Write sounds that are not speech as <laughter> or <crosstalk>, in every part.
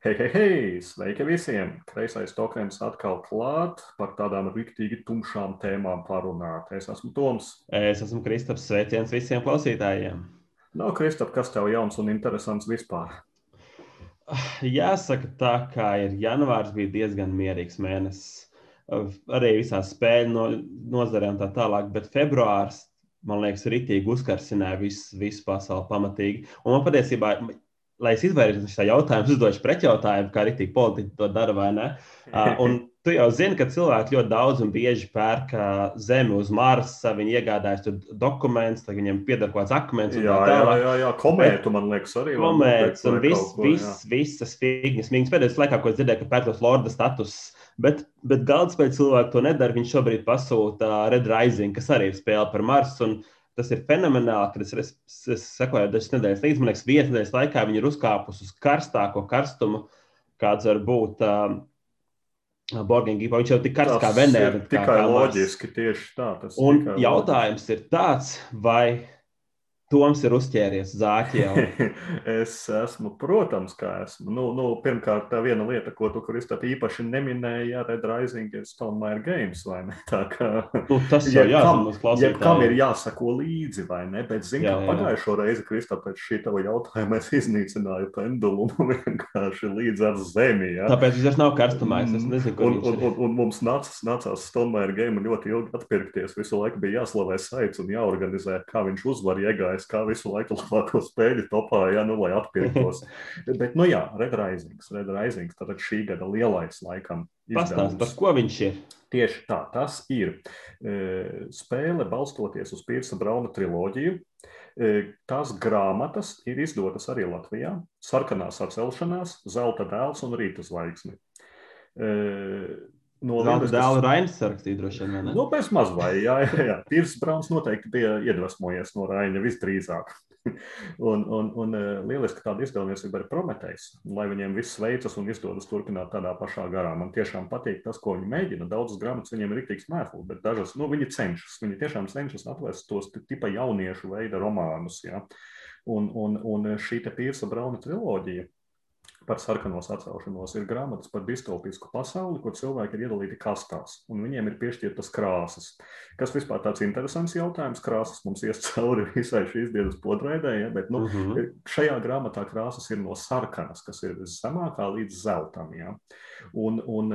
Hei, hei, hei! Sveiki visiem! Kreisais tokens atkal klāt par tādām riktīgi tumšām tēmām parunāt. Es esmu Toms. Es esmu Kristaps. Sveiciens visiem klausītājiem! Nav no, Kristap, kas tev jauns un interesants vispār? Jāsaka, tā kā ir janvārs, bija diezgan mierīgs mēnesis. Arī visās spēļu no, nozarē un tā tālāk, bet februārs, man liekas, ritīgi uzkarsināja visu, visu pasauli pamatīgi. Un man patiesībā lai es izvairītos no šā jautājuma, uzdošu pretjautājumu, kā arī politiķi to dara vai ne. Uh, <laughs> un tu jau zini, ka cilvēki ļoti daudz un bieži pērk zemi uz Marsa, viņi iegādājas tur dokumentus, tad viņiem pieder kaut kāds akmens. Jā, jā, jā, jā, komētu man liekas arī. Komēts un viss, vis, visas figņas. Viņas pēdējais laikā, ko es dzirdēju, ka pērk tos lorda status. Bet, bet galdspēļu cilvēki to nedara. Viņš šobrīd pasūta Red Rising, kas arī ir spēle par Marsu. Tas ir fenomenāli, kad es, es, es sekoju dažas nedēļas līdz, man liekas, vienas nedēļas laikā viņi ir uzkāpusi uz karstāko karstumu, kāds var būt uh, Borgingā. Viņš jau tik karsts kā Venēra. Tikai kā, loģiski, tieši tā. Un jautājums ir tāds, vai Toms ir uzķēries zāķiem. <laughs> es esmu, protams, kā esmu. Nu, nu, pirmkārt, tā viena lieta, ko tu, Kristap, īpaši neminēji, jā, Red Rising ir Stonemaier Games, vai ne? <laughs> Tā kā, nu, tas jau jeb kam, jeb kam ir jāsako līdzi, vai ne? Bet, zin, jā, kā pagājušo reizi, Kristap, pēc šī tava jautājuma es iznīcināju pendulumu <laughs> vienkārši līdz ar zemi, jā. Tāpēc viņš nav karstumais, es nezinu, kur un, un, un, un mums nācās, nācās Stonemaier Game ļoti ilgi atpirkties, visu laiku bija jāslavē saits un jāorganizē, kā viņš uzvar iegājas es kā visu laiku labāko spēļu topā, ja, nu, lai atpirktos. <laughs> Bet, nu jā, Red Risings, Red Risings, tad šī gada lielais laikam. Pastāst, par ko viņš ir? Tieši tā, tas ir e, spēle balstoties uz Pirsa Brauna triloģiju. E, tās grāmatas ir izdotas arī Latvijā. Sarkanās atcelšanās, zelta dēls un rīta zvaigzne. No Zelta dēla Rainas sarakstīja droši vien. Nu, pēc maz vai, jā, jā, jā. <laughs> Tīrs Brauns noteikti bija iedvesmojies no Raina visdrīzāk. <laughs> un, un, un e, lieliski tāda izdevniecība ir Prometējs, lai viņiem viss veicas un izdodas turpināt tādā pašā garā. Man tiešām patīk tas, ko viņi mēģina. Daudzas grāmatas viņiem ir rīktīgs mēsls, bet dažas, nu, viņi cenšas. Viņi tiešām cenšas atvest tos tipa jauniešu veida romānus, jā. Un, un, un šī te Pīrsa Brauna triloģija par sarkanos atcelšanos ir grāmatas par distopisku pasauli, kur cilvēki ir iedalīti kastās, un viņiem ir piešķirtas krāsas. Kas vispār tāds interesants jautājums? Krāsas mums ies <laughs> cauri visai šīs dienas podraidē, ja? bet nu, uh mhm. -huh. šajā grāmatā krāsas ir no sarkanas, kas ir zemākā līdz zeltam. Ja? Un, un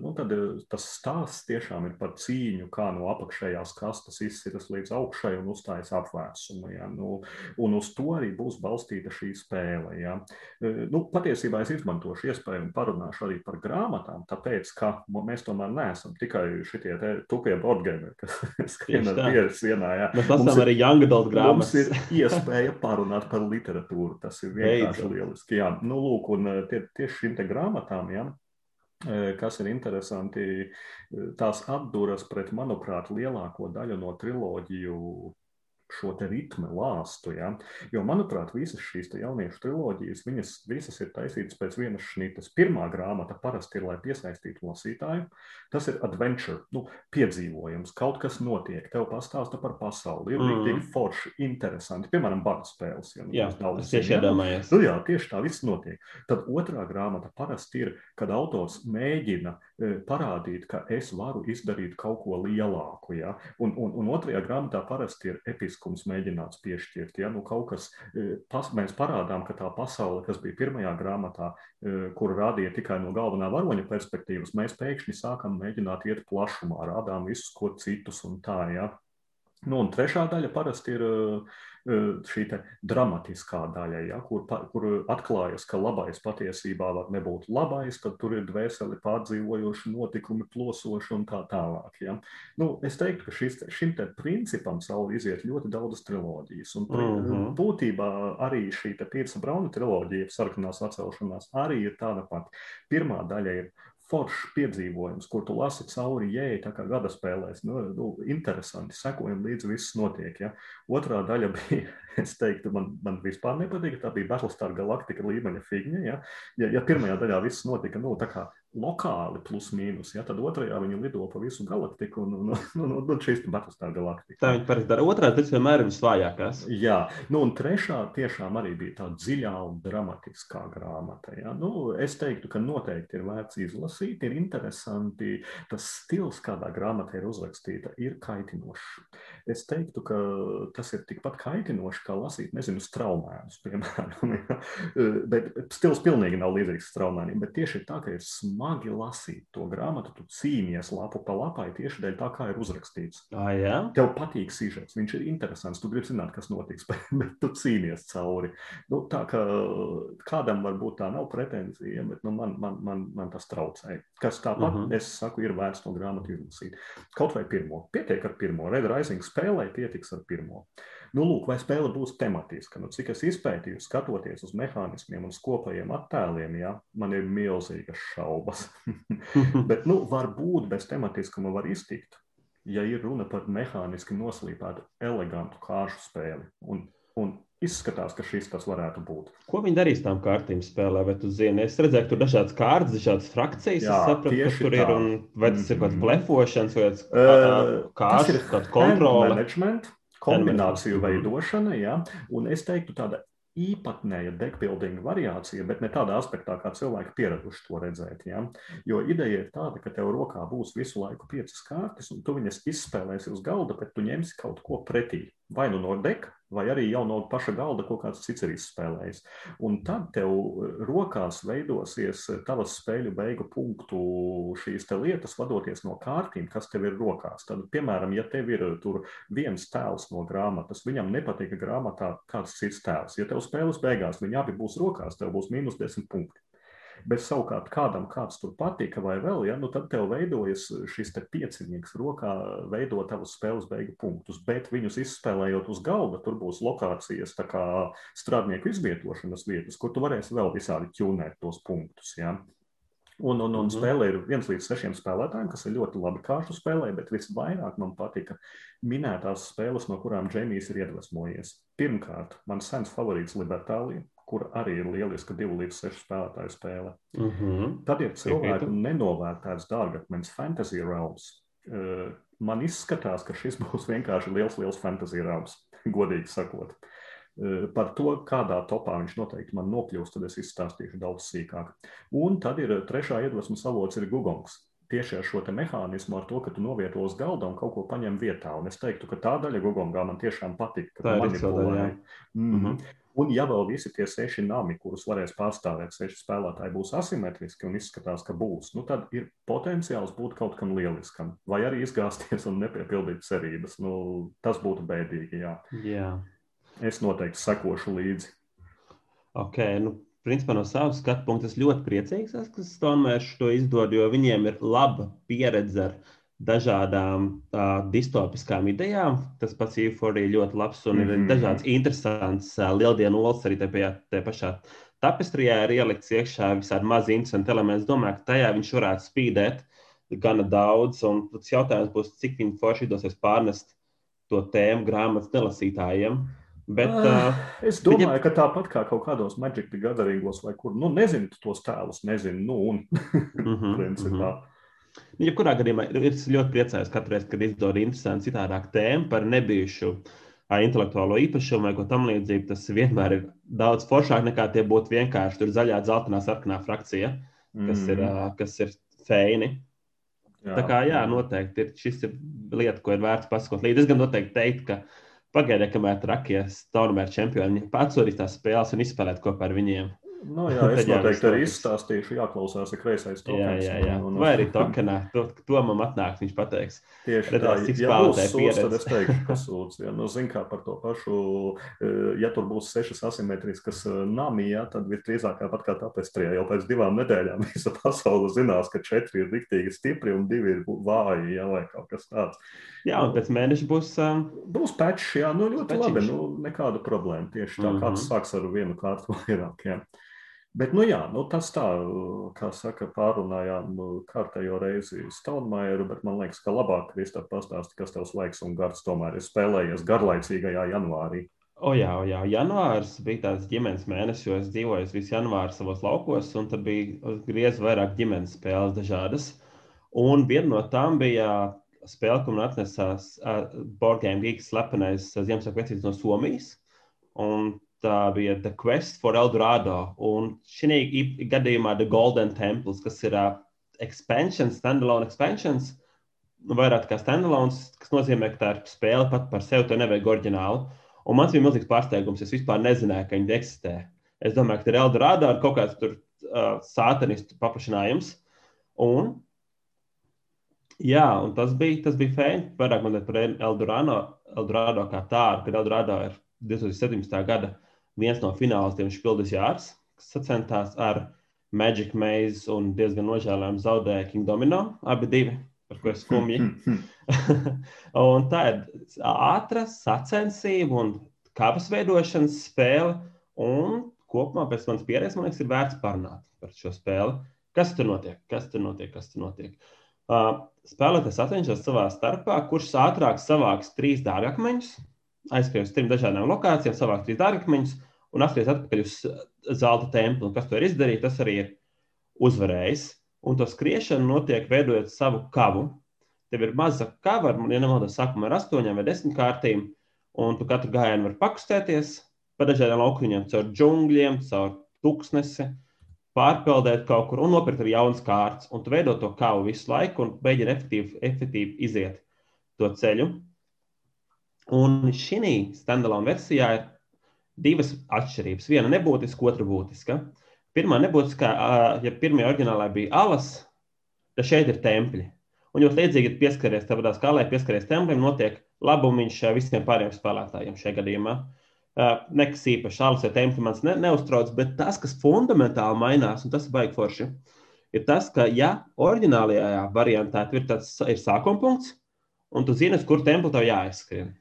nu, tad tas stāsts tiešām ir par cīņu, kā no apakšējās kastes izsitas līdz augšai un uzstājas apvērsumu. Ja? Nu, un uz to arī būs balstīta šī spēle. Ja? Nu, patiesi, patiesībā es izmantošu iespēju un parunāšu arī par grāmatām, tāpēc, ka mēs tomēr neesam tikai šitie tupie boardgameri, kas <laughs> skrien ar pieru sienā. Jā. Mēs lasām arī young adult grāmatas. Mums ir <laughs> iespēja parunāt par literatūru, tas ir vienkārši Beidzot. lieliski. Jā, nu lūk, un eh, tie, tieši šīm te grāmatām, jā, eh, kas ir interesanti, eh, tās atduras pret, manuprāt, lielāko daļu no triloģiju šo ritmu lāstu. Ja? Jo, manuprāt, visas šīs jauniešu triloģijas, viņas visas ir taisītas pēc vienas šnitas. Pirmā grāmata parasti ir, lai piesaistītu lasītāju. Tas ir adventure, nu, piedzīvojums, kaut kas notiek, tev pastāsta par pasauli. Ir mm. tik forši, interesanti. Piemēram, bada spēles. Ja, nu, jā, daudz tieši iedomājies. Nu, jā, tieši tā viss notiek. Tad otrā grāmata parasti ir, kad autors mēģina e, parādīt, ka es varu izdarīt kaut ko lielāku. Ja? Un, un, un otrajā grāmatā parasti ir episka būtiskums mēģināts piešķirt. Ja? Nu, kas, e, pas, mēs parādām, ka tā pasaule, kas bija pirmajā grāmatā, e, kuru rādīja tikai no galvenā varoņa perspektīvas, mēs pēkšņi sākam mēģināt iet plašumā, rādām visus, ko citus un tā. Ja? Nu, un trešā daļa parasti ir šī dramatiskā daļa, ja, kur, kur atklājas, ka labais patiesībā var nebūt labais, tad tur ir dvēseli pārdzīvojoši notikumi, plosoši un tā tālāk. Ja. Nu, es teiktu, ka šis, šim te principam sauli iziet ļoti daudzas triloģijas. Un uh mhm. -huh. būtībā arī šī Pīrsa Brauna triloģija, sarkanās atcelšanās, arī ir tāda pati. Pirmā daļa ir foršs piedzīvojums, kur tu lasi cauri jēai, tā kā gada spēlēs. Nu, nu, interesanti, sekojam līdzi, viss notiek. Ja. Otrā daļa bija, <laughs> es teiktu, man, man vispār nepatīk, tā bija Battlestar Galactica līmeņa figņa. Ja, ja, ja pirmajā daļā viss notika, nu, tā kā lokāli, plus mīnus. Ja? Tad otrajā viņi lido pa visu galaktiku, un, un, un, un, un šīs ir Battlestar galaktika. Tā viņi parasti dara. Otrā tas vienmēr ir visvājākās. Jā, nu, un trešā tiešām arī bija tā dziļā un dramatiskā grāmata. Ja? Nu, es teiktu, ka noteikti ir vērts izlasīt, ir interesanti. Tas stils, kādā grāmatā ir uzrakstīta, ir kaitinošs. Es teiktu, ka tas ir tikpat kaitinoši, kā lasīt, nezinu, straumēnus, piemēram. <laughs> Ja? Bet stils pilnīgi nav līdzīgs straumēniem, bet tieši tā, ka ir smagi smagi lasīt to grāmatu, tu cīnies lapu pa lapai tieši dēļ tā, kā ir uzrakstīts. Ah, jā? Tev patīk sižets, viņš ir interesants, tu gribi zināt, kas notiks, <laughs> bet, bet tu cīnies cauri. Nu, tā kā kādam varbūt tā nav pretenzija, bet nu, man, man, man, man tas traucēja. Kas tāpat, uh mhm. -huh. es saku, ir vērts to grāmatu izlasīt. Kaut vai pirmo. Pietiek ar pirmo. Red Rising spēlē pietiks ar pirmo. Nu, lūk, vai spēle būs tematiska? Nu, cik es izpētīju, skatoties uz mehānismiem un kopējiem attēliem, ja, man ir milzīgas šaubas. <laughs> Bet, nu, varbūt bez tematiskuma var iztikt, ja ir runa par mehāniski noslīpētu, elegantu kāršu spēli. Un, un izskatās, ka šis tas varētu būt. Ko viņi darīs tam kārtīm spēlē? Vai tu zini, es redzēju, ka tur dažādas kārtas, dažādas frakcijas. Jā, sapratu, kas tur tā. ir. Un vai tas ir kaut kāds mhm. blefošanas vai kāds uh, kāds kontrole? Management kombināciju veidošana, ja? un es teiktu, tāda īpatnēja deckbuilding variācija, bet ne tādā aspektā, kā cilvēki pieraduši to redzēt. Ja? Jo ideja ir tāda, ka tev rokā būs visu laiku piecas kārtas, un tu viņas izspēlēsi uz galda, bet tu ņemsi kaut ko pretī vai nu no deka, vai arī jau no paša galda kaut kāds cits ir izspēlējis. Un tad tev eh, rokās veidosies eh, tavas spēļu beigu punktu šīs lietas, vadoties no kārtīm, kas tev ir rokās. Tad, piemēram, ja tev ir tur viens tēls no grāmatas, viņam nepatīk grāmatā kāds cits tēls. Ja tev spēles beigās viņi abi būs rokās, tev būs mīnus 10 punkti. Bet savukārt kādam kāds tur patika, vai vēl, ja, nu tad tev veidojas šis piecinieks rokā, veido tavus spēles beigu punktus. Bet viņus izspēlējot uz galda, tur būs lokācijas, tā kā strādnieku izvietošanas vietas, kur tu varēsi vēl visādi ķūnēt tos punktus. Ja. Un, un, un mhm. spēlē ir viens līdz sešiem spēlētājiem, kas ir ļoti labi kārtu spēlē, bet visvairāk man patika minētās spēles, no kurām Džemijs ir iedvesmojies. Pirmkārt, mans sens favorīts Libertālija, kur arī ir lieliska divu līdz sešu spēlētāju spēle. Mm -hmm. Tad ir cilvēku nenovērtēts dārgakmens Fantasy Realms. Uh, man izskatās, ka šis <laughs> būs vienkārši liels, liels fantasy realms, <laughs> godīgi sakot. Uh, par to, kādā topā viņš noteikti man nokļūs, tad es izstāstīšu daudz sīkāk. Un tad ir trešā iedvesmas avots ir Gugongs. Tieši ar šo mehānismu, ar to, ka tu novieto uz galda un kaut ko paņem vietā. Un es teiktu, ka tā daļa Gugongā man tiešām patīk. Tā ir manipulēja. Mm -hmm. Un, ja vēl visi tie seši nami, kurus varēs pārstāvēt, seši spēlētāji būs asimetriski un izskatās, ka būs, nu, tad ir potenciāls būt kaut kam lieliskam. Vai arī izgāzties un nepiepildīt cerības. Nu, tas būtu bēdīgi. Jā. jā. Es noteikti sekošu līdzi. Ok, nu, principā no savas skatu punkta es ļoti priecīgs, ka Stonemash to izdod, jo viņiem ir laba pieredze ar dažādām uh, distopiskām idejām. Tas pats Euphoria ir ļoti labs un mm -hmm. ir dažāds interesants uh, lieldienu olas arī tajā, tajā pašā tapestrijā ir ielikts iekšā visādi mazi interesanti elementi. Es domāju, ka tajā viņš varētu spīdēt gana daudz. Un tas jautājums būs, cik viņi forši dosies pārnest to tēmu grāmatas nelasītājiem. Bet, uh, es domāju, viņa... ka tāpat kā kaut kādos Magic Gatheringos vai kur, nu, nezinu tos tēlus, nezinu, nu, un <laughs> -hmm, principā. Mm -hmm. Nu, jebkurā gadījumā es ļoti priecājos katru reizi, kad izdod interesantu citādāku tēmu par nebijušu intelektuālo īpašumu vai ko tamlīdzīgu. Tas vienmēr ir daudz foršāk nekā tie būtu vienkārši tur zaļā, dzeltenā, sarkanā frakcija, kas mm. ir, kas ir feini. Jā, tā kā jā, noteikti ir, šis ir lieta, ko ir vērts pasakot līdzi. Es gan noteikti teiktu, ka pagaidiet, kamēr trakie Stormēra čempioni pats var tās spēles un izspēlēt kopā ar viņiem. Nu, jā, <laughs> es noteikti arī izstāstīšu, jāklausās, ir kreisais tokens. Jā, jā, jā. Un, un... Vai arī tokenā, to, to man atnāks, viņš pateiks. Tieši Redās, tā, ja būs sūds, tad es teikšu, ka <laughs> sūds. Ja, nu, zin kā par to pašu, e, ja tur būs sešas asimetriskas e, nami, ja, tad visdrīzāk pat kā tapestrijā, jau pēc divām nedēļām <laughs> visa pasaule zinās, ka četri ir riktīgi stipri un divi ir vāji, ja, vai kaut kas tāds. Jā, un pēc mēneša būs. Um... Būs patch, jā, nu ļoti patchiņš. labi, nu nekāda problēma. Tieši tā, mm -hmm. kāds sāks ar vienu kārtu vairāk, jā. Bet, nu jā, nu tas tā, kā saka, pārunājām nu, kārtējo reizi Stonemajeru, bet man liekas, ka labāk Kristap pastāsti, kas tev laiks un gars tomēr ir spēlējies garlaicīgajā janvārī. O jā, o jā, janvārs bija tāds ģimenes mēnesis, jo es dzīvoju visu janvāru savos laukos, un tad bija griezu vairāk ģimenes spēles dažādas. Un viena no tām bija spēle, ko man atnesās uh, Borgēm Geeks slepenais Ziemassvētku vecītis no Somijas. Un tā bija The Quest for Eldorado. Un šī gadījumā The Golden Temples, kas ir uh, expansions, standalone expansions, nu, vairāk kā standalone, kas nozīmē, ka tā ir spēle pat par sevi, to nevajag oriģinālu. Un man bija milzīgs pārsteigums. Es vispār nezināju, ka viņi eksistē. Es domāju, ka ir Eldorado ar kaut kāds tur uh, sātanistu paplašinājums. Un, jā, un tas bija, tas bija fēni. Vairāk man par Eldorado, Eldorado kā tādu, kad Eldorado ir 2017. gada viens no finālistiem Špildis Jārs, kas sacentās ar Magic Maze un diezgan nožēlojami zaudēja King Domino. Abi divi par ko es skumji. <laughs> <laughs> un tā ir ātra sacensība un kavas veidošanas spēle. Un kopumā pēc manas pieredzes, man liekas, ir vērts parunāt par šo spēli. Kas tur notiek? Kas tur notiek? Kas tur notiek? Uh, spēlētājs atcenšas savā starpā, kurš ātrāk savāks trīs dārgakmeņus, aizskrien uz trim dažādām lokācijām, savāks trīs dārgakmeņus un atgriezties atpakaļ uz zelta templi. Un kas to ir izdarījis, tas arī ir uzvarējis un to skriešana notiek veidojot savu kavu. Tev ir maza kava, ja nemaldos, sākumā ar astoņām vai desmit kārtīm, un tu katru gājienu vari pakustēties pa dažādiem laukuņiem, caur džungļiem, caur tuksnesi, pārpeldēt kaut kur un nopirkt arī jaunas kārtas. Un tu veido to kavu visu laiku un mēģini efektīvi, efektīvi iziet to ceļu. Un šī standalone versijā ir divas atšķirības. Viena nebūtiska, otra būtiska. Pirmā nebūtiskā, ja pirmajā oriģinālā bija alas, tad šeit ir tempļi. Un jūs līdzīgi pieskaries tādā skalē, pieskaries templim, notiek labumiņš visiem pārējiem spēlētājiem šajā gadījumā. Nekas īpašs, alas vai templi mans ne, neuztrauc, bet tas, kas fundamentāli mainās, un tas ir baigi forši, ir tas, ka, ja oriģinālajā variantā ir tāds ir sākuma punkts, un tu zini, kur templi tev jāizskrien.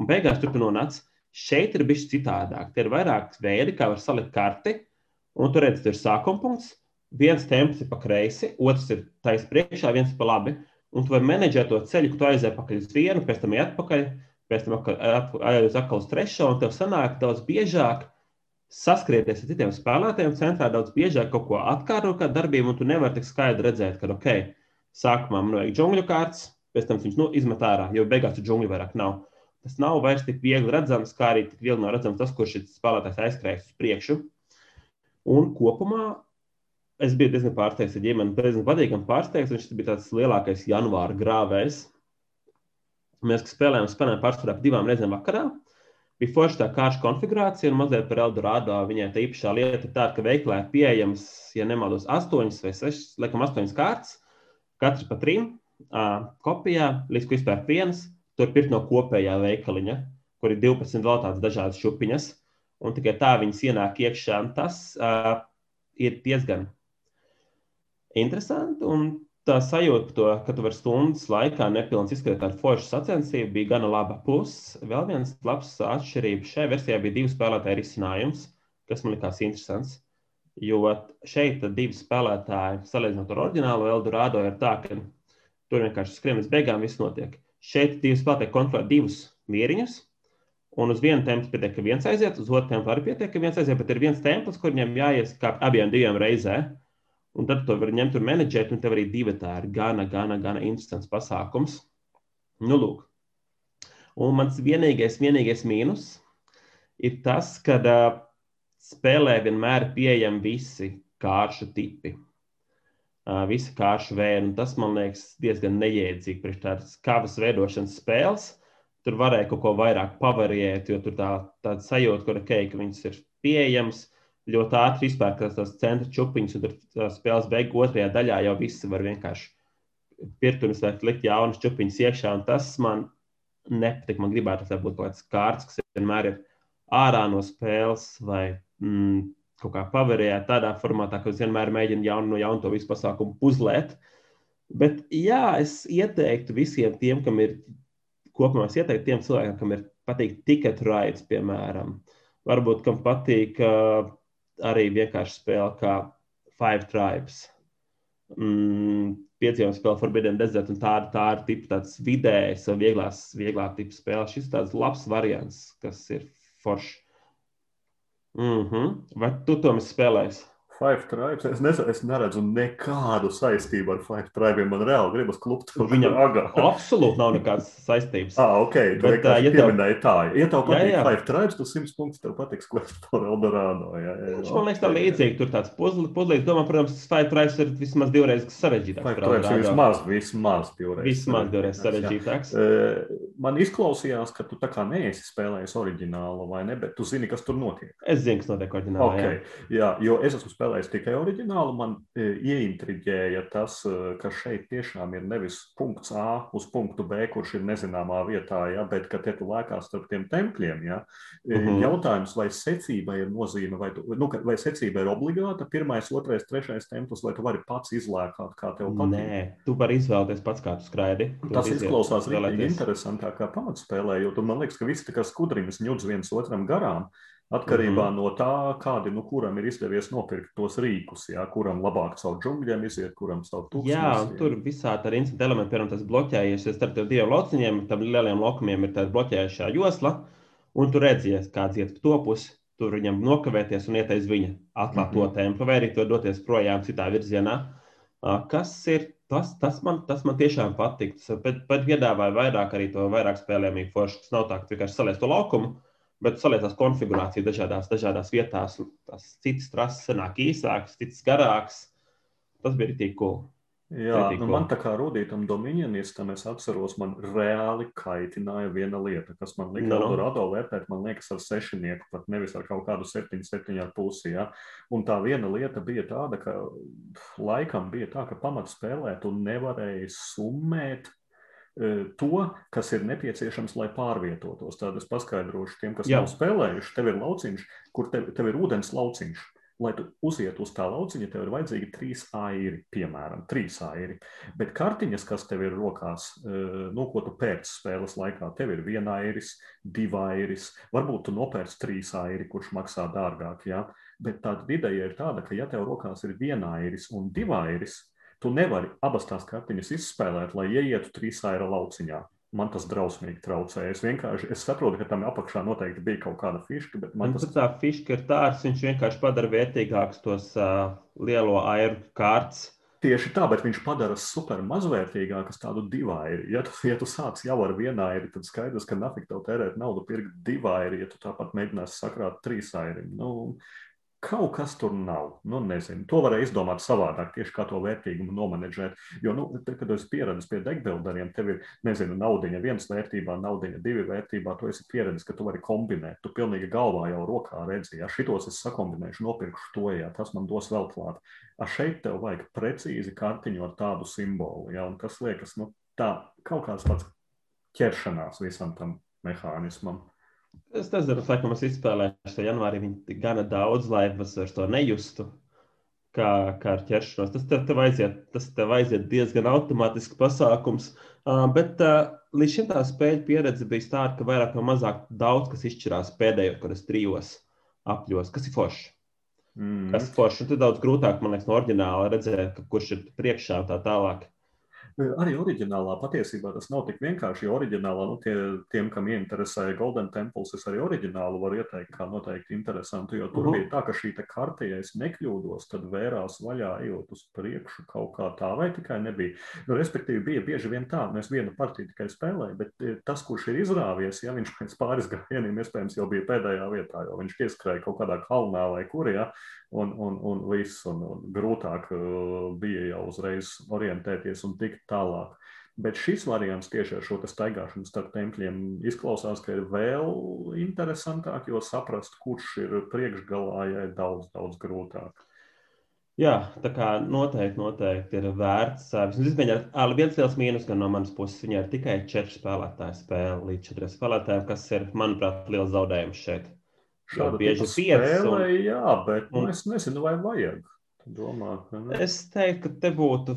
Un beigās tur tu nonāc. Šeit ir bijis citādāk. Te ir vairāk veidi, kā var salikt karti, Un tur redzat, ir sākuma punkts. Viens temps ir pa kreisi, otrs ir taisnība priekšā, viens ir pa labi. Un tu vari menedžēt to ceļu, ka tu aizēji atpakaļ uz vienu, pēc tam atpakaļ, pēc tam aizēji atkal uz trešo, un tev sanāk daudz biežāk saskrieties ar citiem spēlētājiem, centrā daudz biežāk kaut ko atkārtot, kā darbību, un tu nevari tik skaidri redzēt, ka, ok, sākumā man vajag džungļu kārtas, pēc tam viņš nu, izmet ārā, jo beigās tur džungļu vairāk nav. Tas nav vairs tik viegli redzams, kā arī tik viegli nav redzams tas, kurš šis spēlētājs aizskrējas uz priekšu. Un kopumā es biju diezgan pārsteigts, ja ģimene diezgan patīkami pārsteigts. Viņš bija tāds lielākais janvāra grāvējs. Mēs spēlējām, spēlējām pārsvarā divām reizēm vakarā. Bija forša tā kārša konfigurācija, un mazliet par Eldorado viņai tā īpašā lieta ir tāda, ka veiklē ir pieejams, ja nemaldos, astoņas vai sešas, laikam, astoņas kārtas, katrs pa trim kopijā, līdz ko izpērk vienas. Tur pirkt no kopējā veikaliņa, kur ir 12 vēl tādas dažādas šupiņas un tikai tā viņas ienāk iekšā. Tas uh, ir diezgan interesanti. Un tā sajūta, to, ka tu vari stundas laikā nepilns izskatīt ar foršu sacensību, bija gana laba. Plus, vēl viens labs atšķirība šajā versijā bija divu spēlētāju risinājums, kas man likās interesants. Jo šeit divi spēlētāji, salīdzinot ar oriģinālo Eldorado, ir tā, ka tur vienkārši skrien līdz beigām, viss notiek. Šeit divi spēlētāji kontrolē divus vieriņus, Un uz vienu templi pietiek, ka viens aiziet, uz otru templi arī pietiek, ka viens aiziet, bet ir viens templis, kur viņam jāies kā abiem diviem reizē. Un tad to var ņemt un menedžēt, un tev arī divi tā ir gana, gana, gana interesants pasākums. Nu, lūk. Un mans vienīgais, vienīgais mīnus ir tas, ka uh, spēlē vienmēr pieejami visi kāršu tipi. Visi kāršu vēri, un tas man liekas diezgan neiedzīgi priekš tādas kavas veidošanas spēles tur varēja kaut ko vairāk pavariēt, jo tur tā, tāda sajūta, kur okay, ka viņas ir pieejamas. Ļoti ātri izpērkās tās centra čupiņas, un tur spēles beigu otrajā daļā jau visi var vienkārši pirktunis vai likt jaunas čupiņas iekšā, un tas man nepatīk. Man gribētu, lai būtu kaut kāds kārts, kas vienmēr ir ārā no spēles vai mm, kaut kā pavērējāt tādā formātā, ka es vienmēr mēģinu jaunu no jaunu to visu pasākumu puzlēt. Bet jā, es ieteiktu visiem tiem, kam ir kopumā es ieteiktu tiem cilvēkiem, kam ir patīk tiket raids, piemēram, varbūt kam patīk uh, arī vienkārši spēle kā Five Tribes. mm, piedzīvojums spēle Forbidden Desert, un tā, tā ir tipa tāds vidējs, vieglās, vieglā tipa spēle. Šis ir tāds labs variants, kas ir foršs. Mm -hmm. Vai tu to spēlēsi? Five Tribes. Es, nes, es neredzu nekādu saistību ar Five Tribes. Man reāli gribas klupt to viņam agā. Absolūti nav nekādas saistības. ah, ok. Tu Bet, uh, ja pieminēji tā, ja tev patīk jā, jā. Five Tribes, tu simts punktus tev patiks Questor Eldorado. Jā, jā, jā. Man liekas, tā līdzīgi. Tur tāds puzlis. Domā, protams, Five Tribes ir vismaz divreiz sarežģītāks. Five Tribes ir vismaz, vismaz divreiz. Vismaz divreiz sarežģītāks. Man izklausījās, ka tu tā kā neesi spēlējis oriģinālu, vai ne? Bet tu zini, kas tur notiek. Es zinu, kas notiek oriģinālā. Okay. Jā. jā, jo es esmu spēlējis spēlējis tikai oriģinālu, man e, ieintriģēja tas, e, ka šeit tiešām ir nevis punkts A uz punktu B, kurš ir nezināmā vietā, ja, bet ka te tu lēkās starp tiem tempļiem. Ja. Uh e, -huh. Mhm. Jautājums, vai secība ir nozīme, vai, tu, nu, vai secība ir obligāta, pirmais, otrais, trešais templis, vai tu vari pats izlēkāt, kā tev patīk? Nē, tu vari izvēlēties pats, kā tu skraidi. Tu tas izklausās ļoti interesantāk kā pamatspēlē, jo tu man liekas, ka visi tā kā skudriņas ņūdz viens otram garām. Atkarībā mm -hmm. no tā, kādi, nu, kuram ir izdevies nopirkt tos rīkus, jā, kuram labāk caur džungļiem iziet, kuram caur tūkstošiem. Jā, jā, tur visādi ar incidenta elementu, piemēram, tas bloķējies starp tiem diviem lauciņiem, tam lielajiem lokumiem ir tāda bloķējušā josla, un tu redzies, kāds iet pa to pusi, tur viņam nokavēties un iet aiz viņa, atklāt mm -hmm. to templi, vai arī to doties projām citā virzienā. Kas ir tas, tas, man, tas man tiešām patīk. Bet, bet piedāvāja vairāk arī to vairāk spēlējumīgu foršu. Tas nav tā, ka vienkārši saliec to laukumu bet saliekās konfigurācija dažādās, dažādās vietās. Tas cits trases sanāk īsāks, cits garāks. Tas bija tik cool. Jā, nu, man tā kā rudītam dominionistam, es atceros, man reāli kaitināja viena lieta, kas man lika no. Eldorado vērtēt, man liekas, ar sešinieku, pat nevis ar kaut kādu septiņu, ar pusi. Ja? Un tā viena lieta bija tāda, ka laikam bija tā, ka pamatspēlē tu nevarēji summēt to, kas ir nepieciešams, lai pārvietotos. Tad es paskaidrošu tiem, kas Jā. nav spēlējuši. Tev ir lauciņš, kur tev, tev ir ūdens lauciņš. Lai tu uzietu uz tā lauciņa, tev ir vajadzīgi trīs airi, piemēram, trīs airi. Bet kartiņas, kas tev ir rokās, nu, ko tu pēc spēles laikā, tev ir viena airis, divi airis, varbūt tu nopērci trīs airi, kurš maksā dārgāk. Ja? Bet tāda ideja ir tāda, ka ja tev rokās ir viena airis un divi airis, Tu nevari abas tās kartiņas izspēlēt, lai ieietu trīsāra lauciņā. Man tas drausmīgi traucēja. Es vienkārši es saprotu, ka tam apakšā noteikti bija kaut kāda fiška. Man tas... tā fiška ir tāds, viņš vienkārši padara vērtīgākus tos uh, lielo airu kārtas. Tieši tā, bet viņš padara super mazvērtīgākas tādu divairi. Ja tu, ja tu sāc jau ar vienu airi, tad skaidrs, ka nafik tev tērēt naudu pirkt divairi, ja tu tāpat mēģināsi sakrāt trīs airi. Nu, Kaut kas tur nav. Nu, nezinu. To varēja izdomāt savādāk, tieši kā to vērtīgumu nomanģēt. Jo, nu, te, kad esi pieradis pie degbilderiem, tev ir, nezinu, naudiņa viens vērtībā, naudiņa divi vērtībā. Tu esi pieradis, ka tu vari kombinēt. Tu pilnīgi galvā jau rokā redzi, ja šitos es sakombinēšu, nopirkšu to, ja tas man dos vēl klāt. A šeit tev vajag precīzi kartiņu ar tādu simbolu, ja, un tas liekas, nu, tā kaut kāds pats ķeršanās visam tam mehānismam. Es nezinu, laikam es izspēlēju šo janvārī viņa gana daudz, lai es vairs to nejustu. Kā, kā ar ķeršanos. Tas tev, tev, aiziet, tas tev aiziet diezgan automātiski pasākums. Uh, bet uh, līdz šim tā spēļu pieredze bija tāda, ka vairāk vai mazāk daudz kas izšķirās pēdējos, kad es trijos apļos, kas ir forši. Mm. Kas ir forši. Un tad daudz grūtāk, man liekas, no oriģināla redzēt, kurš ir priekšā un tā tālāk. Arī oriģinālā patiesībā tas nav tik vienkārši. Oriģinālā, nu, tie, tiem, kam ieinteresē Golden Temples, es arī oriģinālu varu ieteikt, kā noteikti interesantu. Jo tur uh -huh. bija tā, ka šī karte, ja es nekļūdos, tad vērās vaļā ejot uz priekšu kaut kā tā, vai tikai nebija. Nu, respektīvi, bija bieži vien tā, mēs vienu partiju tikai spēlējām, bet e, tas, kurš ir izrāvies, ja viņš <laughs> pēc pāris gājieniem iespējams jau bija pēdējā vietā, jo viņš pieskrēja kaut kādā kalnā vai kur, ja, un, un, un viss, un, un grūtāk uh, bija jau uzreiz orientēties un tikt tālāk. Bet šis variants tieši ar šo staigāšanu starp tempļiem izklausās, ka ir vēl interesantāk, jo saprast, kurš ir priekšgalā, ja ir daudz, daudz grūtāk. Jā, tā kā noteikti, noteikti ir vērts. Izmēģināt, viens liels mīnus no manas puses, viņai ir tikai četri spēlētāji spēle līdz četriem spēlētājiem, kas ir, manuprāt, liels zaudējums šeit. Šāda bieži pieci. Un... Jā, bet nu, es nezinu, vai vajag. Domā? Es teiktu, ka te būtu,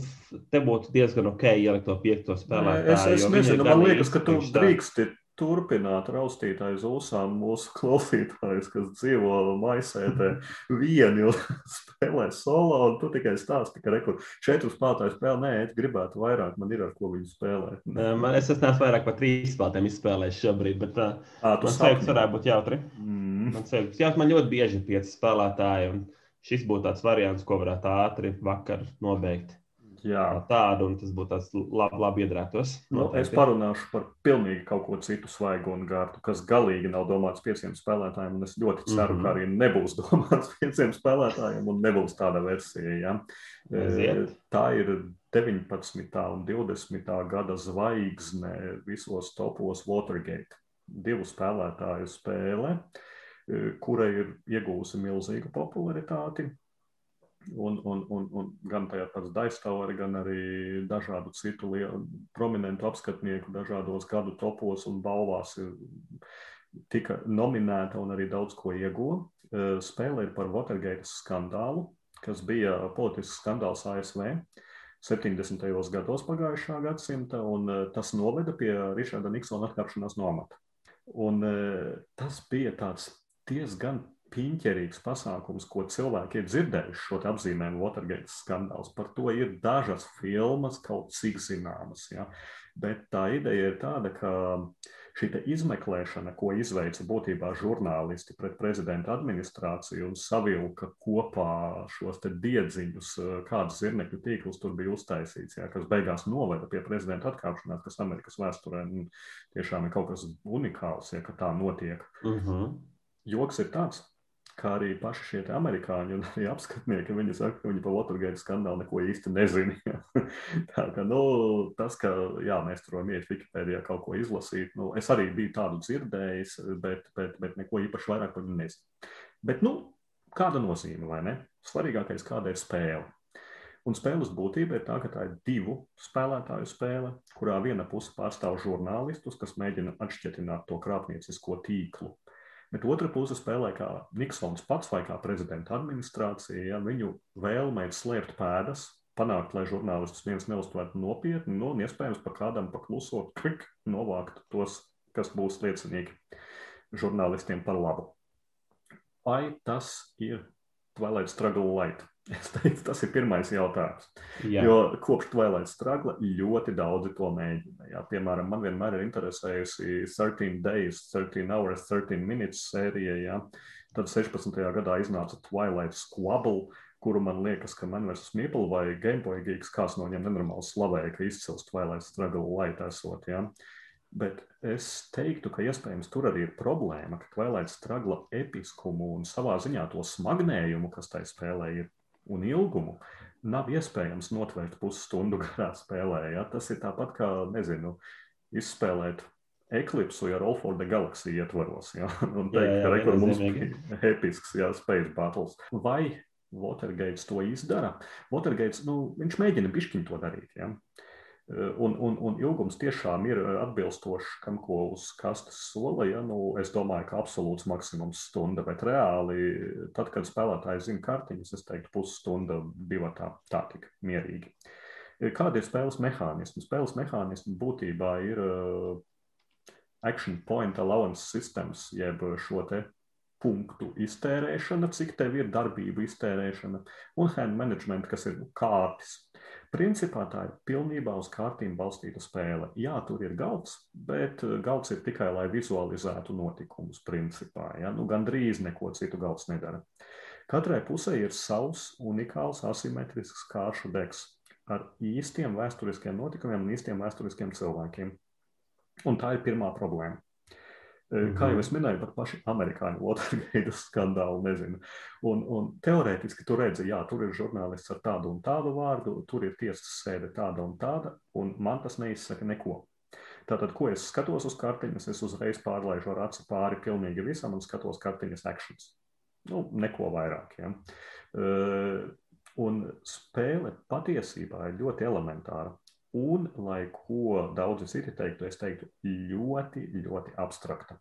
te būtu diezgan ok ielikt to piekto spēlētāju. Es es nezinu, man liekas, ka tu drīksti turpināt raustīt aiz ūsām mūsu <laughs> klausītājus, kas dzīvo maisētē vieni un <laughs> spēlē solo, un tu tikai stāsti, ka rekur, šeit uz spēlētāju spēli, nē, es gribētu vairāk, man ir ar ko viņu spēlēt. Man, es esmu vairāk par trīs spēlētājiem izspēlējis šobrīd, bet uh, liekas, varētu būt jautri. Mm. Man, liekas, jā, man ļoti bieži ir pieci spēlētāji, un šis būtu tāds variants, ko varētu ātri vakar nobeigt. Jā. tādu, un tas būtu tāds labi, labi iedraētos. Nu, es parunāšu par pilnīgi kaut ko citu svaigu un gārtu, kas galīgi nav domāts pieciem spēlētājiem. Es ļoti ceru, mm -hmm. ka arī nebūs <laughs> domāts pieciem spēlētājiem un nebūs tāda versija. Ja? Aiziet. Tā ir 19. un 20. gada zvaigzne visos topos Watergate. Divu spēlētāju spēle, kurai ir iegūsi milzīgu popularitāti Un, un, un, un gan tajā pats Daistavara, gan arī dažādu citu lielu, prominentu apskatnieku dažādos gadu topos un balvās ir, tika nominēta un arī daudz ko ieguva. E, spēle ir par Watergate skandālu, kas bija politisks skandāls ASV. 70. gados pagājušā gadsimta, un e, tas noveda pie Ričarda Niksona atkāpšanās no amata. Un, e, tas bija tāds diezgan piņķerīgs pasākums, ko cilvēki ir dzirdējuši šo apzīmējumu Watergate skandāls. Par to ir dažas filmas, kaut cik zināmas. Ja? Bet tā ideja ir tāda, ka šī izmeklēšana, ko izveica būtībā žurnālisti pret prezidenta administrāciju un savilka kopā šos diedziņus, kādas zirnekļu tīklus tur bija uztaisīts, ja, kas beigās noveda pie prezidenta atkāpšanās, kas Amerikas vēsturē nu, tiešām ir kaut kas unikāls, ja tā notiek. Uh mhm. -huh. Joks ir tāds, kā arī paši šie amerikāņi un arī apskatnieki, viņi saka, ka viņi par Watergate skandālu neko īsti nezina. <laughs> tā kā, nu, tas, ka, jā, mēs tur varam iet Wikipēdijā kaut ko izlasīt, nu, es arī biju tādu dzirdējis, bet, bet, bet neko īpaši vairāk par viņu nezinu. Bet, nu, kāda nozīme, vai ne? Svarīgākais, kāda ir spēle. Un spēles būtība ir tā, ka tā ir divu spēlētāju spēle, kurā viena puse pārstāv žurnālistus, kas mēģina atšķirt to krāpniecisko tīklu Bet otra puse spēlē kā Niksons pats vai kā prezidenta administrācija. Ja, viņu vēlme ir slēpt pēdas, panākt, lai žurnālistus viens neuztvērtu nopietni, nu, un iespējams pa kādam paklusot, <laughs> klik, novākt tos, kas būs liecinieki žurnālistiem par labu. Vai tas ir Twilight Struggle Light? Es teicu, tas ir pirmais jautājums. Jā. Jo kopš Twilight Struggle ļoti daudzi to mēģina. Jā. Piemēram, man vienmēr ir interesējusi 13 Days, 13 Hours, 13 Minutes sērija. Jā. Tad 16. gadā iznāca Twilight Squabble, kuru man liekas, ka man vairs Smipla vai Gameboy Geeks kāds no viņiem nenormāli slavēja, ka izcils Twilight Struggle light esot. Jā. Bet es teiktu, ka iespējams tur arī ir problēma, ka Twilight Struggle episkumu un savā ziņā to smagnējumu, kas tai spēlē ir un ilgumu nav iespējams notvert pusstundu <laughs> garā spēlē. Ja? Tas ir tāpat kā, nezinu, izspēlēt eklipsu ar Alforda galaksiju ietvaros. Ja? <laughs> Un teikt, ka rekur mums bija episks, jā, space battles. Vai Watergates to izdara? Watergates, nu, viņš mēģina bišķiņ to darīt. Ja? Eh, un, un, un ilgums tiešām ir eh, atbilstošs kam, ko uz kastes sola. Ja? Nu, es domāju, ka absolūts maksimums stunda, bet reāli, tad, kad spēlētāji zina kartiņas, es teiktu, pusstunda, divi tā, tā tik mierīgi. Eh, kādi ir spēles mehānismi? Spēles mehānismi būtībā ir action point allowance systems, jeb šo te punktu iztērēšana, cik tev ir darbību iztērēšana, un hand management, kas ir kārtas Principā tā ir pilnībā uz kārtīm balstīta spēle. Jā, tur ir galds, bet eh, galds ir tikai, lai vizualizētu notikumus. Principā, ja? nu, Gan drīz neko citu galds nedara. Katrai pusē ir savs unikāls asimetrisks kāršu deks ar īstiem vēsturiskiem notikumiem un īstiem vēsturiskiem cilvēkiem. Un tā ir pirmā problēma. Kā jau es minēju, pat paši amerikāņu Watergate skandālu nezinu. Un, un teorētiski tur redzi, jā, tur ir žurnālists ar tādu un tādu vārdu, tur ir tiesas sēde tāda un tāda, un man tas neizsaka neko. Tātad, ko es skatos uz kartiņas, es uzreiz pārlaižu ar acu pāri pilnīgi visam un skatos kartiņas actions. Nu, neko vairāk. Ja. Un spēle patiesībā ir ļoti elementāra. Un, lai ko daudzi citi teiktu, es teiktu, ļoti, ļoti abstrakta.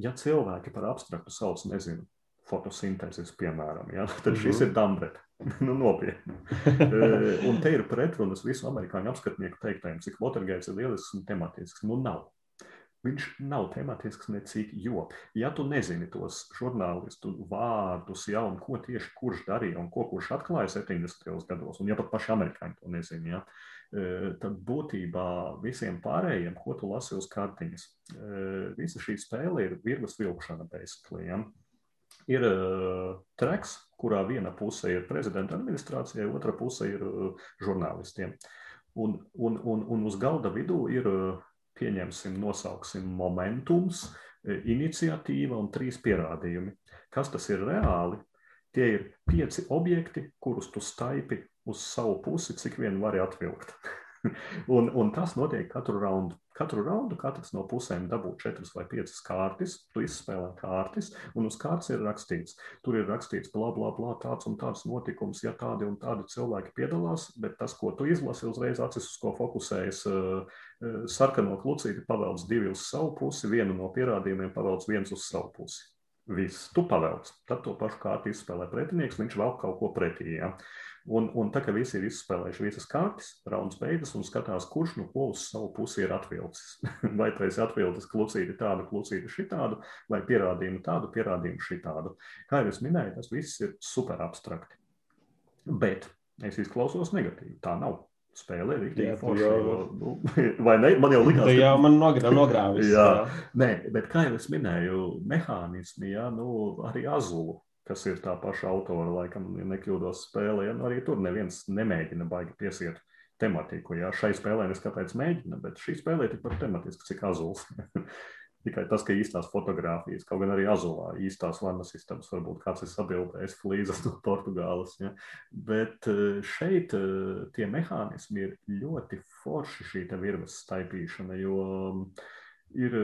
Ja cilvēki par abstraktu sauc, nezinu, fotosintēzes, piemēram, ja, <laughs> tad šis -hmm. ir Dambreta. <laughs> nu, nopietni. <laughs> E, un te ir pretrunas visu amerikāņu apskatnieku teiktajiem, cik Watergate ir lielisks un tematisks. Nu, nav. Viņš nav tematisks necik, jo, ja tu nezini tos žurnālistu vārdus, ja, un ko tieši kurš darīja un ko kurš atklāja 70. gados, un ja pat paši amerikāņi to nezina, ja, tad būtībā visiem pārējiem, ko tu lasi uz kartiņas, e, visa šī spēle ir virves vilkšana, basically. Ja. Ir uh, treks, kurā viena puse ir prezidenta administrācijai, otra puse ir žurnālistiem. Un, un, un, un uz galda vidū ir pieņemsim, nosauksim momentums, iniciatīva un trīs pierādījumi. Kas tas ir reāli? Tie ir pieci objekti, kurus tu staipi uz savu pusi, cik vien vari atvilkt. <laughs> un, un tas notiek katru raundu. Katru raundu katrs no pusēm dabū četras vai piecas kārtas. Tu izspēlē kārtas, un uz kārtas ir rakstīts, tur ir rakstīts, bla, bla, bla, tāds un tāds notikums, ja tādi un tādi cilvēki piedalās. Bet tas, ko tu izlasi, uzreiz acis uz ko fokusējas, uh, uh, sarkano klucīti pavelc divi uz savu pusi, vienu no pierādījumiem pavelc viens uz savu pusi. Viss, tu pavelc. Tad to pašu kārtu izspēlē pretinieks, viņš vēl kaut ko pretī. Ja? Un, un tā kā visi ir izspēlējuši visas kartes, rauns beidzas un skatās, kurš no ko uz savu pusi ir atvilcis. <laughs> vai tu esi atvilcis klucīti tādu, klucīti šitādu, vai pierādījumu tādu, pierādījumu šitādu. Kā jau es minēju, tas viss ir super abstrakti. Bet es izklausos negatīvi. Tā nav. Spēle ir rīktīgi forša. Jau... Nu, <laughs> vai ne? Man jau likās, ka... jau man nogrāvis. jā, jā. Nē, bet kā jau es minēju, mehānismi, jā, nu, arī azulu kas ir tā paša autora, laikam, ja nekļūdos spēlē, nu arī tur neviens nemēģina baigi piesiet tematiku. Ja. Šai spēlē es kāpēc mēģinu, bet šī spēlē ir tikpat tematiska, cik azuls. <laughs> Tikai tas, ka īstās fotogrāfijas, kaut gan arī azulā, īstās vannas istabas, varbūt kāds ir sabildējis flīzes no Portugāles. Ja. Bet eh, šeit eh, tie mehānismi ir ļoti forši šī virves staipīšana, jo mm, ir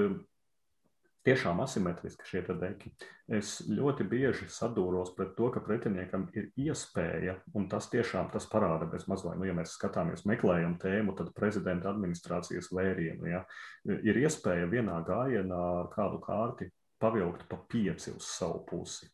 tiešām asimetriski šie deki. Es ļoti bieži sadūros pret to, ka pretiniekam ir iespēja, un tas tiešām tas parāda bez mazliet, nu, ja mēs skatāmies, meklējam tēmu, tad prezidenta administrācijas vērienu, ja, ir iespēja vienā gājienā ar kādu kārti pavilkt pa pieci uz savu pusi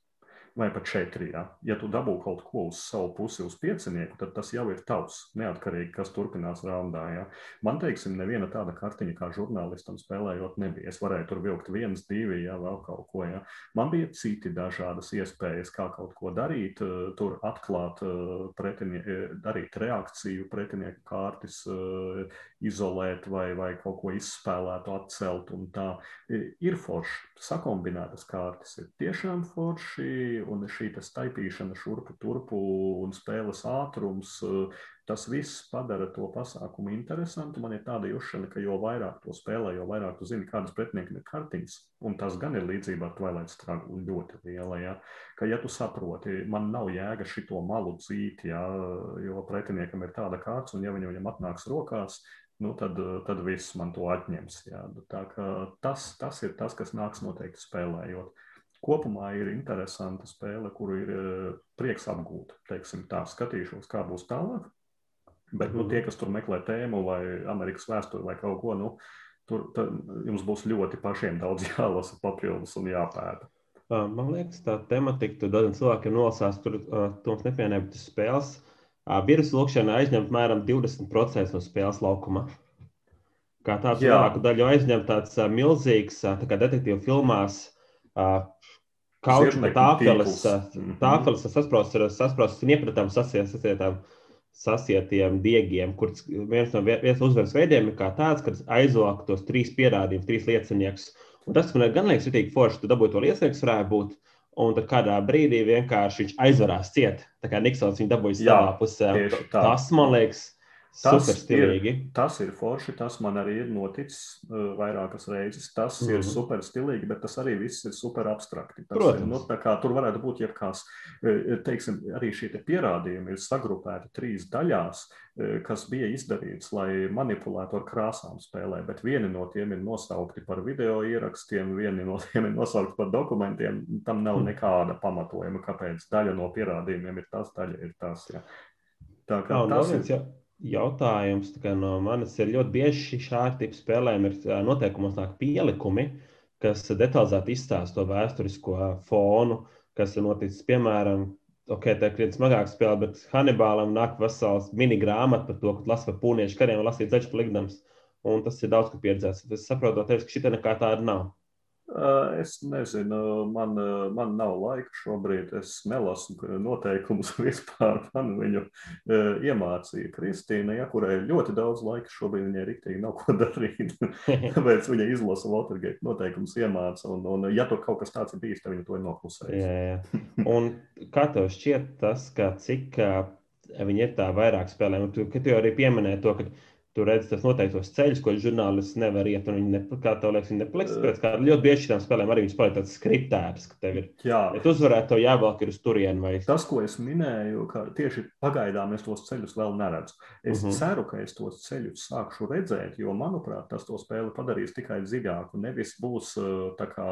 vai pat četri. Ja? ja tu dabū kaut ko uz savu pusi, uz piecinieku, tad tas jau ir tavs, neatkarīgi, kas turpinās raundā. Ja? Man, teiksim, neviena tāda kartiņa kā žurnālistam spēlējot nebija. Es varēju tur vilkt viens, divi, ja vēl kaut ko. Ja? Man bija citi dažādas iespējas, kā kaut ko darīt, eh, tur atklāt, eh, pretinie, eh, darīt reakciju, pretinieku kārtas, izolēt vai, vai kaut ko izspēlēt, atcelt. Ir forši. Sakombinētas kārtas ir tiešām forši un šī staipīšana šurpu turpu un spēles ātrums, eh, tas viss padara to pasākumu interesantu. Man ir tāda jūšana, ka jo vairāk to spēlē, jo vairāk tu zini, kādas pretinieki ir kartiņas. Un tas gan ir līdzība ar Twilight Struggle ļoti liela. Ja? Ka, ja tu saproti, man nav jēga šito malu dzīt, ja? jo pretiniekam ir tāda kārts, un ja viņu viņam atnāks rokās, nu, tad, tad viss man to atņems. Jā. Tas, tas ir tas, kas nāks noteikti spēlējot kopumā ir interesanta spēle, kuru ir eh, prieks apgūt. Teiksim, tā skatīšos, kā būs tālāk. Bet nu, tie, kas tur meklē tēmu vai Amerikas vēsturi vai kaut ko, nu, tur jums būs ļoti pašiem daudz <laughs> jālasa papildus un jāpēta. Man liekas, tā tematika, tur daudziem cilvēkiem nolasās, tur mums nepienāca, bet tas spēles virusu lūkšana aizņem apmēram 20% no spēles laukuma. Kā tāds lielāku daļu aizņem tāds milzīgs, tā kā detektīvu filmās, kauču tāfeles, mhm. tāfeles sasprāstas, sasprāstas un iepratām sasietām, sasietiem diegiem, kur viens no viens uzvaras veidiem ir kā tāds, kad aizvāk tos trīs pierādījumus, trīs lieciniekus. Un tas man gan liekas, ka forši tu dabūji to liecinieks varētu būt. Un tad kādā brīdī vienkārši viņš aizvarās ciet. Tā kā Niksons viņu dabūja savā pusē. Tas man liekas, Tas ir, tas ir forši, tas man arī ir noticis uh, vairākas reizes. Tas mm -hmm. ir mhm. super stilīgi, bet tas arī viss ir super abstrakti. Tas Protams. Ir, nu, kā, tur varētu būt jebkāds, teiksim, arī šie te pierādījumi ir sagrupēti trīs daļās, kas bija izdarīts, lai manipulētu ar krāsām spēlē, bet vieni no tiem ir nosaukti par video ierakstiem, vieni no tiem ir nosaukti par dokumentiem. Tam nav mhm. nekāda pamatojuma, kāpēc daļa no pierādījumiem ir tas, daļa ir tas. Ja. Tā kā Jā, tas ir. Ja jautājums no manis ir ļoti bieži šādi tipi spēlēm ir noteikumos nāk pielikumi, kas detalizēti izstāsta to vēsturisko fonu, kas ir noticis, piemēram, ok, tā ir krietni smagāka spēle, bet Hannibālam nāk vesels mini grāmata par to, ka lasa par pūniešu kariem un lasīt ceļš pa ligdams. un tas ir daudz, ko pieredzēts. Es saprotu, tevis, ka šī nekā tāda nav. Es nezinu, man, man nav laika šobrīd. Es nelasu noteikumus <laughs> vispār. Man viņu iemācīja Kristīna, ja, kurai ļoti daudz laika šobrīd viņai rīktīgi nav ko darīt. <laughs> Tāpēc viņa izlasa Watergate noteikumus, iemāca. Un, un, ja tur kaut kas tāds ir bijis, tad viņa to ir noklusējusi. Un kā tev šķiet tas, ka cik viņi ir tā vairāk spēlē? Tu, tu jau arī pieminēji to, ka Tur redz tos noteiktos ceļus, ko žurnālists nevar iet. Viņi ne, kā tev liekas, viņi nepaliks. Pēc kā ļoti bieži šīm spēlēm arī viņš paliek tāds skriptēts, ka tev ir. Jā. Ja tu uzvarētu, to jāvelk ir uz turieni. Vai... Tas, ko es minēju, ka tieši pagaidām es tos ceļus vēl neredzu. Es uh mhm. -huh. ceru, ka es tos ceļus sākšu redzēt, jo, manuprāt, tas to spēli padarīs tikai dziļāku. Nevis būs tā kā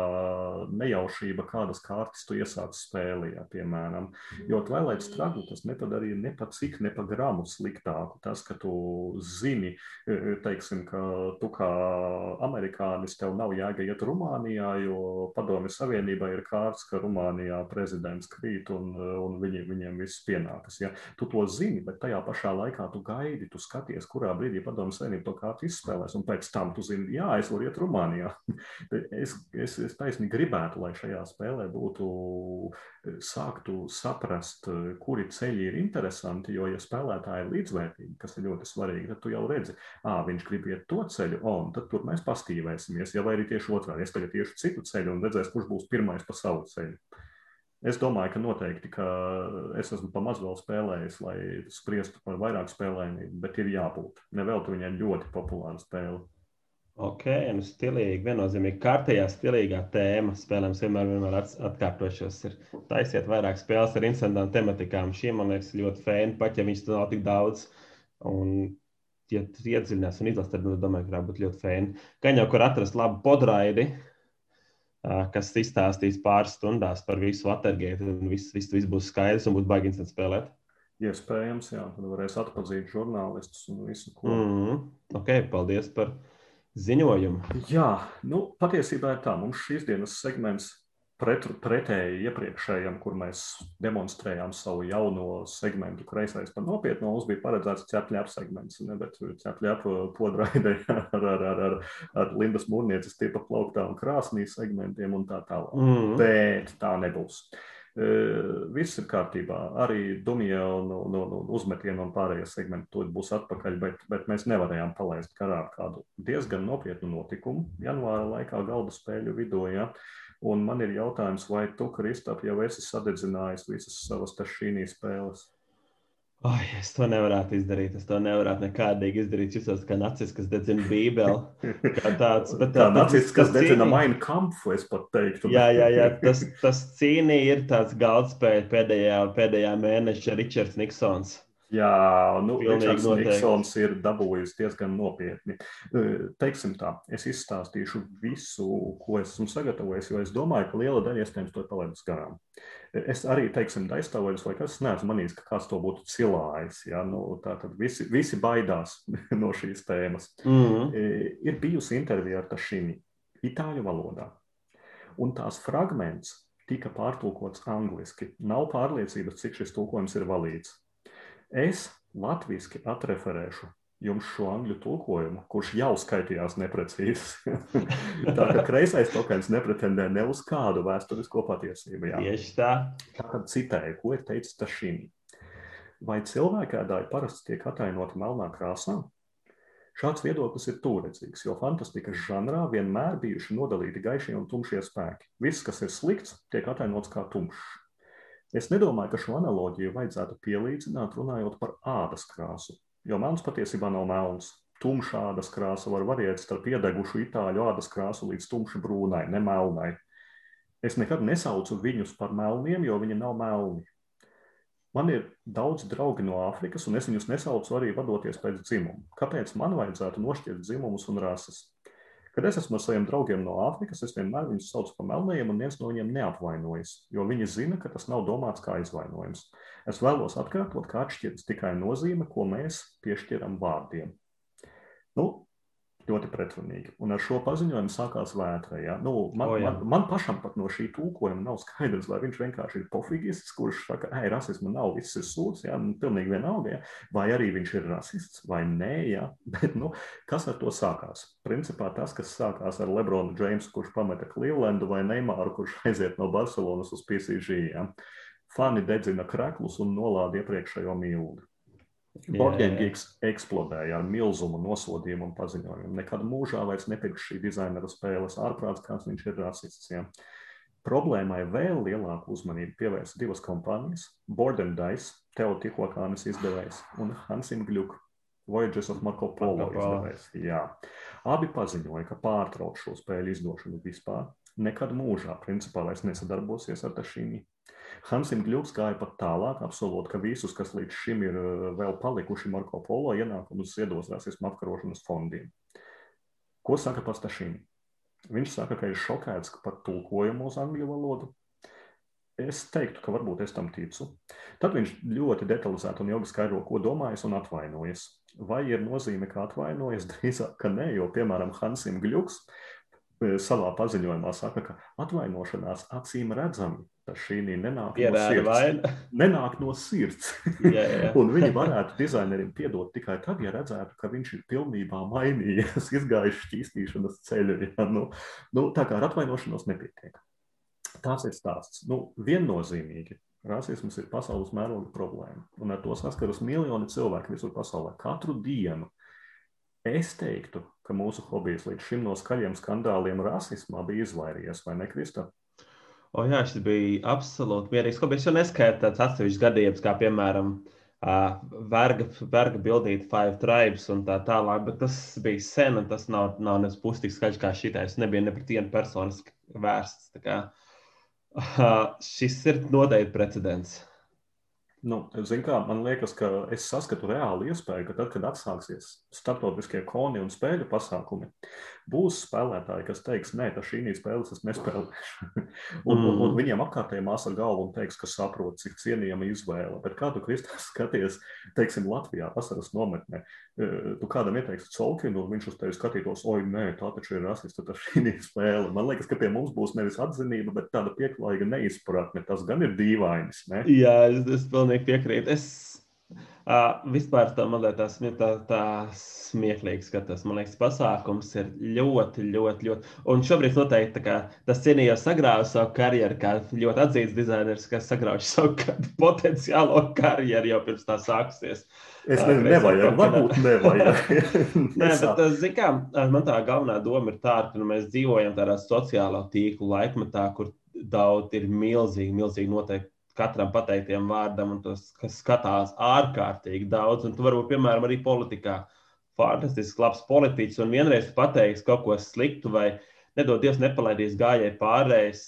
nejaušība, kādas kārtas tu iesāc spēlē, ja, piemēram. Jo Twilight Struggle tas nepadarīja ne pa cik, ne pa gramu sliktāku. Tas, ka tu zini, teiksim, ka tu kā amerikānis tev nav jēga iet Rumānijā, jo Padomju Savienībā ir kārts, ka Rumānijā prezidents krīt un, un viņi, viņiem viss pienākas. Ja? Tu to zini, bet tajā pašā laikā tu gaidi, tu skaties, kurā brīdī Padomju Savienība to kārtu izspēlēs, un pēc tam tu zini, jā, es varu iet Rumānijā. <laughs> es, es, es taisni gribētu, lai šajā spēlē būtu sāktu saprast, kuri ceļi ir interesanti, jo, ja spēlētāji ir līdzvērtīgi, kas ir ļoti svarīgi, tad tu jau redzi, ah, viņš grib iet to ceļu, un tad tur mēs pastīvēsimies. Ja vai arī tieši otrādi, es tagad iešu citu ceļu un redzēs, kurš būs pirmais pa savu ceļu. Es domāju, ka noteikti, ka es esmu pamazs vēl spēlējis, lai spriestu par vairāk spēlējumiem, bet ir jābūt. Neveltu viņai ļoti populāra spēle. Ok, nu stilīgi, viennozīmīgi kārtējā stilīgā tēma. Spēlēm vienmēr, vienmēr atkārtošos. Ir taisiet vairāk spēles ar interesantām tematikām. Šī man liekas ļoti fēni, pat ja viņas nav tik daudz. Un, ja iedziļinās un izlasi, tad, nu, domāju, ka būtu ļoti fēni. Gan jau, kur atrast labu podraidi, kas izstāstīs pāris stundās par visu Watergate, un viss, viss, viss būs skaidrs un būs baigi interesanti spēlēt. Iespējams, jā, tad varēs atpazīt žurnālistus un visu, ko. Mm -hmm. Ok, paldies par ziņojumu. Jā, nu, patiesībā ir tā. Mums šīs dienas segments pret, pretēji iepriekšējam, kur mēs demonstrējām savu jauno segmentu, kreisais par nopietnu. Mums bija paredzēts ķepļāpu segments, ne, bet ķepļāpu podraidē <laughs> ar, ar, ar, ar, ar Lindas mūrnieces tipa plauktām krāsnī segmentiem un tā tālāk. Mm. Bet tā nebūs. Uh, Viss ir kārtībā. Arī Dumija un, un, un uzmetienu un pārējie segmenti to būs atpakaļ, bet, bet mēs nevarējām palaist garā kādu diezgan nopietnu notikumu janvāra laikā galda spēļu vidū. Ja? Un man ir jautājums, vai tu, Kristap, jau esi sadedzinājis visas savas tašīnī spēles? Oh, es to nevarētu izdarīt. Es to nevarētu nekādīgi izdarīt. Es jūtos kā nacists, kas dedzina Bībeli. Kā tāds - kā nacists, kas dedzina mainu kampu, es pat teiktu. Jā, jā, jā. Tas, tas cīnī ir tāds galdspēja pēdējā, pēdējā mēneša Ričards Niksons. Jā, nu, Ričards Niksons ir dabūjis diezgan nopietni. Teiksim tā, es izstāstīšu visu, ko esmu sagatavojis, jo es domāju, ka liela daļa iespējams to palaidus garām. Es arī, teiksim, aizstāvojos, vai kas neesmu manījis, ka kāds to būtu cilājis. Ja? Nu, Tātad visi, visi baidās <laughs> no šīs tēmas. Mm -hmm. Ir bijusi intervija ar Tašīni itāļu valodā. Un tās fragments tika pārtulkots angliski. Nav pārliecības, cik šis tulkojums ir valīts. Es latviešu atreferēšu jums šo angļu tulkojumu, kurš jau skaitījās neprecīzs. <laughs> tā kā kreisais tokens nepretendē ne uz kādu vēsturisko patiesību. Jā. Tieši tā. Tātad citēju, ko ir teicis Tašīni. Vai cilvēkēdāji parasti tiek atainoti melnā krāsā? Šāds viedoklis ir tūredzīgs, jo fantastikas žanrā vienmēr bijuši nodalīti gaišie un tumšie spēki. Viss, kas ir slikts, tiek atainots kā tumšs. Es nedomāju, ka šo analoģiju vajadzētu pielīdzināt, runājot par ādas krāsu, jo melns patiesībā nav melns. Tumša ādas krāsa var variēt starp iedegušu itāļu ādas krāsu līdz tumši brūnai, ne melnai. Es nekad nesaucu viņus par melniem, jo viņi nav melni. Man ir daudz draugi no Āfrikas, un es viņus nesaucu arī vadoties pēc dzimuma. Kāpēc man vajadzētu nošķirt dzimumus un rases? Kad es esmu ar saviem draugiem no Āfrikas, es vienmēr viņus saucu par melnajiem, un viens no viņiem neapvainojas, jo viņi zina, ka tas nav domāts kā aizvainojums. Es vēlos atkārtot, kā atšķiras tikai nozīme, ko mēs piešķiram vārdiem. Nu, ļoti pretrunīgi. Un ar šo paziņojumu sākās vētra. Ja? Nu, man, O, jā. man, man pašam pat no šī tūkojuma nav skaidrs, vai viņš vienkārši ir pofigists, kurš saka, ej, rasismu nav, viss ir sūds, ja? nu, pilnīgi vienalga, ja? vai arī viņš ir rasists vai nē. Ja? <laughs> Bet, nu, kas ar to sākās? Principā tas, kas sākās ar Lebronu Džeimsu, kurš pameta Clevelandu, vai Neimāru, kurš <laughs> aiziet no Barcelonas uz PCG. Ja? Fani dedzina kreklus un nolāda iepriekšējo mīldi. Borgēngiks eksplodēja ar milzumu nosodījumu un paziņojumu. Nekad mūžā vairs nepirks šī dizainera spēles ārprāts, kāds viņš ir rasists. Ja. Problēmai vēl lielāku uzmanību pievērsa divas kompānijas - Borden Dice, Teo Tihokānis izdevējs un Hansim Gluck, Voyages of Marco Polo. izdevējs. Jā. Abi paziņoja, ka pārtrauc šo spēļu izdošanu vispār. Nekad mūžā, principā, vairs nesadarbosies ar Tašīnu. Hansim Gluks gāja pat tālāk, apsolot, ka visus, kas līdz šim ir eh, vēl palikuši Marko Polo ienākumus, iedos rasismu apkarošanas fondiem. Ko saka pats Tašīni? Viņš saka, ka ir šokēts par tulkojumu uz angļu valodu. Es teiktu, ka varbūt es tam ticu. Tad viņš ļoti detalizēti un ilgi skaidro, ko domājis un atvainojas. Vai ir nozīme, ka atvainojas? <laughs> Drīzāk, ka nē, jo, piemēram, Hansim Gluks eh, savā paziņojumā saka, ka atvainošanās acīm redzami šī nenāk no Pierāda sirds. <laughs> Nenāk no sirds. Jā, jā. <laughs> Un viņi varētu dizainerim piedot tikai tad, ja redzētu, ka viņš ir pilnībā mainījies, <laughs> izgājis šķīstīšanas ceļu. Ja? Nu, nu, tā kā ar atvainošanos nepietiek. Tas ir stāsts. Nu, viennozīmīgi. Rasisms ir pasaules mēroga problēma, un ar to saskaras miljoni cilvēku visur pasaulē katru dienu. Es teiktu, ka mūsu hobijs līdz šim no skaļiem skandāliem rasismā bija izvairījies, vai ne, Krista? O, jā, šis bija absolūti mierīgs. Ko es jau neskaitu tāds atsevišķs gadījums, kā piemēram uh, verga, verga bildīta Five Tribes un tā tālāk, bet tas bija sen un tas nav, nav nes pusi tik skaļš kā šitais. Nebija ne pret vienu personu vērsts. Tā Kā, uh, šis ir noteikti precedents. Nu, zin kā, man liekas, ka es saskatu reāli iespēju, ka tad, kad atsāksies starptautiskie koni un spēļu pasākumi, būs spēlētāji, kas teiks, nē, tas šī spēles es nespēlēšu. <laughs> un, un, un viņiem apkārtēji māsa galvu un teiks, ka saprot, cik cienījama izvēle. Bet kā tu, Kristās, <laughs> skaties, teiksim, Latvijā vasaras nometnē, eh, tu kādam ieteiksi Colkinu, un viņš uz tevi skatītos, oi, nē, tā taču ir rasista, tas šī spēle. Man liekas, ka pie mums būs nevis atzinība, bet tāda pieklājīga neizpratne. Tas gan ir dīvainis, ne? Jā, es, es pilnīgi piekrītu. Es uh, vispār tā, man liekas, tā, tā, tā smieklīgi skatos. Man liekas, pasākums ir ļoti, ļoti, ļoti. Un šobrīd noteikti tā kā, tas cienījās sagrāvis savu karjeru, kā ļoti atzīts dizainers, kas sagrauj <laughs> savu potenciālo karjeru jau pirms tā sāksies. Es Tā, nezinu, nevajag, kādā- varbūt nevajag. <laughs> Nē, bet, zināmā kā, man tā galvenā doma ir tāda, ka nu, mēs dzīvojam tādā sociālā tīkla laikmetā, kur daudz ir milzīgi, milzīgi noteikti katram pateiktiem vārdam, un tas kas skatās ārkārtīgi daudz. Un tu varbūt, piemēram, arī politikā, fantastisks, labs politiķis, un vienreiz tu pateiksi kaut ko sliktu, vai nedod Dievs nepalaidīs gājēji pārējais.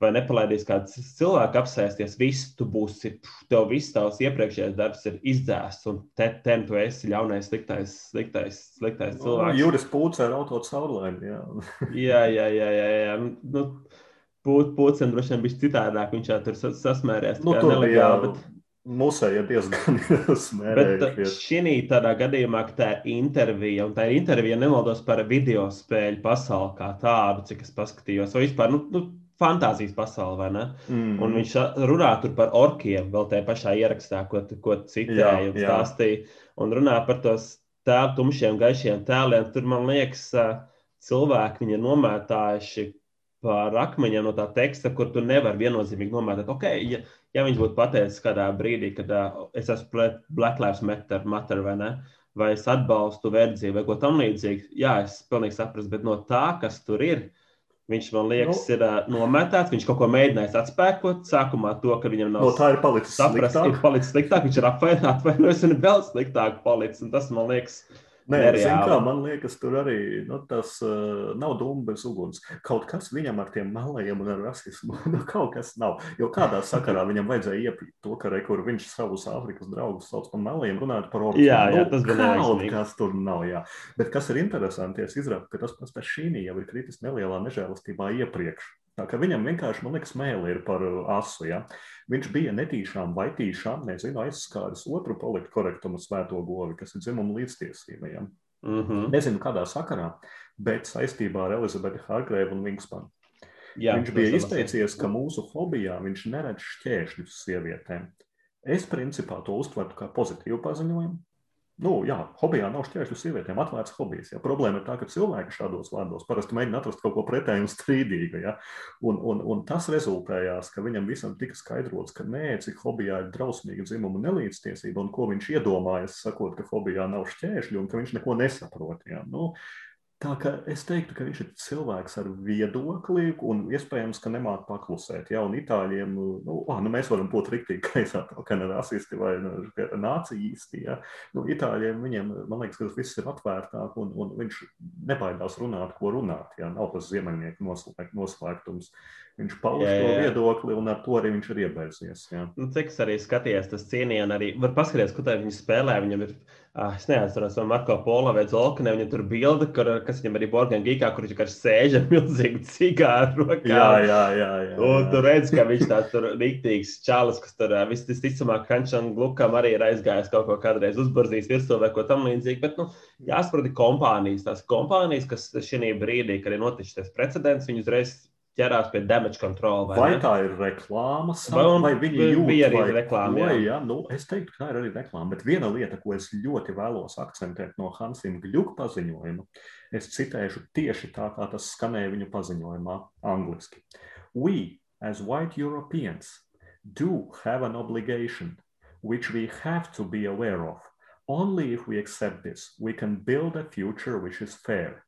Vai nepalaidīs kāds cilvēks apsēsties, viss tu būsi, tev viss tavs iepriekšējais darbs ir izdzēsts, un te, ten tu esi ļaunais, sliktais, sliktais, sliktais cilvēks. Juris Pūce ar auto caurlaini. <laughs> jā. Jā, jā, jā, jā. jā. Nu, būt, Pūcēn droši vien bija citādāk, viņš jau tur sas- sasmēries. Nu, tur bija bet, Mūsēji diezgan <laughs> bet smērējušies. šī tādā gadījumā, ka tā ir intervija, un tā ir intervija, nemaldos par video spēļu pasauli kā tādu, cik es paskatījos, vai vispār, nu, nu fantāzijas pasauli, vai ne? Mm. Un viņš runā tur par orkiem, vēl tajā pašā ierakstā, ko, ko citēja Jā, un jā. stāstīja. Un runā par tos tēlu, tumšiem, gaišiem tēliem. Tur, man liekas, ā, cilvēki viņi ir nomētājuši par akmeņiem no tā teksta, kur tu nevari viennozīmīgi nomētāt. Okay, ja, ja viņš būtu pateicis kādā brīdī, kad uh, es esmu pret Black Lives Matter, matter vai ne? Vai es atbalstu verdzību vai ko tamlīdzīgu, jā, es pilnīgi saprotu, bet no tā, kas tur ir, Viņš man liekas, nu, ir uh, nometēts. Viņš kaut ko mēģinājis atspēkot. Sākumā to, ka viņam nav No tā ir palicis saprast, sliktāk. ir palicis sliktāk. Viņš ir apvainojis, atvainojis un vēl sliktāk palicis. Un tas man liekas, Nē, zin kā, man liekas, tur arī nu, tas uh, nav dūmu bez uguns. Kaut kas viņam ar tiem melniem un ar rasismu. <laughs> Nu, kaut kas nav. Jo kādā sakarā viņam vajadzēja iepīt to, ka re, viņš savus Āfrikas draugus sauc par melniem, runājot par orkiem. Jā, jā, nu, tas bija kaut kas tur nav. Jā. Bet kas ir interesanti, es izrādu, ka tas pats Pešīnī jau ir kritis nelielā nežēlastībā iepriekš. Tā kā viņam vienkārši, man liekas, mēlī ir par uh, asu. Ja? Viņš bija netīšām vai tīšām, nezinu, aizskāris otru politikorektumu svēto govi, kas ir dzimuma līdztiesība. Ja? Mm -hmm. Nezinu, kādā sakarā, bet saistībā ar Elizabeti Hargrēvu un Vingspanu. Jā, viņš bija izteicies, ka mūsu hobijā viņš neredz šķēršļus sievietēm. Es principā to uztvertu kā pozitīvu paziņojumu. Nu, jā, hobijā nav šķēršļu sievietēm, atvērts hobijs. Ja. Problēma ir tā, ka cilvēki šādos vārdos parasti mēģina atrast kaut ko pretēju un strīdīgu. Ja. Un, un, un tas rezultējās, ka viņam visam tika skaidrots, ka nē, cik hobijā ir drausmīga dzimuma nelīdztiesība un ko viņš iedomājas, sakot, ka hobijā nav šķēršļu un ka viņš neko nesaprot. Ja. Nu, Tā kā es teiktu, ka viņš ir cilvēks ar viedokli, un iespējams, ka nemāķi paklusēt. Ja, un itāļiem, nu, oh, nu mēs varam būt rīktīgi kreisā, kā ne rasisti vai nu, nācijisti. Ja. Nu, itāļiem, viņiem, man liekas, ka tas viss ir atvērtāk, un, un viņš nebaidās runāt, ko runāt. Ja. Nav tas ziemeļnieku noslēgtums. Viņš pauž jā, jā. to viedokli, un ar to arī viņš ir iebeidzies. Nu, cik es arī skatījos, tas cienījums arī var paskatīties, ko tā viņi spēlē. Viņam ir, ah, es neatceros, vai Marko Pola vai Zolkane, viņam tur bilde, kur, kas viņam arī Borgan Gīkā, kur viņš vienkārši sēž ar milzīgu <laughs> cigāru rokā. Jā, jā, jā. jā, jā. Un tu redz, ka viņš tāds tur rīktīgs čalis, kas tur visticamāk Hančam Glukam arī ir aizgājis kaut ko kādreiz uzbarzījis virsū vai ko tam līdzīgu. Bet, nu, jāsaprot, kompānijas, tās kompānijas, kas šī brīdī, kad ir noticis precedents, viņi uzreiz ķerās pie damage control. Vai, vai tā ir reklāma, vai, vai viņi jūt, bija arī vai, reklāma? Jā. jā, nu, es teiktu, ka tā ir arī reklāma. Bet viena lieta, ko es ļoti vēlos akcentēt no Hansina Gļuka paziņojuma, es citēšu tieši tā, kā tas skanēja viņa paziņojumā angliski. We, as white Europeans, do have an obligation which we have to be aware of. Only if we accept this, we can build a future which is fair.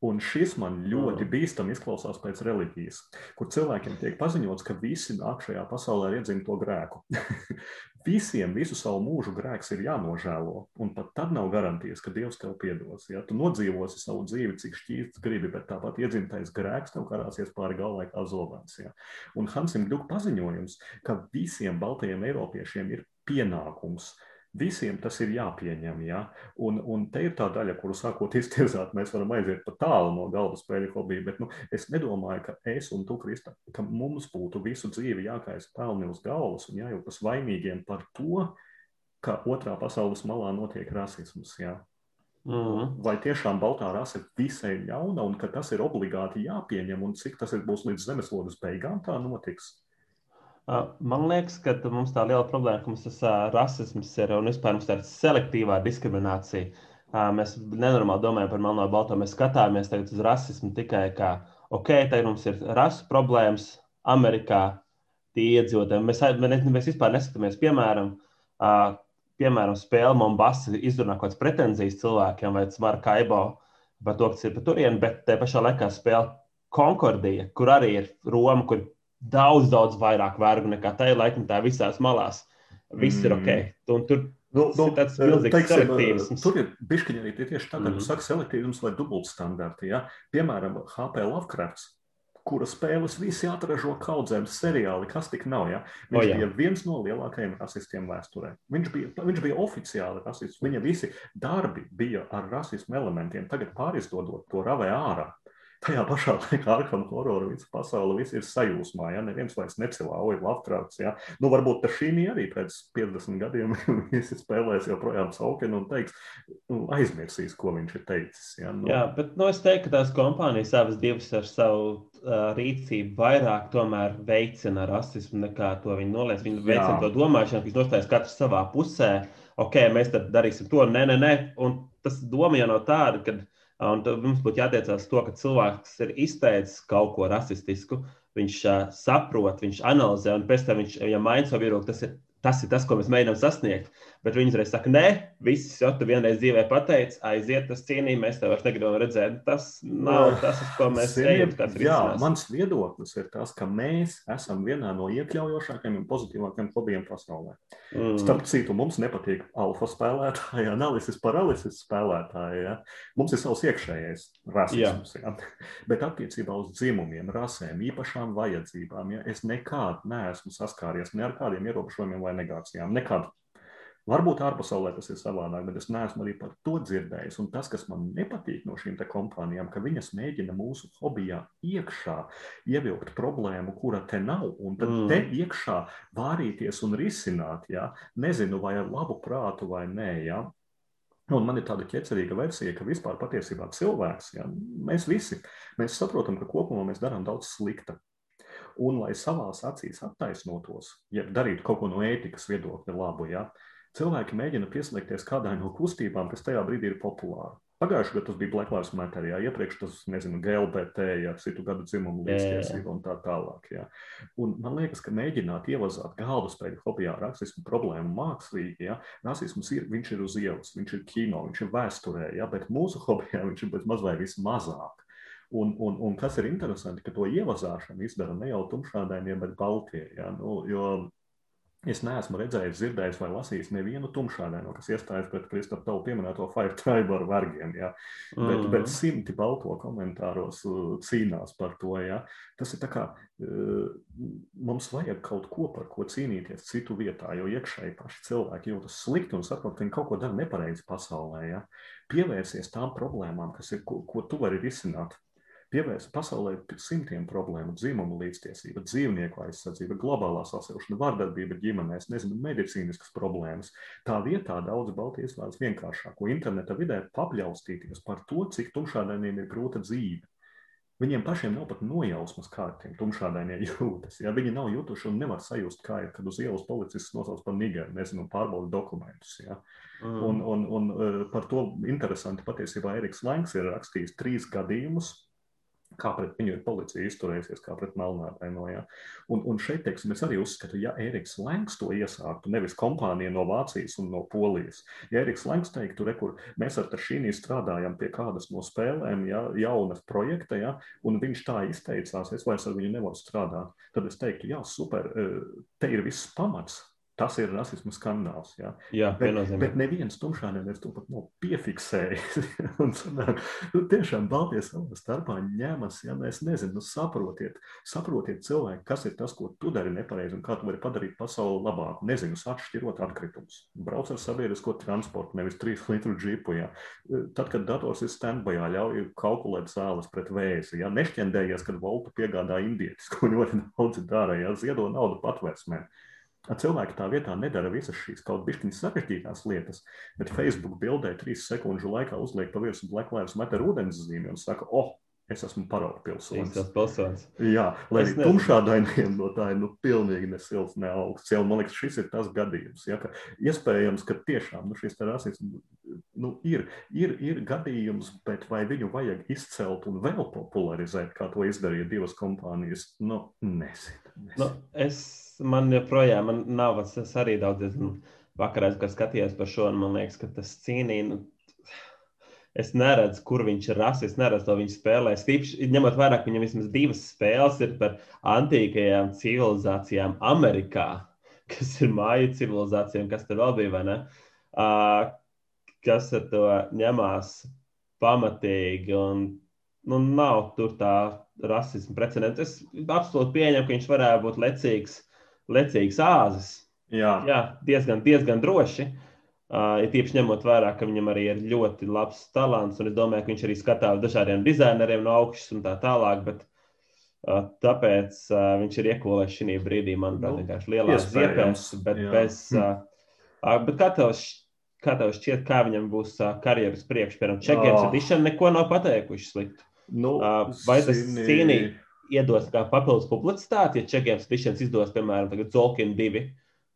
Un šis man ļoti bīstami izklausās pēc reliģijas, kur cilvēkiem tiek paziņots, ka visi nāk šajā pasaulē ar iedzimto grēku. <laughs> Visiem visu savu mūžu grēks ir jānožēlo, un pat tad nav garantijas, ka Dievs tev piedos. Ja? Tu nodzīvosi savu dzīvi, cik šķīsts gribi, bet tāpat iedzimtais grēks tev karāsies pāri galvai kā zobens. Ja? Un Hansim Gluck paziņojums, ka visiem baltajiem eiropiešiem ir pienākums uh, Visiem tas ir jāpieņem. Ja? Un, un te ir tā daļa, kuru sākot <laughs> iztirzāt, mēs varam aiziet pa tālu no galda spēļu hobija. Bet nu, es nedomāju, ka es un tu, Krista, ka mums būtu visu dzīvi jākaisa pelni uz galvas un jājūtas vainīgiem par to, ka otrā pasaules malā notiek rasisms. Ja? Mm -hmm. Vai tiešām baltā rasa ir visai ļauna un ka tas ir obligāti jāpieņem un cik tas ir būs līdz zemeslodes beigām tā notiks? Man liekas, ka mums tā liela problēma, ka mums tas rasisms ir un vispār mums tāda selektīvā diskriminācija. Mēs nenormāli domājam par melno balto. Mēs skatāmies uz rasismu tikai kā, ok, tagad mums ir rasu problēmas Amerikā, tie iedzīvotāji. Mēs, mēs, mēs vispār neskatāmies, piemēram, piemēram spēle Mombasa izrunā kaut kādas pretenzijas cilvēkiem vai Markaibo par to, kas ir pa turieni, bet te pašā laikā spēle Konkordija, kur arī ir Roma, kur daudz, daudz vairāk vergu nekā tajā laikmetā visās malās. Viss mm. ir ok. Un tur Nu, nu, tāds milzīgs teiksim, selektīvisms. Tur ir bišķiņi arī tieši tā, ka mm tu saki selektīvisms vai dubultstandarti. Ja? Piemēram, HP Lovecrafts, kura spēles visi atražo kaudzēm seriāli, kas tik nav. Ja? Viņš o, jā. bija viens no lielākajiem rasistiem vēsturē. Viņš bija, viņš bija oficiāli rasists. Viņa visi darbi bija ar rasismu elementiem. Tagad pārizdodot to ravē ārā tajā pašā <laughs> laikā Arkam horora visa pasaule viss ir sajūsmā, ja neviens vairs necilāja Lovecrafts, ja. Nu, varbūt šī arī pēc 50 gadiem <laughs> visi spēlēs joprojām Saukenu un teiks, nu, aizmirsīs, ko viņš ir teicis. Ja. Nu. Jā, bet nu, es teiktu, ka tās kompānijas savas divas ar savu uh, rīcību vairāk tomēr veicina rasismu nekā to viņi noliec. Viņi veicina Jā. to domāšanu, ka viņi nostājas katrs savā pusē. Ok, mēs tad darīsim to, nē, nē, nē. Un tas doma jau nav tāda, ka Un mums būtu jātiecās to, ka cilvēks ir izteicis kaut ko rasistisku, viņš uh, saprot, viņš analizē, un pēc tam viņš, ja maina savu viedokli, tas ir tas, ir tas, ko mēs mēģinām sasniegt. Bet viņi uzreiz saka, nē, viss jau tu vienreiz dzīvē pateici, aiziet, tas cienīt, mēs tev vairs negribam redzēt. Tas nav tas, uz ko mēs ejam. Jā, mans viedoklis ir tas, ka mēs esam vienā no iekļaujošākajiem un pozitīvākajiem hobijiem pasaulē. Mm. Starp citu, mums nepatīk alfa spēlētāji, analises paralises spēlētāji. Ja? Mums ir savs iekšējais rasisms. Ja? Bet attiecībā uz dzimumiem, rasēm, īpašām vajadzībām, ja? es nekad neesmu saskāries ne ar kādiem ierobežojumiem vai negācijām. Nekad. Varbūt ārpasaulē tas ir savādāk, bet es neesmu arī par to dzirdējis. Un tas, kas man nepatīk no šīm kompānijām, ka viņas mēģina mūsu hobijā iekšā ievilkt problēmu, kura te nav, un tad mm. te iekšā vārīties un risināt, ja? nezinu, vai ar labu prātu vai nē. Ja? Un man ir tāda ķecerīga versija, ka vispār patiesībā cilvēks, ja, mēs visi mēs saprotam, ka kopumā mēs darām daudz slikta. Un, lai savās acīs attaisnotos, ja darītu kaut ko no ētikas viedokļa labu, ja, cilvēki mēģina pieslēgties kādai no kustībām, kas tajā brīdī ir populāra. Pagājušajā gadā tas bija Black Lives Matter, jā, iepriekš tas, nezinu, GLBT, jā, citu gadu dzimumu līdztiesību un tā tālāk. Jā. Un man liekas, ka mēģināt ievazāt galvaspēļu hobijā rasismu problēmu mākslīgi, jā, rasisms ir, viņš ir uz ielas, viņš ir kino, viņš ir vēsturē, jā, bet mūsu hobijā viņš ir bez mazliet vismazāk. Un, un, un kas ir interesanti, ka to ievazāšanu izdara ne jau tumšādainie, bet baltie. Ja? Nu, jo Es neesmu redzējis, dzirdējis vai lasījis nevienu tumšādaino, kas iestājas pret Kristofru tavu pieminēto Five Tribe ar vergiem. Ja? Mm. Bet, bet mhm. simti balto komentāros uh, cīnās par to. Ja? Tas ir tā kā uh, mums vajag kaut ko, par ko cīnīties citu vietā, jo iekšēji paši cilvēki jūtas slikti un saprot, ka viņi kaut ko dara nepareizi pasaulē. Ja? Pievērsies tām problēmām, kas ir, ko, ko tu vari risināt pievērsta pasaulē simtiem problēmu, dzimumu līdztiesība, dzīvnieku aizsardzība, globālā sasilšana, vardarbība ģimenēs, nezinu, medicīniskas problēmas. Tā vietā daudz Baltijas izvēlas vienkāršāko interneta vidē papļaustīties par to, cik tumšādainiem ir grūta dzīve. Viņiem pašiem nav pat nojausmas, kā tiem tumšādainie jūtas. Ja? Viņi nav jutuši un nevar sajust, kā ir, kad uz ielas policists nosauc par nigēru, nezinu, pārbauda dokumentus. Ja? Mm. Un, un, un eh, par to interesanti patiesībā Eriks Langs ir rakstījis trīs gadījumus, kā pret viņu ir policija izturējusies, kā pret melnādaino. Ja? Un, un šeit, teiksim, es arī uzskatu, ja Eriks Lenks to iesāktu, nevis kompānija no Vācijas un no Polijas, ja Eriks Lenks teiktu, re, kur mēs ar Tašīnī strādājam pie kādas no spēlēm, ja, jaunas projekta, ja, un viņš tā izteicās, es vairs ar viņu nevaru strādāt, tad es teiktu, jā, super, eh, te ir viss pamats, Tas ir rasisma skandāls. Ja? Jā, bet, bet neviens tumšādienis to pat nav piefiksējis. <laughs> un, nu, tiešām Baltijas savā starpā ņemas, ja mēs nezinām, nu, saprotiet, saprotiet cilvēki, kas ir tas, ko tu dari nepareizi un kā tu vari padarīt pasauli labāku. Nezinu, atšķirot atkritumus. Brauc ar sabiedrisko transportu, nevis trīs litru džipu. Ja? Tad, kad dators ir standbajā, ļauj kalkulēt zāles pret vēzi. Ja? Nešķendējies, kad voltu piegādā indietis, ko ļoti daudzi dara, ja? ziedo naudu patvērsmēm. Cilvēki tā vietā nedara visas šīs kaut kādas sarežģītās lietas, bet Facebook bildē trīs sekundžu laikā uzliek pa virsmu Black Lives Matter ūdens zīmi un saka, oh, es esmu paraugu pilsonis. pilsonis. Jā, lai arī tumšādainiem no tā ir nu, pilnīgi ne silts, ne augsts. Jā, man liekas, šis ir tas gadījums. Ja, ka iespējams, ka tiešām nu, šis rasisms nu, ir, ir, ir gadījums, bet vai viņu vajag izcelt un vēl popularizēt, kā to izdarīja divas kompānijas, nu, nezinu. nezinu. Nu, es man joprojām man nav, es arī daudz vakarā skatījos par šo, un man liekas, ka tas cīnīja. Nu, es neredzu, kur viņš ir rasis, neredzu to viņa spēlē. Stīpši, ņemot vērā, ka viņam vismaz divas spēles ir par antīkajām civilizācijām Amerikā, kas ir māju civilizācijām, kas tur vēl bija, vai ne? Uh, kas ar to ņemās pamatīgi, un nu, nav tur tā rasisma precedenta. Es absolūti pieņemu, ka viņš varētu būt lecīgs lecīgs āzis. Jā. Jā, diezgan, diezgan droši. Uh, tieši ņemot vērā, ka viņam arī ir ļoti labs talants, un es domāju, ka viņš arī skatās dažādiem dizaineriem no augšas un tā tālāk. Bet, uh, tāpēc uh, viņš ir iekolējis šī brīdī, manuprāt, nu, vienkārši lielās ziepes. Bet, bez, uh, uh, bet kā tev, kā tev šķiet, kā viņam būs uh, karjeras priekš, piemēram, Čekijas oh. edition neko nav pateikuši sliktu? Nu, uh, vai tas cīnīt? Iedos kā papildus publicitāti, ja Čekiem Stišens izdos, piemēram, Zolkin 2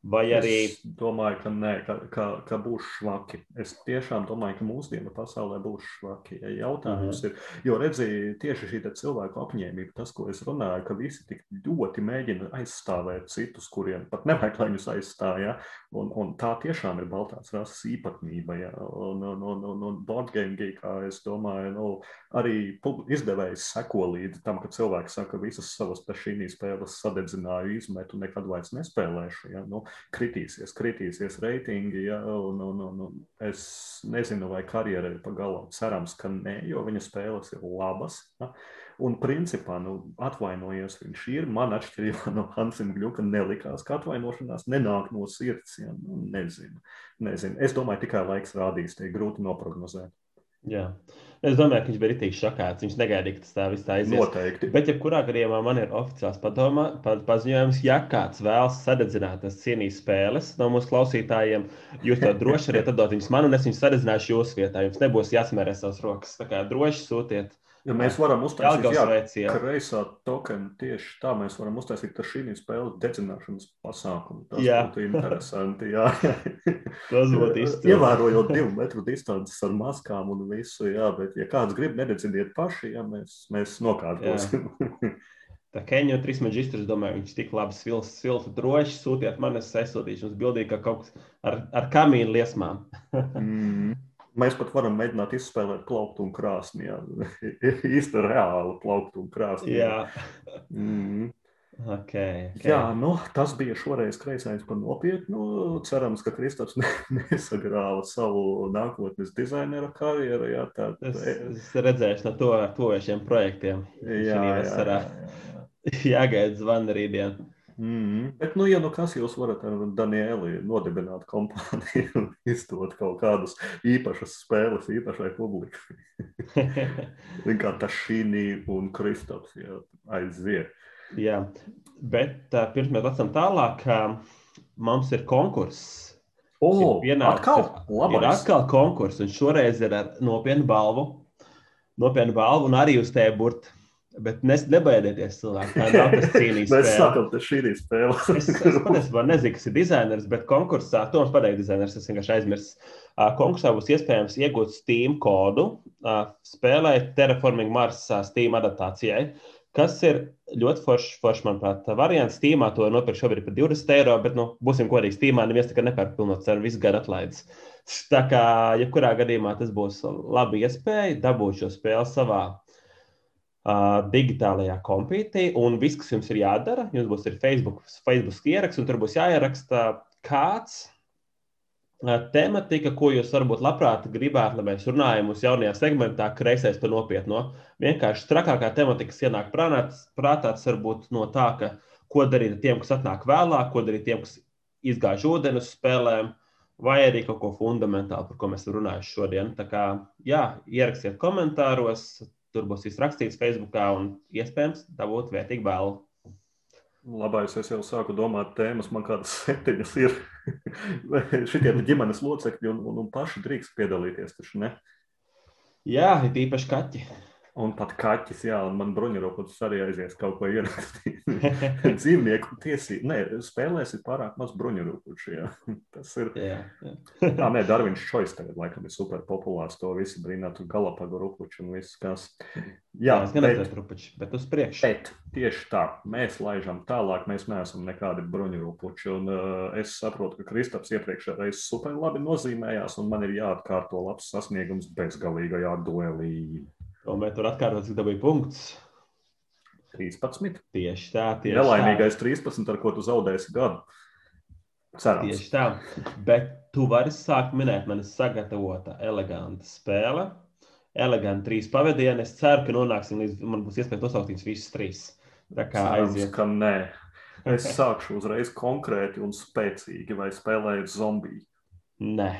Vai arī. Es domāju, ka nē, ka, ka, ka būs švaki. Es tiešām domāju, ka mūsdienu pasaulē būs švaki. Ja jautājums mm -hmm. ir, jo redzēju tieši šī cilvēku apņēmība, tas, ko es runāju, ka visi tik ļoti mēģina aizstāvēt citus, kuriem pat nevajag, lai viņus aizstāv. Ja? Un, un tā tiešām ir Baltās rases īpatnība. Ja? Un, un, un, un, un boardgame geekā es domāju, nu, arī izdevējs seko līdzi tam, ka cilvēki saka, ka visas savas šīs spēles sadedzināju, izmetu, nekad vairs nespēlēšu. Ja? Nu, kritīsies, kritīsies reitingi. Ja, un, un, un, un es nezinu, vai karjerai ir pagalam. Cerams, ka nē, jo viņa spēles ir labas. Ja. Un principā, nu, atvainojies viņš ir. Man atšķirībā no Hansina Gluka nelikās, ka atvainošanās nenāk no sirds. Ja. Nu, nezinu, nezinu. Es domāju, tikai laiks rādīs, tie grūti noprognozēt. Jā. Es domāju, ka viņš bija rītīgi šokēts. Viņš negaidīja, ka tas tā viss tā aizies. Noteikti. Bet, ja kurā gadījumā man ir oficiāls padomā, pa, paziņojums, ja kāds vēlas sadedzināt cienīt spēles no mūsu klausītājiem, jūs to droši varat atdot viņus man, un es viņus sadedzināšu jūsu vietā. Jums nebūs jāsmērē savas rokas. Tā kā droši sūtiet Ja mēs varam uztaisīt Jelgavas jā, veicien. kreisā tokenu tieši tā, mēs varam uztaisīt šī spēles dedzināšanas pasākumu. Tas Jā. būtu interesanti. Jā. Tas būtu <laughs> izcili. Ievērojot divu metru distances ar maskām un visu, jā, bet ja kāds grib nededziniet paši, jā, mēs, mēs nokārtosim. Tā Keņģa trīs maģistrs, domāju, viņš tik labi svilts, svilts droši sūtiet man, es aizsūtīšu jums bildīgi, ka kaut kas ar, ar kamīnu liesmām. mm. Mēs pat varam mēģināt izspēlēt plauktu un krāsni. Jā. <laughs> Īsta reāla plauktu un krāsni. Jā, Mm. Okay, okay. Jā, nu, tas bija šoreiz kreisais par nopietnu. Cerams, ka Kristaps ne, <laughs> nesagrāva savu nākotnes dizainera karjeru. Jā, tā, Es, es redzēšu to ar tojušiem projektiem. jā, jā, vasarā. jā. <laughs> Jāgaida zvana rītdien. Mm. Bet, nu, ja nu kas jūs varat ar Danieli nodibināt kompāniju <laughs> un izdot kaut kādus īpašas spēles īpašai publikai, kā Tašīnī un Kristaps jā, aiziet. Jā, bet uh, pirms mēs lecam tālāk, uh, mums ir konkurss. O, Ir pienācis- atkal Ir labais. atkal konkurss, un šoreiz ir ar nopietnu balvu. Nopietnu balvu un arī uz tēju burtu. Bet nes, nebaidieties, cilvēki. Tā nav tas cīnīs. <laughs> Mēs sākam te šī spēle. Es, es patiesībā nezinu, kas ir dizainers, bet konkursā, Toms pateiks, dizainers, es vienkārši aizmirsu. Uh, Konkursā būs iespējams iegūt Steam kodu uh, spēlē Terraforming Mars uh, Steam adaptācijai, kas ir ļoti foršs, forš, manuprāt, variants. Steamā to var nopirkt šobrīd par 20 eiro, bet, nu, būsim godīgi, Steamā neviens tā kā nepērk pilnot cenu, visu gadu atlaides. Tā kā, jebkurā gadījumā tas būs labi iespēja dabūt šo spēli savā uh, digitālajā kompītī. Un viss, kas jums ir jādara, jums būs ir Facebook, Facebook ieraksts, un tur būs jāieraksta kāds tematika, ko jūs varbūt labprāt gribētu, lai mēs runājam uz jaunajā segmentā, kreisais par nopietno. Vienkārši trakākā tematika, ienāk prātā, prātā tas var būt no tā, ka ko darīt ar tiem, kas atnāk vēlāk, ko darīt tiem, kas izgāž ūdeni uz spēlēm. Vai arī kaut ko fundamentālu, par ko mēs runājuši šodien. Tā kā, jā, ierakstiet komentāros, tur būs viss rakstīts Facebook, un iespējams dabūt vērtīgu balvu. Labais, es jau sāku domāt, tēmas man kādas septiņas ir. <laughs> Šitie ir ģimenes locekļi un, un, un paši drīkst piedalīties, taču ne? Jā, ir īpaši kaķi. Un pat kaķis, jā, un man bruņurokots arī aizies kaut ko <laughs> ierakstīt. Dzīvnieku tiesību. Nē, spēlēs ir pārāk maz bruņurokoču, jā. <laughs> Tas ir. jā, jā. <laughs> Tā, nē, Darvins Čois tagad laikam ir super populārs. To visi brīnā, tur galapagu rupuču un viss, kas. Jā, es redzēju trupuči, bet uz priekšu. bet tieši tā, mēs laižam tālāk, mēs neesam nekādi bruņuropuči. Un uh, es saprotu, ka Kristaps iepriekšējā reizē super labi nozīmējās, un man ir jāatkārto labs sasniegums bezgalīgajā duelī. Tomēr tur atkārtots, ka dabūja punkts. 13. Tieši tā, tieši Nelaimīgais 13, ar ko tu zaudēsi gadu. tā. Cerams. Tieši tā. Bet tu vari sākt minēt manis sagatavota eleganta spēle. Eleganti trīs pavadieni. Es ceru, ka nonāksim līdz man būs iespēja nosaukt viņus visus trīs. Tā kā Cerams, aiziet. ka nē. Es sākšu uzreiz konkrēti un spēcīgi, vai spēlēju zombiju. Nē,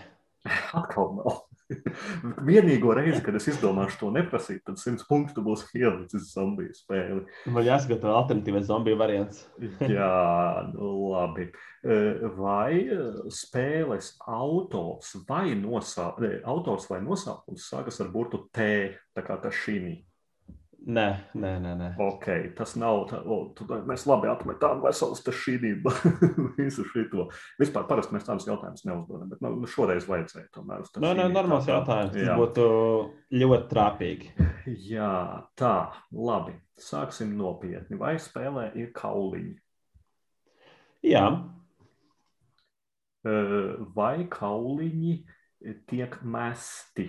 Atkal nav. <laughs> Vienīgo reizi, kad es izdomāšu to neprasīt, tad 100 punktu būs ielicis zombiju spēli. man jāsagatavo alternatīvais zombiju variants. <laughs> Jā, nu labi. Eh, Vai eh, spēles autors vai, nosā, ne, autors vai nosaukums sākas ar burtu T, tā kā tas šī? Nē, nē, nē. nē. Ok, tas nav. Tā, o, tu, mēs labi atmetām veselas šīm, <laughs> visu šo. Vispār parasti mēs tādus jautājumus neuzdodam, bet nu, šoreiz vajadzēja tomēr Nē, nē, normāls jautājums. Tas Jā. būtu ļoti trāpīgi. <laughs> Jā, tā, labi. Sāksim nopietni. Vai spēlē ir kauliņi? Jā, Vai kauliņi tiek mesti?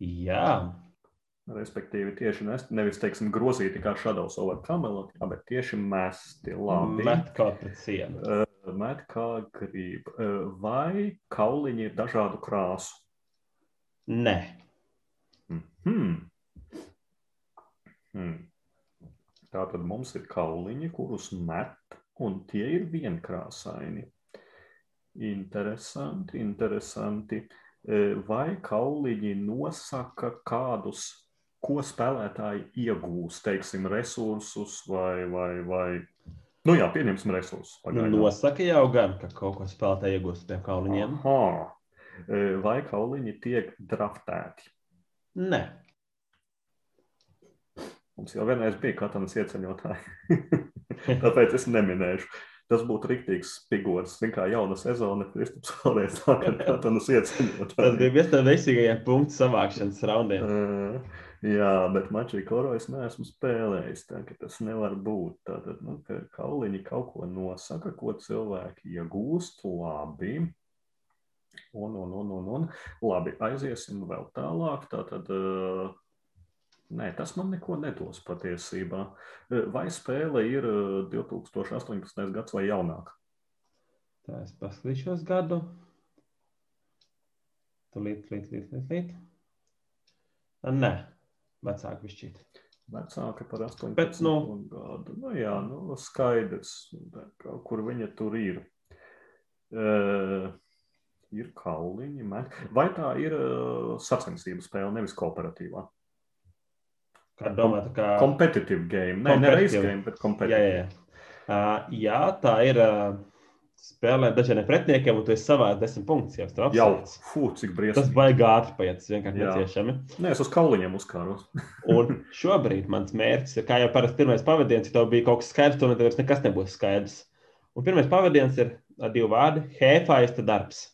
jā. Respektīvi, tieši nest, nevis teiksim, grozīti kā Shadows over Camelot, jā, bet tieši mesti. Labi. met kaut pret sienu. Eh, Met kā grib. Eh, Vai kauliņi ir dažādu krāsu? Nē, Hmm. Hmm. Tā tad mums ir kauliņi, kurus met, un tie ir vienkrāsaini. Interesanti, interesanti. vai kauliņi nosaka kādus, ko spēlētāji iegūs, teiksim, resursus vai, vai, vai Nu jā, pieņemsim resursus. Pagaidām. Nosaka jau gan, ka kaut ko spēlētāji iegūst tiem kauliņiem. Aha. Vai kauliņi tiek draftēti? Nē. Mums jau vienreiz bija katanas ieceļotāji. <laughs> Tāpēc es neminēšu. Tas būtu rīktīgs figūrs. Viņa kā jauna sezona, Kristaps vēlreiz tā kā katanas <laughs> ieceļotāji. Tas bija viens no veselīgajiem punktu savākšanas raundiem. Uh, jā, bet mačī koro es neesmu spēlējis. Tā, tas nevar būt. Tātad, nu, ka kauliņi kaut ko nosaka, ko cilvēki iegūst. Labi. Un, un, un, un, un. Labi, aiziesim vēl tālāk. Tātad, uh, Nē, tas man neko nedos patiesībā. Vai spēle ir 2018. gads vai jaunāk? Tā es paskatīšos gadu. Tūlīt, tūlīt, tūlīt, tūlīt. Nē, vecāka višķīt. Vecāka par 18 Bet, nu, gadu. Nu, jā, nu, skaidrs, kur viņa tur ir. Uh, ir kauliņi. Vai tā ir uh, sacensību spēle, nevis kooperatīvā? Kā domāt, kā competitive game. Nē, ne race game, bet competitive. Jā, jā, jā. Uh, jā tā ir. Uh, spēlē dažādiem pretiniekiem, un tu esi savā desmit punktus jau strādājis. Jau, fū, cik briesmīgi. Tas baigi ātri paiet, tas vienkārši neciešami. Nē, es uz kauliņiem uzkāros. <laughs> un šobrīd mans mērķis ir, kā jau parasti pirmais pavadiens, ja tev bija kaut kas skaidrs, tad vairs nekas nebūs skaidrs. Un pirmais pavadiens ir ar divu vārdu - hefaista darbs.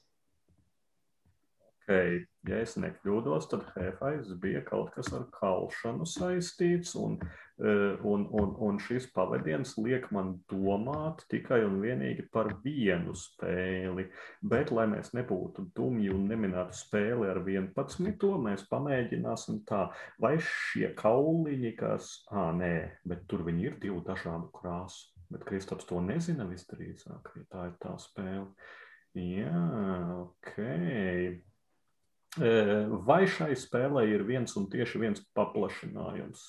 Okay ja es nekļūdos, tad Hefais bija kaut kas ar kalšanu saistīts, un, e, un, un, un šis pavadiens liek man domāt tikai un vienīgi par vienu spēli. Bet, lai mēs nebūtu dumji un neminētu spēli ar 11, mēs pamēģināsim tā, vai šie kauliņi, kas, ah, nē, bet tur viņi ir divu dažādu krāsu. Bet Kristaps to nezina visdrīzāk, ja tā ir tā spēle. Jā, ok. Vai šai spēlē ir viens un tieši viens paplašinājums?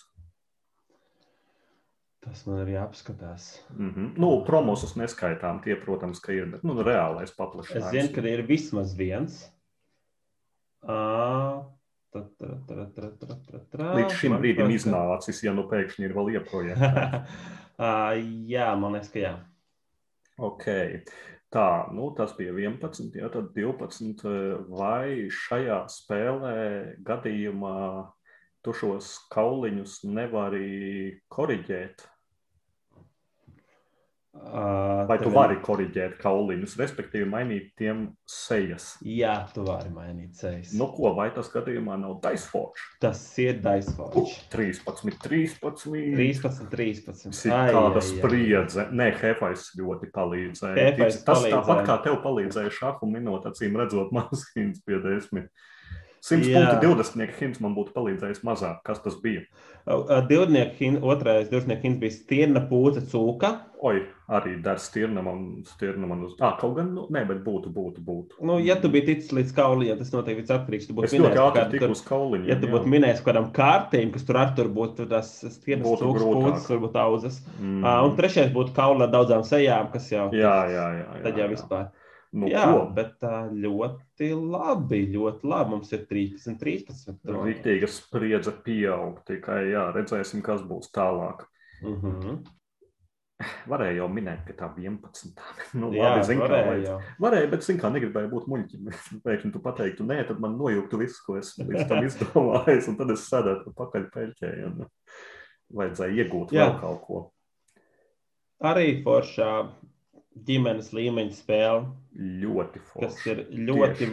Tas man ir jāapskatās. Mm -hmm. Nu, promosus neskaitām, tie, protams, ka ir, bet nu, reālais paplašinājums. Es zinu, ka ir vismaz viens. Uh, tra, tra, tra, Līdz šim man brīdim iznācis, ja nu pēkšņi ir vēl <laughs> ieprojekts. uh, jā, man liekas, ka jā. Ok. Tā, nu, tas bija 11, ja tad 12. Vai šajā spēlē gadījumā tu šos kauliņus nevari koriģēt? Vai tu vari koriģēt kauliņus, respektīvi mainīt tiem sejas? Jā, tu vari mainīt sejas. Nu, ko, vai tas gadījumā nav Diceforge? Tas ir Diceforge. 13, 13. 13, 13. Cik kāda spriedze. Nē, Hefais ļoti palīdzēja. Hefais tas palīdzēja. tāpat kā tev palīdzēja šāfu minūte, acīm redzot, <laughs> mazskins pie desmit. 100 punktu 20 hints man būtu palīdzējis mazāk. Kas tas bija? Divnieku, otrais divnieku hints bija stirna pūce cūka. Oi, arī dar stirna man, stirna man uz. Ah, kaut gan, nu, nē, bet būtu, būtu, būtu. Nu, ja tu biji ticis līdz kauliņam, tas noteikti bija atkarīgs. Tu būtu minējis, ka tur uz kauliņa. Ja tu būtu minējis kādam kārtīm, kas tur ar tur būtu tas stirnas cūkas pūces, varbūt auzas. Mm. Uh, un trešais būtu kaula daudzām sejām, kas jau. Jā, jā, jā. jā tad jau jā. vispār. Nu, Jā, ko? bet ļoti labi, ļoti labi. Mums ir 13, 13. Rītīga spriedze pieaug. Tikai jā, redzēsim, kas būs tālāk. Uh mhm. -huh. Varēja jau minēt, ka tā 11. <laughs> nu, jā, labi, zin, varēja, kā, varēja, bet zin, kā negribēju būt muļķim. <laughs> Pēkšņi tu pateiktu, nē, tad man nojūgtu visu, ko es līdz tam <laughs> izdomāju, un tad es sēdētu pakaļ peļķē. Un vajadzēja iegūt jā. vēl kaut ko. Arī foršā ģimenes līmeņa spēle. Ļoti forši. Kas ir ļoti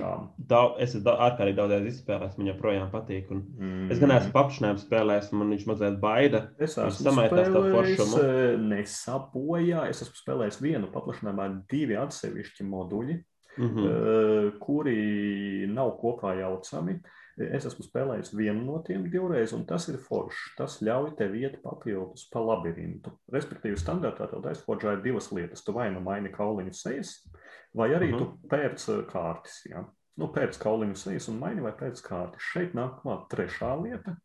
daudz, es esmu ārkārtīgi daudz izspēlējis, man joprojām patīk. Un mm. Es gan esmu paplašinājumu spēlējis, man viņš mazliet baida. Es esmu spēlējis, eh, nesapojā. Es esmu spēlējis vienu paplašinājumā, divi atsevišķi moduļi, mm -hmm. kuri nav kopā jaucami. Uh, Es esmu spēlējis vienu no tiem divreiz, un tas ir forši. Tas ļauj tev iet papildus pa labirintu. Respektīvi, standartā tev aizforģā ir divas lietas. Tu vai nu maini kauliņu sejas, vai arī uh -huh. tu mhm. pērc uh, kārtis. Ja? Nu, pēc kauliņu sejas un maini vai pēc kārtas. Šeit nāk klāt trešā lieta.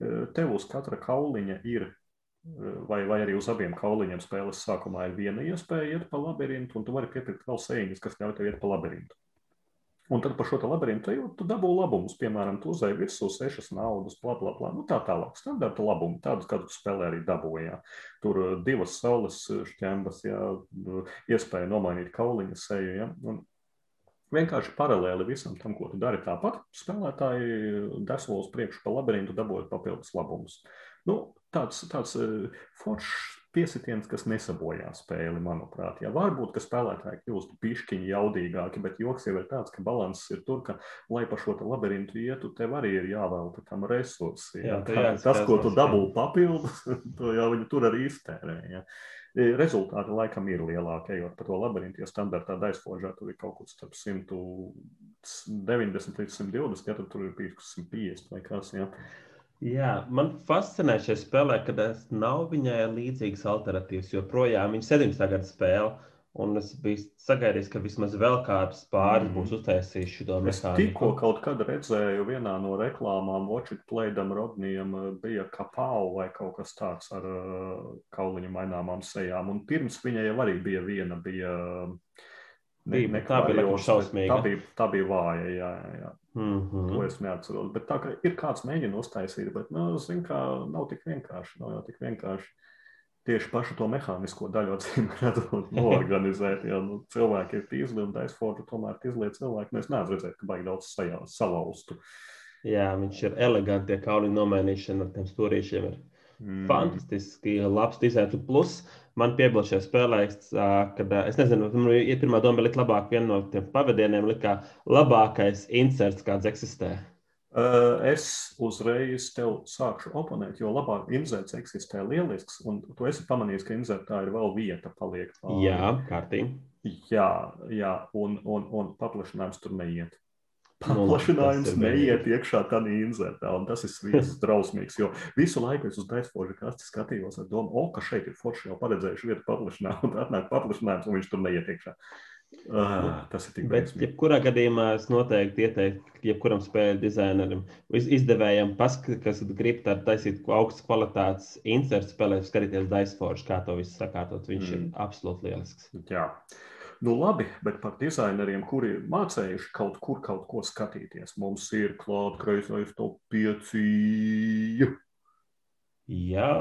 Uh, tev uz katra kauliņa ir, uh, vai, vai arī uz abiem kauliņiem spēles sākumā ir viena iespēja iet pa labirintu, un tu vari piepirkt vēl sēņas, kas ļauj tev iet pa labirintu. Un tad par šo labirintu ejot, tu dabū labumus. Piemēram, tu uzēji virsū sešas naudas, bla, bla, bla. Nu, tā tālāk, standarta labumi, tādus, kādus spēlē arī dabūjā. Tur uh, divas saules šķembas, jā, iespēja nomainīt kauliņa seju. Ja? Un vienkārši paralēli visam tam, ko tu dari tāpat, spēlētāji uz priekšu pa labirintu, dabūjot papildus labumus. Nu, tāds tāds foršs piesitiens, kas nesabojā spēli, manuprāt. Jā, varbūt, ka spēlētāji kļūst pišķiņi jaudīgāki, bet joks jau ir tāds, ka balanss ir tur, ka, lai pa šo labirintu ietu, tev arī ir jāvelta tam resursi. Jā, jā, jā, tas, ko tu dabū papildus, <laughs> to jau viņi tur arī iztērē. Jā. E, rezultāti laikam ir lielāki, ejot pa to labirintu, jo standartā daisložā tur ir kaut kur starp 190 līdz 120, ja tad tur ir 150 vai kas. Jā. Jā, man fascinē šie spēlē, ka nav viņai līdzīgas alternatīvas. Joprojām viņa 17. gada spēle, un es biju sagaidījis, ka vismaz vēl kāds pāris mm. būs uztaisījis šo mehānismu. Es tikko kaut kad redzēju vienā no reklāmām, Watchit Playdam Rodnijam bija kapau vai kaut kas tāds ar uh, kauliņu maināmām sejām, un pirms viņai jau arī bija viena, bija uh, bija, ļoti šausmīga. Tā tā bija vāja, jā, jā. jā. Mm -hmm. To es neatceros. Bet tā ir kāds mēģina uztaisīt, bet, nu, zin kā, nav tik vienkārši. Nav jau tik vienkārši tieši pašu to mehānisko daļu redzot, <laughs> norganizēt. Ja nu, cilvēki ir tīzli un daisfordu tomēr izliet cilvēki. Nu, es neesmu redzējis, ka baigi daudz sajā, salauztu. Jā, viņš ir eleganti, tie kauliņu nomainīšana ar tiem stūrīšiem ir mm. fantastiski labs dizains. Plus, man piebilst šajā spēlē, kad es nezinu, ja pirmā doma likt labāk, viena no tiem pavadieniem likā labākais inserts, kāds eksistē. Es uzreiz tev sākšu oponēt, jo labāk inserts eksistē lielisks, un tu esi pamanījis, ka insertā ir vēl vieta paliek. Pāri. Jā, kārtīgi. Jā, jā, un, un, un paplašinājums tur neiet paplašinājums nu, neiet iekšā tādā inzertā. Tas ir <laughs> drausmīgs, jo visu laiku es uz daisfožu kasti skatījos ar domu, o, ka šeit ir forši jau paredzējuši vietu paplašinājumu, <laughs> un atnāk paplašinājums, un viņš tur neiet iekšā. Uh, tas ir tik Bet, jebkurā gadījumā es noteikti ieteiktu, jebkuram spēļu dizainerim, izdevējam, paskatīt, kas grib tādu taisīt augstas kvalitātes insertu spēlēt, skatīties Diceforge, kā to visu sakārtot. Viņš mm. ir absolūti lielisks. Jā. Uh, Nu, labi, bet par dizaineriem, kuri ir mācējuši kaut kur kaut ko skatīties, mums ir klāta kreisais top 5. Jā,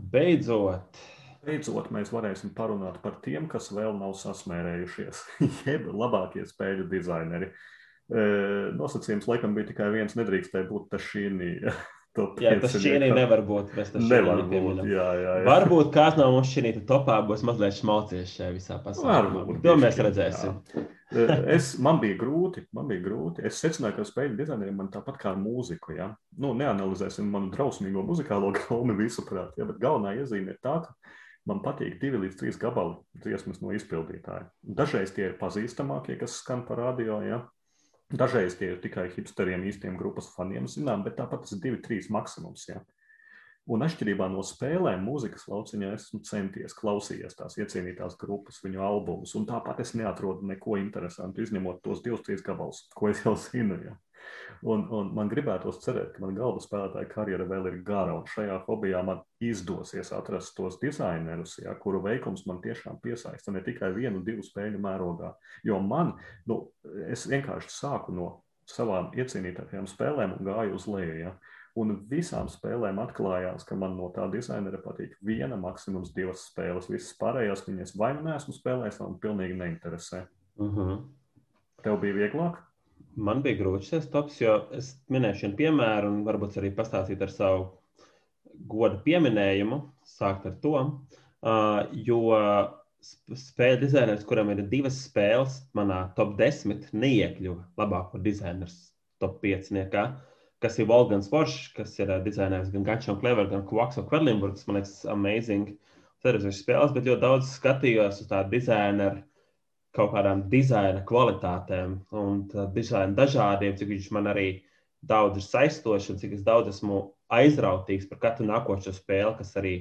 beidzot. Beidzot, mēs varēsim parunāt par tiem, kas vēl nav sasmērējušies, <laughs> jeb labākie spēļu dizaineri. E, nosacījums laikam bija tikai viens, nedrīkstēja būt tas šī Jā, tas šī nevar būt. Nevar būt. Jā, jā, jā. Varbūt kāds no mums šī topā būs mazliet šmaucies šajā visā pasaulē. Varbūt. To mēs redzēsim. Jā. Es, man bija grūti, man bija grūti. Es secināju, ka spēļu dizaineriem man tāpat kā mūziku. Ja? Nu, neanalizēsim manu drausmīgo muzikālo gaumi <laughs> visuprāt, ja? bet galvenā iezīme ir tā, ka man patīk divi līdz trīs gabali dziesmas no izpildītāja. Dažreiz tie ir pazīstamākie, kas skan pa radio. Ja? Dažreiz tie ir tikai hipsteriem, īstiem grupas faniem, zinām, bet tāpat tas ir divi, trīs maksimums. Ja. Un atšķirībā no spēlēm, mūzikas lauciņā esmu centies klausīties tās iecienītās grupas, viņu albumus, un tāpat es neatrodu neko interesantu, izņemot tos divus, trīs gabalus, ko es jau zinu. Ja. Un, un man gribētos cerēt, ka mana galda spēlētāja karjera vēl ir gara, un šajā hobijā man izdosies atrast tos dizainerus, ja, kuru veikums man tiešām piesaista ne tikai vienu, divu spēļu mērogā. Jo man, nu, es vienkārši sāku no savām iecienītākajām spēlēm un gāju uz leju. Ja. Un visām spēlēm atklājās, ka man no tā dizainera patīk viena, maksimums divas spēles. Visas pārējās viņas vai nu nesmu spēlējis, vai man pilnīgi neinteresē. Uh mhm. -huh. Tev bija vieglāk? Man bija grūti šis tops, jo es minēšu vienu piemēru un varbūt arī pastāstīt ar savu godu pieminējumu, sākt ar to. Uh, jo spēļu dizainers, kuram ir divas spēles, manā top 10 neiekļuva labāko dizaineru top 5. Niekā, kas ir Volgans Foršs, kas ir uh, dizainers gan Gačs, Clever, gan Kvaks un Kvedlinburgs. Man liekas, amazing. Ceru, spēles, bet ļoti daudz skatījos uz tādu dizaineru kaut kādām dizaina kvalitātēm un dizaina dažādiem, cik viņš man arī daudz ir saistošs un cik es daudz esmu aizrautīgs par katru nākošo spēli, kas arī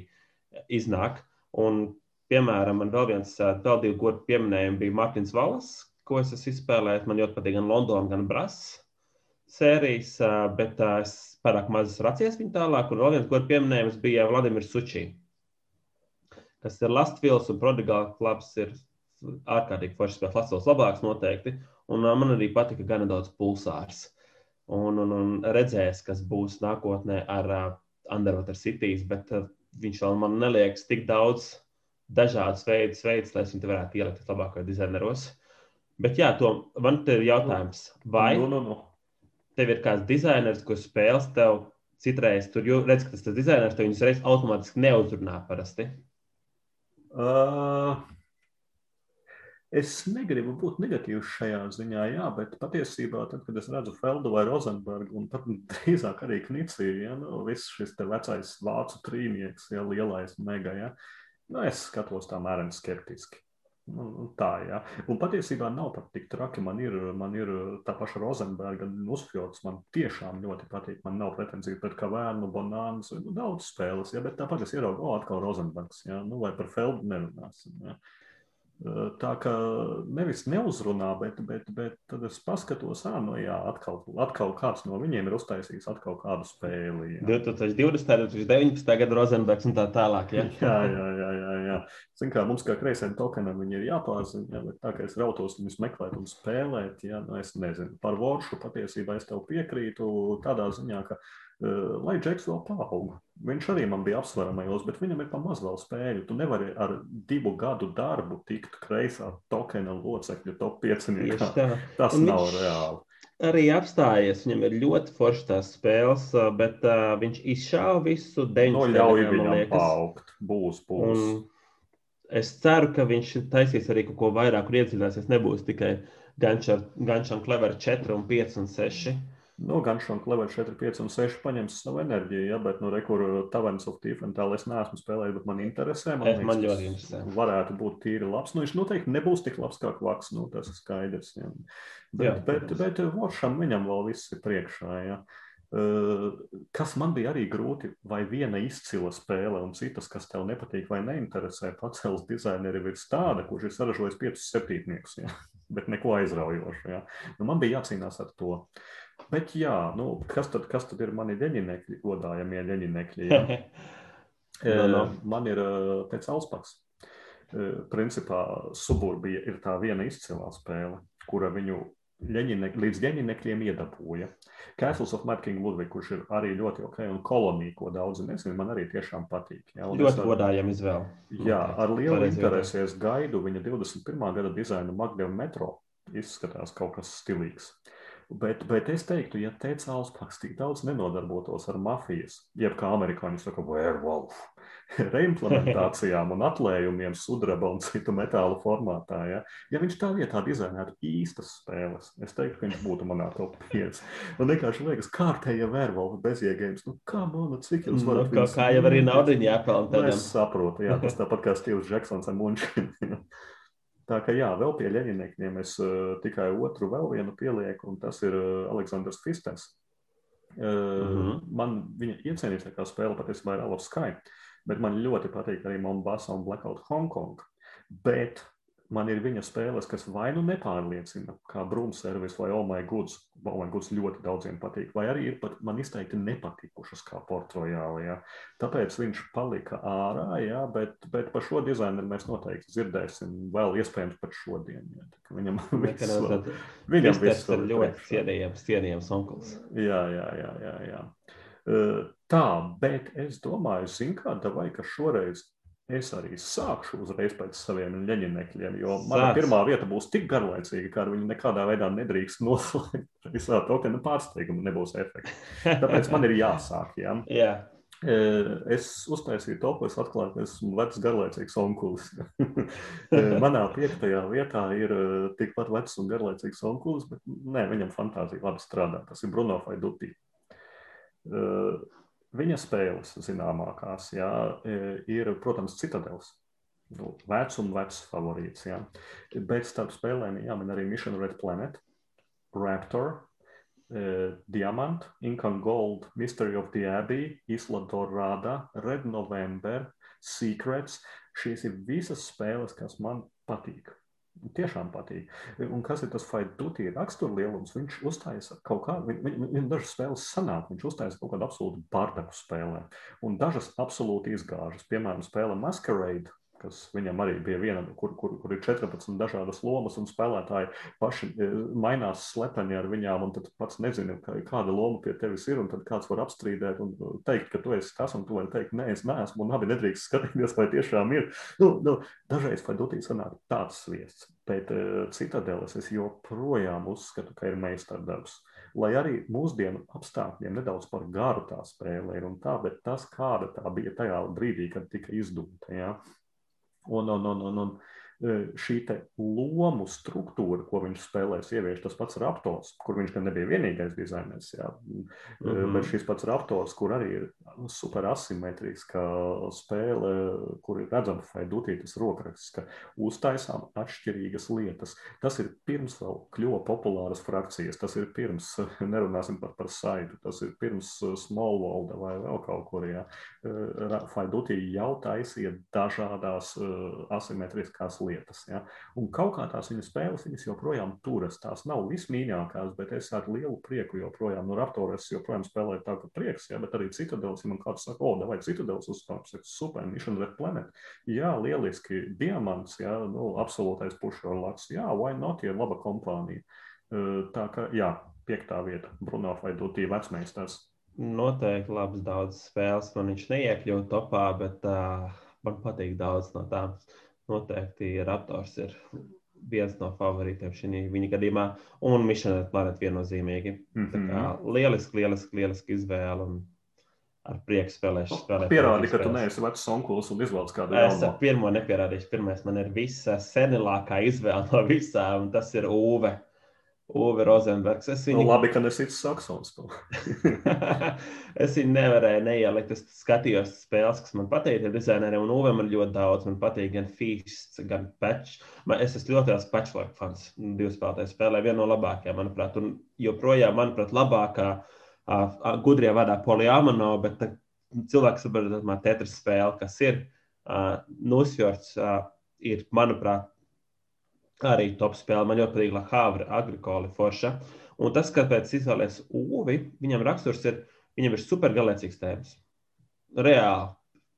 iznāk. Un, piemēram, man vēl viens, vēl divi godu pieminējumi bija Mārtiņš Valas, ko es esmu izspēlējis. Man ļoti patīk gan Londona, gan Brasa sērijas, bet es pārāk maz racies viņa tālāk. Un vēl viens godu pieminējums bija Vladimirs Sučī, kas ir Lastvils un Prodigāla klubs. Ir ārkārtīgi foršs spēles, Latvijas labāks noteikti. Un man arī patika gan daudz pulsārs. Un, un, un redzēs, kas būs nākotnē ar uh, Underwater Cities, bet uh, viņš vēl man neliekas tik daudz dažādas veidus, veidus lai es viņu varētu ielikt labākajos dizaineros. Bet jā, to, man te ir jautājums, vai Nu, nu, nu. Tev ir kāds dizainers, kurš spēles tev citreiz, tur jau redz, ka tas, tas dizainers tev viņus reiz automātiski neuzrunā parasti. Uh, es negribu būt negatīvs šajā ziņā, jā, bet patiesībā, tad, kad es redzu Feldu vai Rozenbergu, un pat drīzāk arī Kniciju, ja, nu, viss šis te vecais vācu trīnieks, ja, lielais mega, ja, nu, es skatos tā mēreni skeptiski. Nu, tā, jā. Un patiesībā nav pat tik traki. Man ir, man ir tā paša Rozenberga un Uzfjords. Man tiešām ļoti patīk. Man nav pretenziju pret Kavēnu, Bonānas, nu, daudz spēles, jā, bet tāpat es ieraugu, o, atkal Rozenbergs, jā, nu, vai par Feldu nerunāsim. Jā. Tā kā nevis neuzrunā, bet, bet, bet tad es paskatos, ah, nu jā, atkal, atkal kāds no viņiem ir uztaisījis atkal kādu spēli. Jā. 2020, 2019. gada Rozenbergs un tā tālāk. Ja? <laughs> jā, jā, jā. jā, jā. Zin kā mums kā kreisiem tokenam viņi ir jāpārzina, jā, bet tā kā es rautos viņus meklēt un spēlēt, jā, nu es nezinu. Par voršu patiesībā es tev piekrītu tādā ziņā, ka uh, lai Džeks vēl paaug. Viņš arī man bija apsveramajos, bet viņam ir pamaz vēl spēļu. Tu nevari ar divu gadu darbu tikt kreisā tokena locekļu top 5. Tieši tā. Tas Un nav viņš- reāli. Arī apstājies, viņam ir ļoti foršas tās spēles, bet uh, viņš izšāva visu No 9. Nu, ļauj viņam paaugt. Būs, būs. Un es ceru, ka viņš taisīs arī kaut ko vairāk, kur iedziļināsies. Nebūs tikai Gančam Clever 4 un 5 un 6. Nu, gan šādi Clever 4, 5 un 6 paņems savu enerģiju, ja, bet, nu, rekur Taverns of Tiefenthal es neesmu spēlējis, bet man interesē. Man liekas, ļoti tas interesē. Varētu būt tīri labs. Nu, viņš noteikti nebūs tik labs kā Kvaks, nu, tas ir skaidrs. Ja. Bet, Jā, bet, protams. bet Voršam viņam vēl viss ir priekšā. Ja. Uh, Kas man bija arī grūti, vai viena izcila spēle un citas, kas tev nepatīk vai neinteresē, pacels dizaineri virs tāda, kurš ir saražojis piecus septītniekus, ja? <laughs> bet neko aizraujošu. Ja? Nu, man bija jācīnās ar to. Bet, jā, nu, kas, tad, kas tad ir mani leņķinekļi, godājamie? Ja? No, no. Man ir Alspaks. Eh, Principā suburbija ir tā viena izcilā spēle, kura viņu ļeņinek, līdz ģeņinekļiem iedabūja. Castles of Mad King Ludwig, kurš ir arī ļoti ok, un kolonija, ko daudzi nezina, man arī tiešām patīk. Es Ļoti godājama izvēle. Jā, ar lielu Pareizi interesi es gaidu viņa 21. gada dizainu Magdevu metro. Izskatās kaut kas stilīgs. Bet, bet es teiktu, ja teica Alspaks tik daudz nenodarbotos ar mafijas, jeb kā amerikāņi saka, werewolf, <laughs> reimplementācijām un atlējumiem sudraba un citu metālu formātā, ja, ja viņš tā vietā dizainētu īstas spēles, es teiktu, ka viņš būtu manā top 5. Un vienkārši liekas, kārtēja werewolf bezjēgējums, nu kā man, nu cik jūs Nu, varat kā, viņus kā jau arī naudiņu jāpelnā Nu, tādam. es saprotu, jā, tas tāpat kā Steve's Jacksons ar Munčinu. Tā kā jā, vēl pie leģendniekiem es uh, tikai otru vēl vienu pielieku, un tas ir uh, Aleksandrs Fistens. Uh, Mhm. mm -hmm. Man viņa iecienītākā spēle patiesībā ir of Sky, bet man ļoti patīk arī Mombasa un Blackout Hong Kong. Bet man ir viņa spēles, kas vai nu nepārliecina, kā Brūna servis vai Oh My Goods. Oh My Goods ļoti daudziem patīk, vai arī ir pat man izteikti nepatikušas kā Portrojāli. Ja. Tāpēc viņš palika ārā, jā, bet, bet par šo dizaineru mēs noteikti dzirdēsim vēl iespējams pat šodien. Jā. Viņam <laughs> viss viņam viss ir ļoti cienījams, cienījams onkls. Jā, jā, jā. jā, jā. Tā, bet es domāju, zin kā, vai ka šoreiz es arī sākšu uzreiz pēc saviem leģendekļiem, jo mana Sāc. pirmā vieta būs tik garlaicīga, ka ar viņu nekādā veidā nedrīkst noslēgt. <laughs> Visā to, ka nu pārsteiguma nebūs efekta. Tāpēc man ir jāsāk. Jā. <laughs> Jā, Eh, Es uztaisīju topu, es atklāju, ka esmu vecs garlaicīgs onkulis. <laughs> Eh, Manā piektajā vietā ir eh, tikpat vecs un garlaicīgs onkulis, bet nē, viņam fantāzija labi strādā. Tas ir Bruno Faidutī. Eh, Viņa spēles zināmākās jā, eh, ir, protams, Citadels. Nu, vecs un vecs favorīts. Jā. Bet starp spēlēm jāmin arī Mission Red Planet, Raptor, uh, Diamant, Ink and Gold, Mystery of the Abbey, Isla Dorada, Red November, Secrets. Šīs ir visas spēles, kas man patīk. Tiešām patīk. Un kas ir tas Faidutī raksturlielums? Viņš uztaisa kaut kādu, viņ, viņ, viņam dažas spēles sanāk, viņš uztaisa kaut kādu absolūtu bardaku spēlē. Un dažas absolūti izgāžas. Piemēram, spēle Masquerade, kas viņam arī bija viena, kur, kur, kur ir 14 dažādas lomas, un spēlētāji paši e, mainās slepeni ar viņām, un tad pats nezina, kāda loma pie tevis ir, un tad kāds var apstrīdēt un teikt, ka tu esi tas, un tu vari teikt, nē, es neesmu, un abi nedrīkst <laughs> skatīties, vai tiešām ir. Nu, nu, dažreiz vai dutīs sanāk tāds sviests, bet uh, citadeles es joprojām uzskatu, ka ir meistardarbs. Lai arī mūsdienu apstākļiem nedaudz par garu tā spēle ir un tā, bet tas, kāda tā bija tajā brīdī, kad tika izdota. Ja? Un, un, un, un, un šī lomu struktūra, ko viņš spēlēs, ievieš tas pats Raptors, kur viņš gan nebija vienīgais dizainers, jā, mm -hmm. bet šis pats Raptors, kur arī ir super asimetriska spēle, kur ir redzama faidutītas rokraksts, ka uztaisām atšķirīgas lietas. Tas ir pirms vēl kļuva populāras frakcijas, tas ir pirms, <laughs> nerunāsim pat par saitu, tas ir pirms Smallvolda vai vēl kaut kur, jā. Faidutī jau taisīja dažādās asimetriskās lietas. Ja? Un kaut kā tās viņa spēles, viņas joprojām turas. Tās nav vismīļākās, bet es ar lielu prieku joprojām, nu, Raptors joprojām spēlēju tā, ka prieks, ja? bet arī Citadels, ja man kāds saka, o, vai Citadels uzstāps, ir super, Mission Red Planet. Jā, lieliski, diamants, jā, nu, absolūtais pušo laks, jā, why not, ja laba kompānija. Tā kā, jā, piektā vieta, Bruno Faidutī vecmeistars. Noteikti labs daudz spēles, man viņš neiekļūt topā, bet uh, man patīk daudz no tām noteikti Raptors ir viens no favorītiem šī viņa gadījumā, un Mišana Planet viennozīmīgi. Mm -hmm. Kā mhm. lieliski, lieliski, lieliski izvēle. Un ar prieku spēlēšu. Spēlēt Pierādi, ka tu neesi vecs onkulis un izvēlies kādu jaunu. Es ar pirmo nepierādīšu. Pirmais man ir visa senilākā izvēle no visām, un tas ir Uve. Uve Rozenbergs. Es viņu... nu, labi, ka nesīts saksons. <laughs> es viņu nevarēju neielikt. Es skatījos spēles, kas man patīk, ja dizaineriem un Uve man ļoti daudz. Man patīk gan Feasts, gan Patch. Man, es esmu ļoti liels Patchwork fans. Divas spēlētājas spēlē viena no labākajām, manuprāt. Un joprojām, manuprāt, labākā uh, gudrie vadā Poliamano, bet tā, cilvēks saprot, tā Tetris spēle, kas ir uh, Nusjorts, uh, ir, manuprāt, arī top spēle. Man ļoti patīk Lahavra, Agrikola, Forša. Un tas, kāpēc izvēlēs Uvi, viņam raksturs ir, viņam ir supergalēcīgs tēmas. Reāli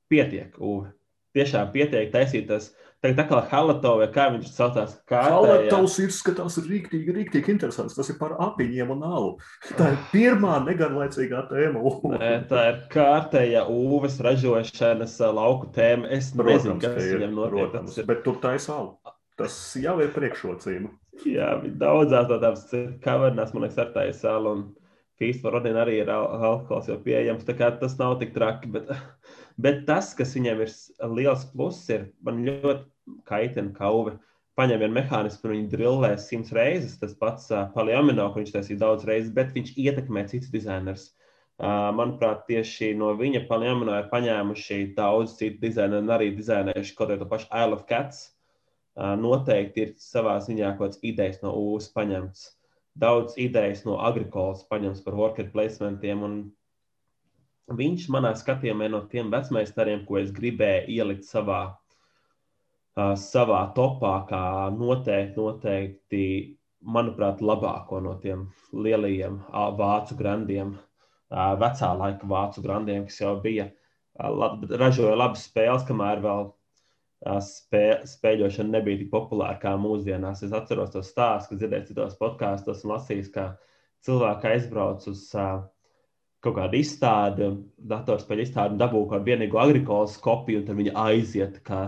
pietiek Uvi. Tiešām pietiek taisīt tas. Tagad tā kā Halatovs, kā viņš saucās. Halatovs izskatās rīktīgi, rīktīgi interesants. Tas ir par apiņiem un alu. Tā ir pirmā negarlaicīgā tēma. Nē, tā ir kārtējā ūves ražošanas lauku tēma. Es protams, nezinu, kas viņam notiek. Protams, bet tur taisa alu. Tas jau ir priekšrocība. Jā, daudzās no tādām kavernēs, man liekas, ar tā ir sāla. Un Fīsla rodina arī ir alkohols jau pieejams. Tā kā tas nav tik traki. Bet, <laughs> bet tas, kas viņiem ir liels pluss, ir man ļoti kaitina kauve. Paņem vienu mehānismu, viņi drillē simts reizes. Tas pats uh, Paliamino, ko viņš taisīja daudz reizes, bet viņš ietekmē citus dizainerus. Uh, manuprāt, tieši no viņa Paliamino ir paņēmuši daudz citu dizaineru un arī dizainējuši kaut to pašu Isle of Cats noteikti ir savā ziņā kaut kāds idejas no UVS paņemts. Daudz idejas no agrikolas paņemts par worker placementiem. Viņš manā skatījumā no tiem vecmeistariem, ko es gribēju ielikt savā, uh, savā topā, kā noteikti, noteikti, manuprāt, labāko no tiem lielajiem uh, vācu grandiem, uh, vecā laika vācu grandiem, kas jau bija, lab, ražoja labas spēles, kamēr vēl spē, spēļošana nebija tik populāra kā mūsdienās. Es atceros tos stāstus, kas dzirdēju citos podkāstos un lasījis, ka cilvēki aizbrauc uz uh, kaut kādu izstādi, datorspēļu izstādi un dabū kādu vienīgu agrikolas kopiju, un tad viņi aiziet kā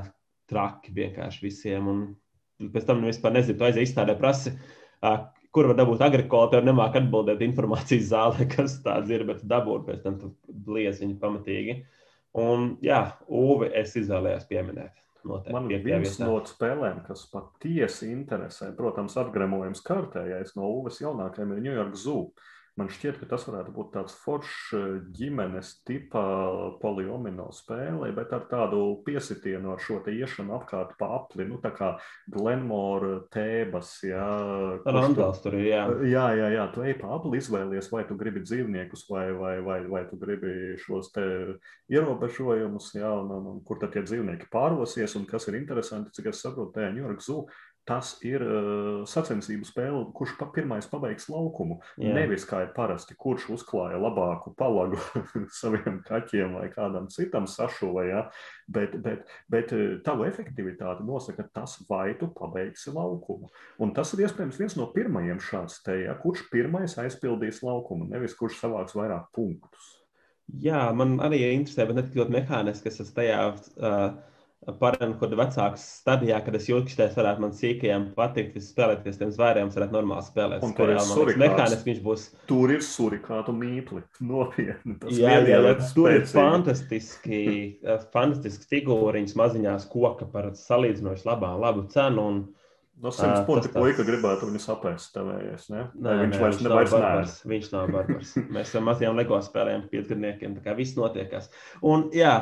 traki vienkārši visiem. Un pēc tam vispār nezinu, tu aizies izstādē prasi. Uh, kur var dabūt agrikolu, tev nemāk atbildēt informācijas zālē, <laughs> kas tāds ir, bet dabūt pēc tam tu bliez viņu pamatīgi. Un jā, Uvi es izvēlējos pieminēt. Noteikti, Man ir viens no spēlēm, kas patiesi interesē. Protams, atgremojums kārtējais no Uves jaunākajiem ir New York Zoo. Man šķiet, ka tas varētu būt tāds foršs eh, ģimenes tipa poliomino spēle, bet ar tādu piesitienu ar šo te iešanu apkārt pa apli, nu tā kā Glenmore tēbas, jā. Randals tur ir, jā. Jā, jā, jā, tu ej pa apli izvēlies, vai tu gribi dzīvniekus, vai, vai, vai, vai tu gribi šos te ierobežojumus, jā, un, un, un kur tad tie dzīvnieki pārvosies, un kas ir interesanti, cik es saprotu, tajā New York Zoo tas ir uh, sacensību spēle, kurš pa pirmais pabeigs laukumu. Jā. Nevis kā ir parasti, kurš uzklāja labāku palagu <laughs> saviem kaķiem vai kādam citam sašuvē, ja? bet, bet, bet tavu efektivitāti nosaka tas, vai tu pabeigsi laukumu. Un tas ir iespējams viens no pirmajiem šāds te, ja? kurš pirmais aizpildīs laukumu, nevis kurš savāks vairāk punktus. Jā, man arī interesē, bet ne tik ļoti mehāniski, kas tas tajā. Uh Parenthood vecāks stadijā, kad es jūtu, ka tas varētu man sīkajiem patikt, spēlēties tiem zvēriem, varētu normāli spēlēt. Un tur ir mehānisms, viņš būs. Tur ir surikātu mīkli. <laughs> Nopietni. Jā, jā, jā, tur ir fantastiski, <laughs> eh, fantastiski figūriņas maziņās koka par salīdzinoši labā, labu cenu. Un, No 100 punktu puika gribētu viņu sapēst, tavējies, ne? Nē, viņš nē, vairs nav barbars. Viņš nav barbars. Mēs esam mazajiem lego spēlējiem piecgadniekiem, tā kā viss notiekās. Un jā,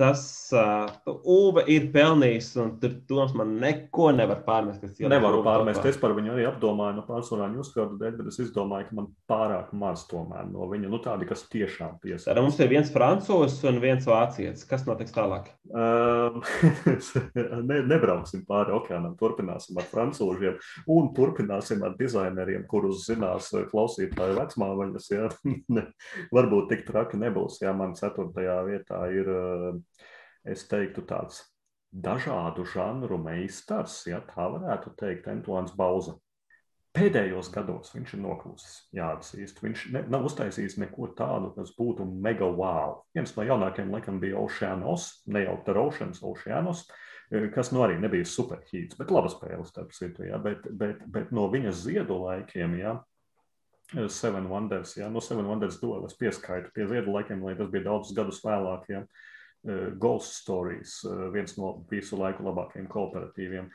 tas uh, Uve ir pelnījis, un tur Toms man neko nevar pārmest. Nevaru pārmest. Es par viņu arī apdomāju, nu, pārsvarā ņūskārdu dēļ, bet es izdomāju, ka man pārāk maz tomēr no viņa, nu, tādi, kas tiešām piesaistās. Tad mums ir viens francūzs un viens vācietis. Kas notiks tālāk? Um, <laughs> ne, nebrauksim pāri okeānam, turpināsim ar francūžiem un turpināsim ar dizaineriem, kurus zinās klausītāju vecmāvaņas. Ja? <laughs> Varbūt tik traki nebūs, ja man ceturtajā vietā ir uh, es teiktu, tāds dažādu žanru meistars, ja tā varētu teikt, Antoine Bauza. Pēdējos gados viņš ir nokļuvis, jāatzīst. Viņš ne, nav uztaisījis neko tādu, kas būtu mega wow. Viens no jaunākajiem laikam bija Oceanos, ne jau The Oceans, Oceanos, kas nu arī nebija superhīts, bet laba spēle, starp citu. Ja, bet, bet, bet no viņas ziedu laikiem, ja, Seven Wonders, ja, no Seven Wonders dueles pieskaitu pie ziedu laikiem, lai tas bija daudzus gadus vēlāk. Ja, uh, Eh, Ghost Stories, eh, viens no visu laiku labākajiem kooperatīviem.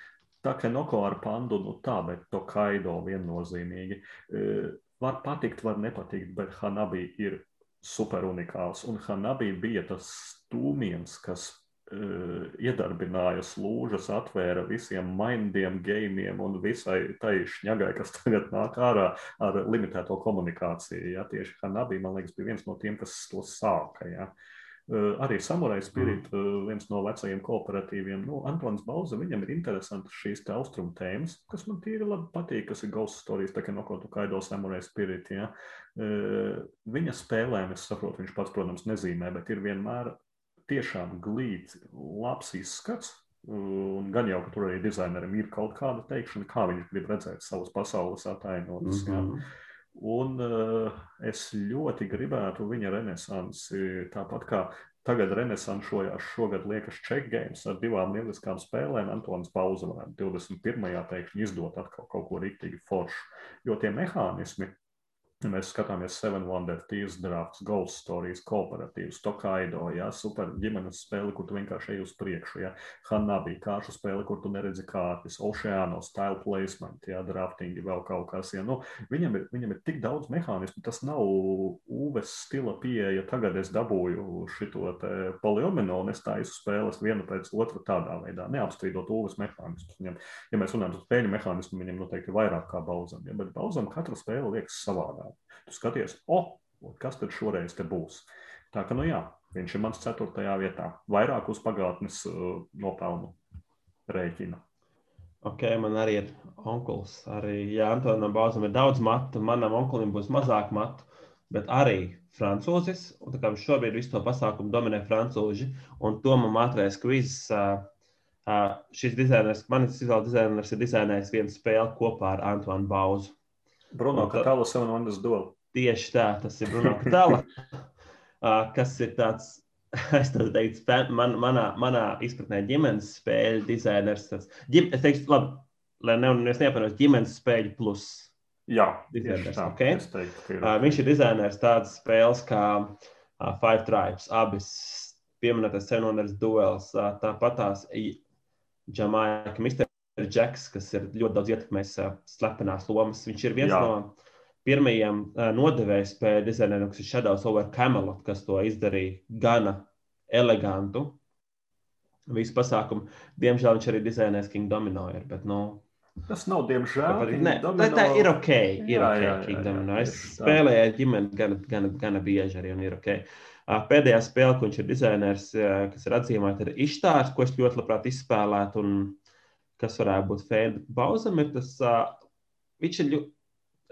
Tā kā Noko ar pandu, nu tā, bet to kaido viennozīmīgi. Eh, var patikt, var nepatikt, bet Hanabi ir super unikāls. Un Hanabi bija tas stūmiens, kas iedarbināja slūžas, atvēra visiem mindiem, gamiem un visai tai šņagai, kas tagad nāk ārā ar limitēto komunikāciju. Ja? Tieši Hanabi, man liekas, bija viens no tiem, kas to sāka. Ja? Uh, Eh, arī Samurai Spirit, mm. Eh, viens no vecajiem kooperatīviem. Nu, Antons Bauza, viņam ir interesantas šīs austrumu tēmas, kas man tīri labi patīk, kas ir Ghost Stories, tā kā no kaut kā Kaido Samurai Spirit. Ja. Eh, viņa spēlēm, es saprotu, viņš pats, protams, nezīmē, bet ir vienmēr tiešām glīts, labs izskats. Un gan jau, ka tur arī dizainerim ir kaut kāda teikšana, kā viņš grib redzēt savas pasaules atainotas. Mm -hmm. Ja. Un uh, es ļoti gribētu viņa renesansi, tāpat kā tagad renesanšojās šogad liekas check games ar divām lieliskām spēlēm. Antons Pauza varētu 21. pēkšņi izdot atkal kaut ko rīktīgi foršu, jo tie mehānismi, mēs skatāmies Seven Wonder, Tīvs drafts, Ghost Stories, kooperatīvs, Tokaido, ja, super ģimenes spēle, kur tu vienkārši ej uz priekšu, ja, Hanabi, kāšu spēle, kur tu neredzi kārtas, Oceano, style placement, ja, draftingi, vēl kaut kas, ja, nu, viņam ir, viņam ir tik daudz mehānismu, tas nav Uves stila pieeja, tagad es dabūju šito te poliomino un es taisu spēles vienu pēc otru tādā veidā, neapstrīdot Uves mehānismus. Viņam, ja mēs runājam par spēļu mehānismu, viņam noteikti ir vairāk kā Bauzam, ja, bet Bauzam katra spēle liekas savādāk. Tu skaties, o, oh, kas tad šoreiz te būs. Tā ka, nu jā, viņš ir mans ceturtajā vietā. Vairāk uz pagātnes uh, nopelnu rēķina. Ok, man arī ir onkulis. Arī ja Antonam Bāzam ir daudz matu, manam onkulim būs mazāk matu, bet arī francūzis. Un tā kā viņš šobrīd visu to pasākumu dominē francūži, un to man ātrais kvizs. Uh, uh, šis dizainers, manis izvēles dizainers ir dizainējis vienu spēli kopā ar Antonu Bauzu. Bruno Katāla Seven Wonders Duel. Tieši tā, tas ir Bruno Katāla, <laughs> kas ir tāds, <laughs> es teiktu, spēl, man, manā, manā izpratnē ģimenes spēļu dizainers. Tas, ģim, es teiktu, labi, lai ne, neapvainojos, ģimenes spēļu plus. Jā, dizainers, tā, okay? teiktu, ir. uh, viņš ir dizainers tādas spēles kā uh, Five Tribes, abas pieminētais Seven Wonders Duels, uh, tāpat tās Jamaica Mister Džeks, kas ir ļoti daudz ietekmējis slepenās lomas. Viņš ir viens Jā. no pirmajiem nodevēju spēļu dizaineriem, kas ir Shadows over Camelot, kas to izdarīja gana elegantu. Visu pasākumu. Diemžēl viņš arī dizainēs King Dominoer, bet, nu, Tas nav, diemžēl. Nē, tā, tā ir ok. Ir jā, ok, jā, jā, jā, jā, es spēlēju ar ģimeni gana, gana, gana bieži arī, un ir ok. Pēdējā spēle, ko viņš ir dizainers, kas ir atzīmēta, ir Ištārs, ko es ļoti labprāt izspēlētu. Un, kas varētu būt Fēda. Bauzam ir tas, uh, viņš ir ļoti.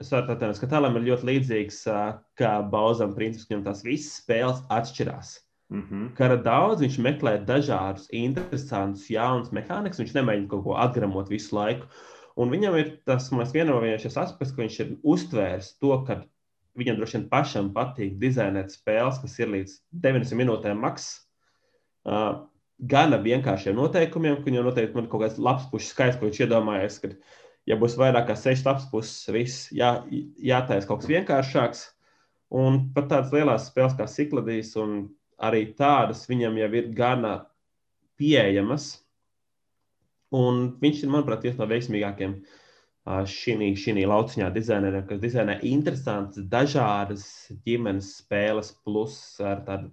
Es varu pateikt, ka tālam ir ļoti līdzīgs, uh, kā Bauzam princips, viņam tās visas spēles atšķirās. Mm -hmm. Kara daudz viņš meklē dažādus interesantus, jaunus mehānismus. Viņš nemēģina kaut ko atgramot visu laiku. Un viņam ir tas, man liekas, vienojošais aspekts, ka viņš ir uztvērs to, ka viņam droši vien pašam patīk dizainēt spēles, kas ir līdz 90 minūtēm maksas. Uh, gana vienkāršiem noteikumiem, ka viņam noteikti ir kaut kāds labs puses skaits, ko viņš iedomājies, ka, ja būs vairāk kā 6 labs puses, viss jā, jātaisa kaut kas vienkāršāks. Un pat tādas lielas spēles kā Sikladijas, un arī tādas viņam jau ir gana pieejamas. Un viņš ir, manuprāt, viens no veiksmīgākajiem šī lauciņā dizaineriem, kas dizainē interesantas, dažādas ģimenes spēles, plus ar tādu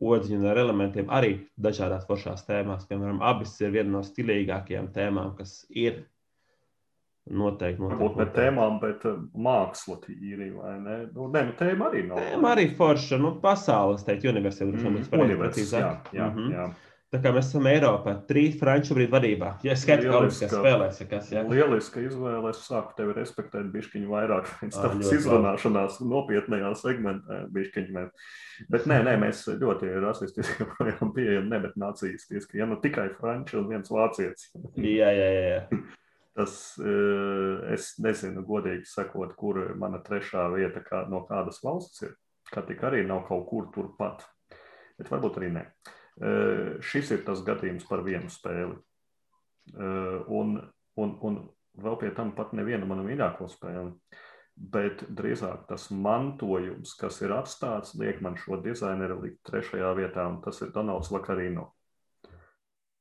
odziņu ar elementiem arī dažādās foršās tēmās. Piemēram, abas ir viena no stilīgākajām tēmām, kas ir noteikti. noteikti Varbūt ne tēmām, bet uh, māksla tīri, vai ne? Nu, ne, nu tēma arī nav. Tēma arī forša, nu, pasaules, teikt, universitāte, droši vien, mm, universitāte, jā, jā, mm -hmm. jā. Tā kā mēs esam Eiropā, trīs franču brīdi vadībā. Ja skaidrs, ka Olimpiskās spēlēs, ja kas, jā. Lieliska izvēle, es sāku tevi respektēt bišķiņu vairāk, <laughs> pēc tādas izrunāšanās nopietnajā segmentā bišķiņu. Bet nē, nē, mēs ļoti rasistiski <laughs> projām pieejam, ne, bet nacistiski. Ja nu tikai franču un viens vācietis. <laughs> jā, jā, jā. Tas eh, es nezinu, godīgi sakot, kur mana trešā vieta kā, no kādas valsts ir. Kā tik arī nav kaut kur turpat. Bet varbūt arī ne. Uh, Šis ir tas gadījums par vienu spēli. Un, un, un vēl pie tam pat nevienu manu mīļāko spēli. Bet drīzāk tas mantojums, kas ir atstāts, liek man šo dizaineru likt trešajā vietā, un tas ir Donalds Lakarino.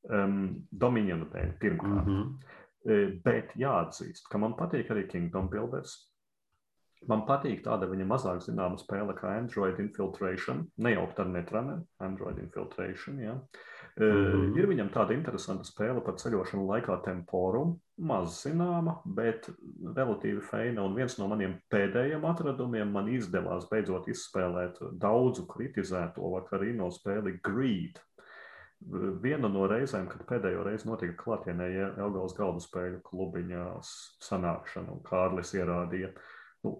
Um, Dominionu dēļ, pirmkārt. Mm -hmm. Bet jāatzīst, ka man patīk arī Kingdom Builders. Man patīk tāda viņa mazāk zināma spēle kā Android Infiltration, nejaukt ar netrunner, Android Infiltration. Ja. Mm -hmm. Ir viņam tāda interesanta spēle par ceļošanu laikā temporum, maz zināma, bet relatīvi feina. Un viens no maniem pēdējiem atradumiem man izdevās beidzot izspēlēt daudzu kritizēto vakarīno spēli Greed. Viena no reizēm, kad pēdējo reizi notika klātienē Elgājas galdu spēļu klubiņā sanākšana, un Kārlis ierādīja, uh, Nu,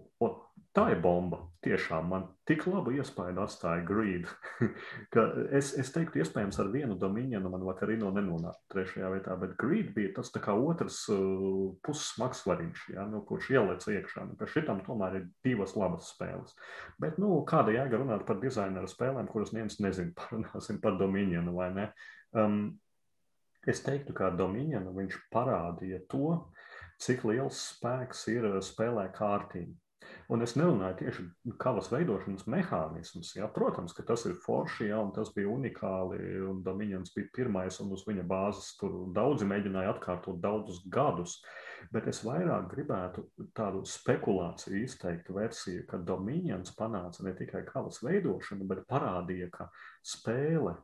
tā ir bomba. Tiešām man tik labu iespēju atstāja Greed, <laughs> ka es, es teiktu, iespējams, ar vienu domīnu man vakarino nenonākt trešajā vietā, bet Greed bija tas kā otrs uh, pussmagsvariņš, ja, nu, kurš ielec iekšā. Nu, šitam tomēr ir divas labas spēles. Bet, nu, kāda jēga runāt par dizaineru spēlēm, kuras neviens nezina, <laughs> parunāsim par domīnu vai ne. Um, es teiktu, ka viņš parādīja to, cik liels spēks ir eh, spēlē kārtīgi. Un es nerunāju tieši kavas veidošanas mehānismus. Ja? Protams, ka tas ir forši, ja, un tas bija unikāli, un Dominions bija pirmais, un uz viņa bāzes tur daudzi mēģināja atkārtot daudzus gadus. Bet es vairāk gribētu tādu spekulāciju izteikt versiju, ka Dominions panāca ne tikai kavas veidošanu, bet parādīja, ka spēle,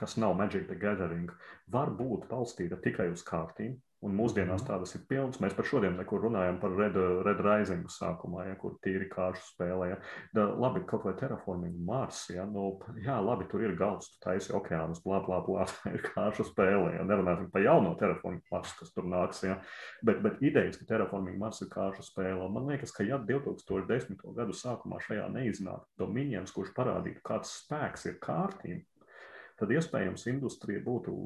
kas nav Magic the Gathering, var būt balstīta tikai uz kārtīm, Un mūsdienās mhm. tādas ir pilnas. Mēs par šodien nekur runājam par Red, Red Rising sākumā, ja, kur tīri kāršu spēlē. Ja. Da, labi, kaut vai terraforming Mars, ja, nu, jā, labi, tur ir galds, tu taisi okeānus, blā, blā, blā, <laughs> ir kāršu spēlē. Ja. Nerunāsim par jauno terraforming Mars, kas tur nāks. Ja. Bet, bet idejas, ka terraforming Mars ir kāršu spēle, man liekas, ka ja 2010. gadu sākumā šajā neiznāk Dominions, kurš parādītu, kāds spēks ir kārtīm, tad iespējams industrija būtu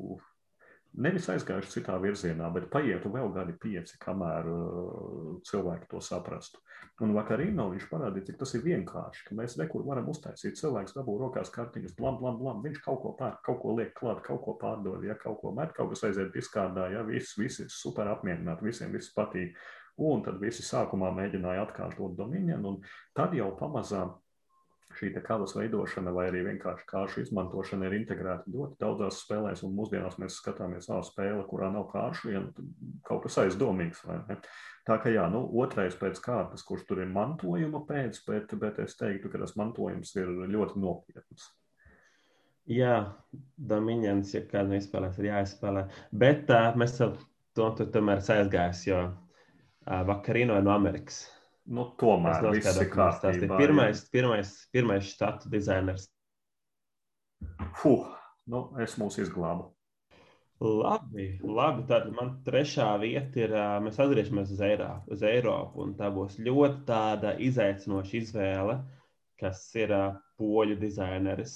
nevis aizgājuši citā virzienā, bet paietu vēl gadi pieci, kamēr uh, cilvēki to saprastu. Un vakarīnā viņš parādīja, cik tas ir vienkārši, ka mēs nekur varam uztaisīt. Cilvēks dabū rokās kartiņas, blam, blam, blam. Viņš kaut ko pērk, kaut ko liek klāt, kaut ko pārdod, ja kaut ko met, kaut kas aiziet diskārdā, ja viss, visi ir super apmierināti, visiem viss patīk. Un tad visi sākumā mēģināja atkārtot dominionu, un tad jau pamazām šī kavas veidošana vai arī vienkārši kāršu izmantošana ir integrēta ļoti daudzās spēlēs, mūsdienās mēs skatāmies uz spēli, kurā nav kāršu, ja kaut kas aizdomīgs. Tā kā jā, nu, otrais pēc kārtas, kurš tur ir mantojuma pēc, bet, bet es teiktu, ka tas mantojums ir ļoti nopietns. Jā, Dominions, ja kādu izspēlēs, ir jāizspēlē. Bet uh, mēs to, to tomēr aizgājām, jo uh, vakarīno no Amerikas. Nu, tomēr viss ir kārtībā. Pirmais, pirmais, pirmais štatu dizainers. Fuh, nu, es mūs izglābu. Labi, labi. Tad man trešā vieta ir, mēs atgriežamies uz Eiropu, uz Eiropu un tā būs ļoti tāda izaicinoša izvēle, kas ir poļu dizaineris.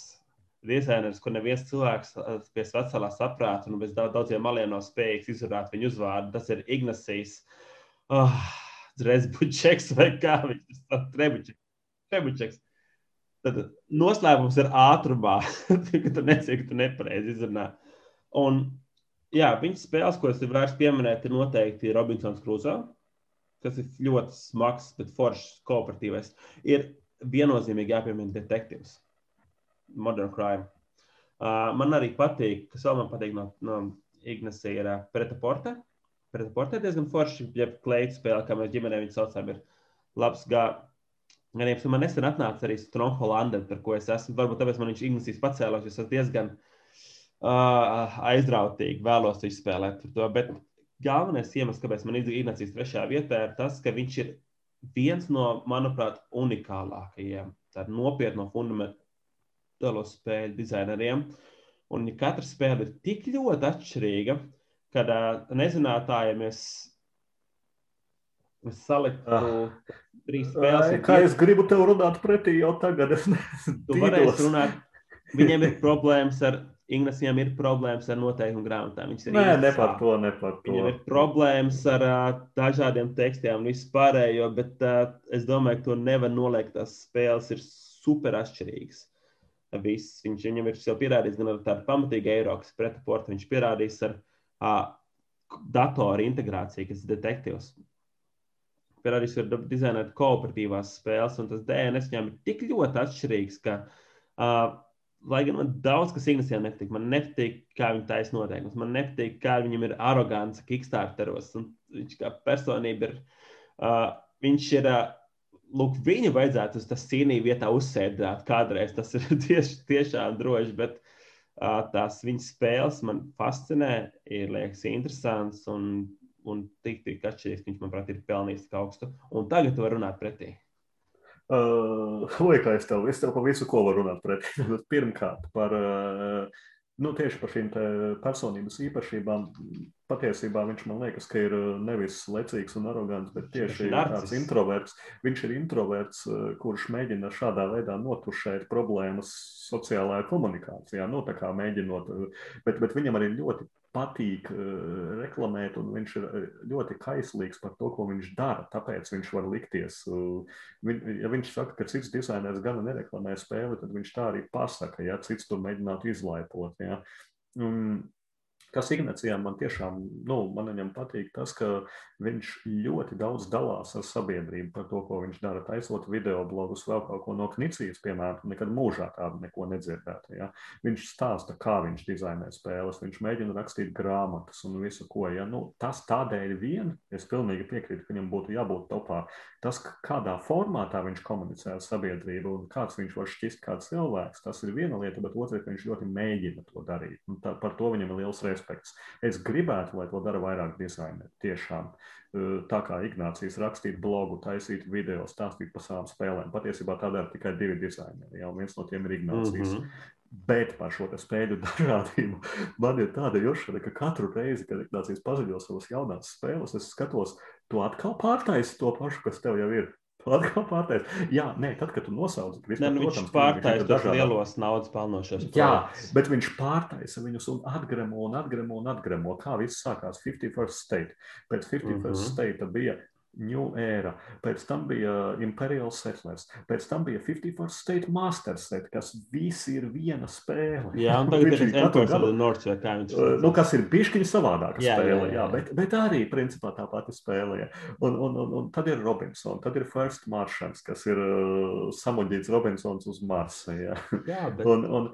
Dizaineris, kur neviens cilvēks pie veselā saprāta un bez daudziem maliem nav spējīgs izrunāt viņu uzvārdu, tas ir Ignacijas oh, <laughs> Zresbučeks vai kā viņš ir Trebučeks. Tad noslēpums ir ātrumā, <laughs> ka tu nezini, ka tu nepareizi izrunā. Un Jā, viņa spēles, ko es vairs pieminēt, ir noteikti Robinsons Krūzā, kas ir ļoti smags, bet foršs kooperatīvais. Ir viennozīmīgi jāpiemina detektīvs, Modern Crime. Uh, man arī patīk, kas vēl man patīk no, no Ignasa, ir uh, Pretaporte. Pretaporte ir diezgan forši, ja kleitu spēle, kā mēs ģimenē viņu saucam, ir labs gā. Gan jau man nesen atnāca arī Stronghold, par ko es esmu, varbūt tāpēc man viņš Ignisīs pacēlās, jo es diezgan uh, uh, aizrautīgi, vēlos izspēlēt to. Bet galvenais iemesls, kāpēc man ir Ignācijas trešajā vietā, ir tas, ka viņš ir viens no, manuprāt, unikālākajiem, tādu nopietnu fundamentālo spēļu dizaineriem. Un ja katra spēle ir tik ļoti atšķirīga, ka uh, nezinātājiem es, es saliktu ah. trīs spēles. Kā es gribu tev runāt pretī jau tagad, es nezinu. <laughs> Tu varēsi runāt. Viņiem ir problēmas ar Ignācijam ir problēmas ar noteikumu grāmatām. Viņš ir Nē, ne par to, ne par to. Viņam ir problēmas ar uh, dažādiem tekstiem un visu pārējo, bet uh, es domāju, ka to nevar noliegt. Tās spēles ir super atšķirīgas. Viss. Viņš viņam ir pierādījis gan ar tādu pamatīgu eiro, kas pretaportu. Viņš pierādījis ar uh, datoru integrāciju, kas ir detektīvs. Ka ir dizainēt kooperatīvās spēles, un tas DNS viņam ir tik ļoti atšķirīgs, ka uh, lai gan man daudz kas Ignacijā nepatīk. Man nepatīk, kā viņa taisa noteikumus. Man nepatīk, kā viņam ir arogants Kickstarteros. Un viņš kā personība ir. Uh, viņš ir. Uh, Lūk, viņu vajadzētu uz tas cīnī vietā uzsēdēt kādreiz. Tas ir <laughs> tieši, tiešām droši, bet uh, tās viņa spēles man fascinē, ir liekas interesants un, un tik, tik atšķirīgs, viņš, manuprāt, ir pelnījis tik augstu. Un tagad var runāt pretī. Uh, Oi, kā es tev, es tev par visu ko varu runāt pretī. <laughs> Pirmkārt, par, uh, nu, tieši par šīm personības īpašībām. Patiesībā viņš man liekas, ka ir nevis lecīgs un arogants, bet tieši tāds introverts. Viņš ir introverts, kurš mēģina šādā veidā notušēt problēmas sociālajā komunikācijā. Nu, mēģinot, bet, bet viņam arī ļoti patīk reklamēt, un viņš ir eh, ļoti kaislīgs par to, ko viņš dara. Tāpēc viņš var likties. Viņ, ja viņš saka, ka cits dizainers gana nereklamē spēli, tad viņš tā arī pasaka, ja cits tur mēģinātu izlaipot. Ja. Um, Kas Ignācijam man tiešām, nu, man viņam patīk tas, ka viņš ļoti daudz dalās ar sabiedrību par to, ko viņš dara, taisot video blogus, vēl kaut ko no Knicijas, piemēram, nekad mūžā tādu neko nedzirdētu. Ja? Viņš stāsta, kā viņš dizainē spēles, viņš mēģina rakstīt grāmatas un visu ko. Ja? Nu, tas tādēļ vien, es pilnīgi piekrītu, ka viņam būtu jābūt topā. Tas, kādā formātā viņš komunicē ar sabiedrību un kāds viņš var šķist kā cilvēks, tas ir viena lieta, bet otrā, ka viņš ļoti mēģina to darīt. Un tā, par to viņam ir liels respekts. Es gribētu, lai to dara vairāk dizaineri. Tiešām tā kā Ignācijas rakstīt blogu, taisīt video, stāstīt par savām spēlēm. Patiesībā tā dara tikai divi dizaineri. Jā, viens no tiem ir Ignācijas. Mm -hmm. Bet par šo spēļu <laughs> dažādību man ir tāda jūšana, ka katru reizi, kad Ignācijas paziņo savas jaunās spēles, es skatos, tu atkal pārtaisi to pašu, kas tev jau ir. Atkal pārtais. Jā, nē, tad, kad tu nosauc, ne, nu, protams, viņš pārtaisa tos lielos naudas pelnošos. Jā, bet viņš pārtaisa viņus un atgremo un atgremo un atgremo. Kā viss sākās 51st State. Pēc 51st mm -hmm. State bija New Era, pēc tam bija Imperial Settlers, pēc tam bija 51st State Master Set, kas visi ir viena spēle. Jā, un tagad <laughs> ir Emperor of the North, vai kā viņš uh, nu, kas ir bišķiņa savādāka jā, spēle, jā, jā. jā bet, bet arī principā tā pati spēle. Jā. Un, un, un, un tad ir Robinson, tad ir First Martians, kas ir uh, samuģīts Robinsons uz Marsa. Jā. Jā, bet... un, un,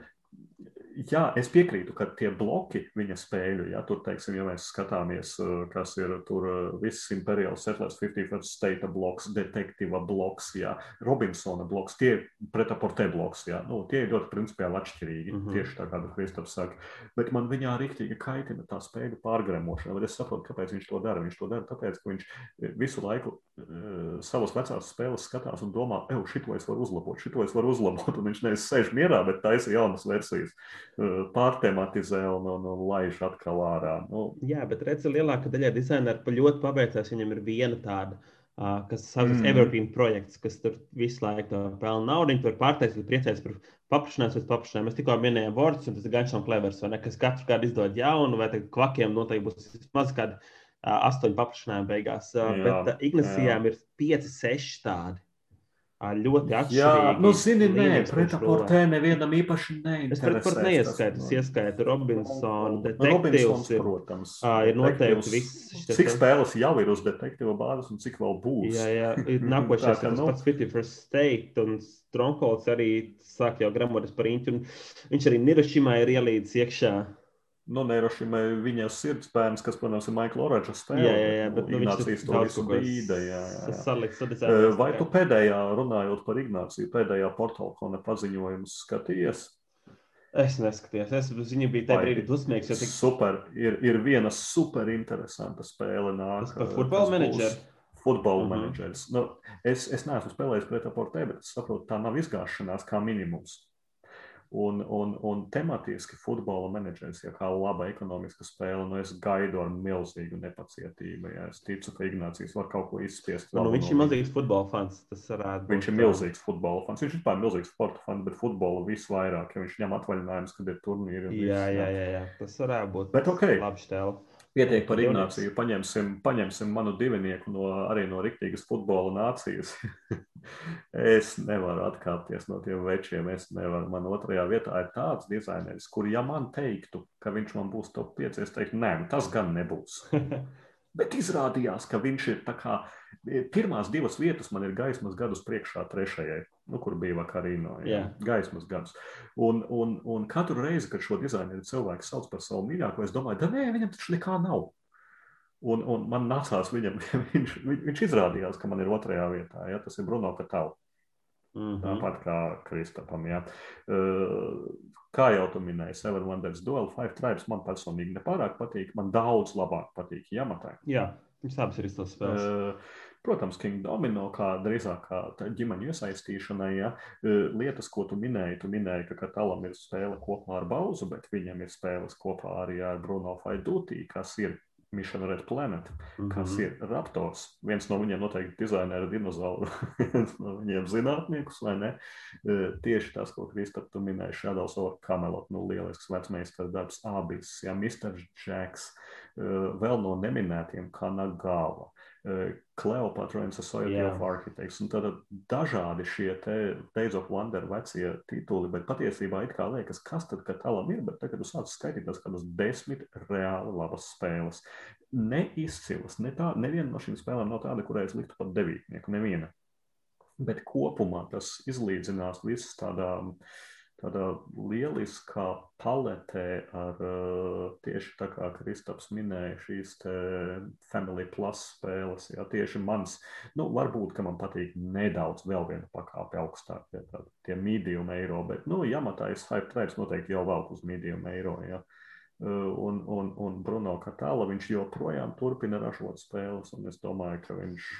jā, es piekrītu, ka tie bloki viņa spēļu, ja tur, teiksim, ja mēs skatāmies, eh, kas ir tur eh, viss Imperial Settlers 51st State bloks, detektīva bloks, jā, Robinsona bloks, tie pretaportē bloks, jā, nu, tie ir ļoti principiāli atšķirīgi, mm -hmm. tieši tā kā Kristaps saka, bet man viņā riktīgi kaitina tā spēļu pārgremošana, bet es saprotu, kāpēc viņš to dara. Viņš to dara tāpēc, ka viņš visu laiku savas vecās spēles skatās un domā, ej, šito es varu uzlabot, šito es varu uzlabot. <laughs> Un viņš nevis sēž mierā, bet taisa jaunas versijas, pārtematizē un, un, un laiž atkal ārā. Nu. Jā, bet redziet, lielākā daļa dizaineru ļoti pabeigts, viņam ir viena tāda. Uh, kas saucas mm. Evergreen projekts, kas tur visu laiku pelna naudu. Viņi tur pārteicis, ka priecājas par paplašinājumu pēc paplašinājuma. Mēs tikko minējām Vords, un tas ir un Klevers, vai ne? Kas katru gadu izdod jaunu, vai kvakiem noteikti būs vismaz kādi astoņu paplašinājumu beigās. Jā, bet Ignisijām ir pieci, seši tādi. Ļoti atšķirīgi. Jā, nu, zini, nē, pretaportē nevienam īpaši neinteresē. Es pretaport neieskaitu, es ieskaitu Robinsonu, detektīvus. Ir, protams. Ir noteikti viss. Cik spēles jau ir uz detektīva bāzes un cik vēl būs? Jā, jā, <laughs> ir nākošais, tas nu... pats Fifty First State un Strongholds arī sāk jau gramoties par īņķu. Viņš arī Nirošimā ir ielīdz iekšā nu, Neirošimai viņas sirdspēns, kas, protams, ir Maikla Oranža spēle. Jā, jā, jā bet nu, Ignācijas to visu bīda. Jā, jā. Saliks, Vai tu pēdējā, runājot par Ignāciju, pēdējā portālkona paziņojumus skatījies? Es neskatījos. Es viņa bija tajā brīdī dusmīgs. Tik... Super. Ir, ir viena super interesanta spēle. Nāk, Tas par futbola menedžeru. Futbola mm -hmm. menedžers. Nu, es, es neesmu spēlējis pret aportē, bet es saprotu, tā nav izgāšanās kā minimums. Un, un, un tematiski futbola menedžers, ja kā laba ekonomiska spēle, nu es gaidu ar milzīgu nepacietību. Ja es ticu, ka Ignācijs var kaut ko izspiest. Nu, viņš ir milzīgs futbola fans. Viņš ir milzīgs futbola fans. Viņš ir vispār milzīgs sporta fans, bet futbolu visvairāk, ja viņš ņem atvaļinājumus, kad ir turnīri. Jā, jā, jā, jā, tas varētu būt. Bet ok. Labi štēle. Pietiek par Ignāciju. Paņemsim, paņemsim manu divinieku no, arī no riktīgas futbola nācijas. <laughs> es nevaru atkāpties no tiem večiem. Es nevaru. Man otrajā vietā ir tāds dizaineris, kur, ja man teiktu, ka viņš man būs top 5, es teiktu, nē, tas gan nebūs. <laughs> Bet izrādījās, ka viņš ir kā e, pirmās divas vietas, man ir gaismas gadus priekšā trešajai, nu, kur bija vakarīno. Ja? Yeah. Gaismas gadus. Un, un, un katru reizi, kad šo dizaineru cilvēku sauc par savu mīļāko, es domāju, ka nē, viņam taču nekā nav. Un, un man nācās viņam, <laughs> viņš, viņš izrādījās, ka man ir otrajā vietā. Ja? Tas ir Bruno Katāls. Mm -hmm. Tāpat kā Kristapam. Uh, kā jau tu minēji, Seven Wonders Duel, Five Tribes man personīgi nepārāk patīk. Man daudz labāk patīk Jamatai. Jā, viņš abas ir izcils spēles. Protams, King Domino, kā drīzāk kā ģimeņu iesaistīšanai, ja, lietas, ko tu minēji, tu minēji, ka Katalam ir spēle kopā ar Bauzu, bet viņam ir spēles kopā arī ar Bruno Faidutī, kas ir Mission Red Planet, mm -hmm. kas ir Raptors. Viens no viņiem noteikti dizainēra dinozauru, <laughs> viens no viņiem zinātniekus, vai ne? E, tieši tas, ko Kristap tu minēji, Shadows of Camelot, nu lielisks vecmeistars darbs, abis, ja Mr. Jacks, e, vēl no neminētiem Kanagāva. Kleopatra un Society yeah. of Architects. Un tad dažādi šie te Days of Wonder vecie tituli, bet patiesībā it kā liekas, kas tad, kad talam ir, bet tagad tu sāc skaitīt tās kādas desmit reāli labas spēles. Neizcilas, ne tā, neviena no šīm spēlēm nav tāda, kurai es liktu pat devītnieku, neviena. Bet kopumā tas izlīdzinās visas tādām uh, tādā lieliskā paletē ar tieši tā kā Kristaps minēja šīs Family Plus spēles. Jā, tieši mans, nu, varbūt, ka man patīk nedaudz vēl viena pakāpe augstāk, ja tā, tie medium eiro, bet, nu, Jamatais Hype Trades noteikti jau velk uz medium eiro, jā. Un, un, un Bruno Katāla, viņš joprojām turpina ražot spēles, un es domāju, ka viņš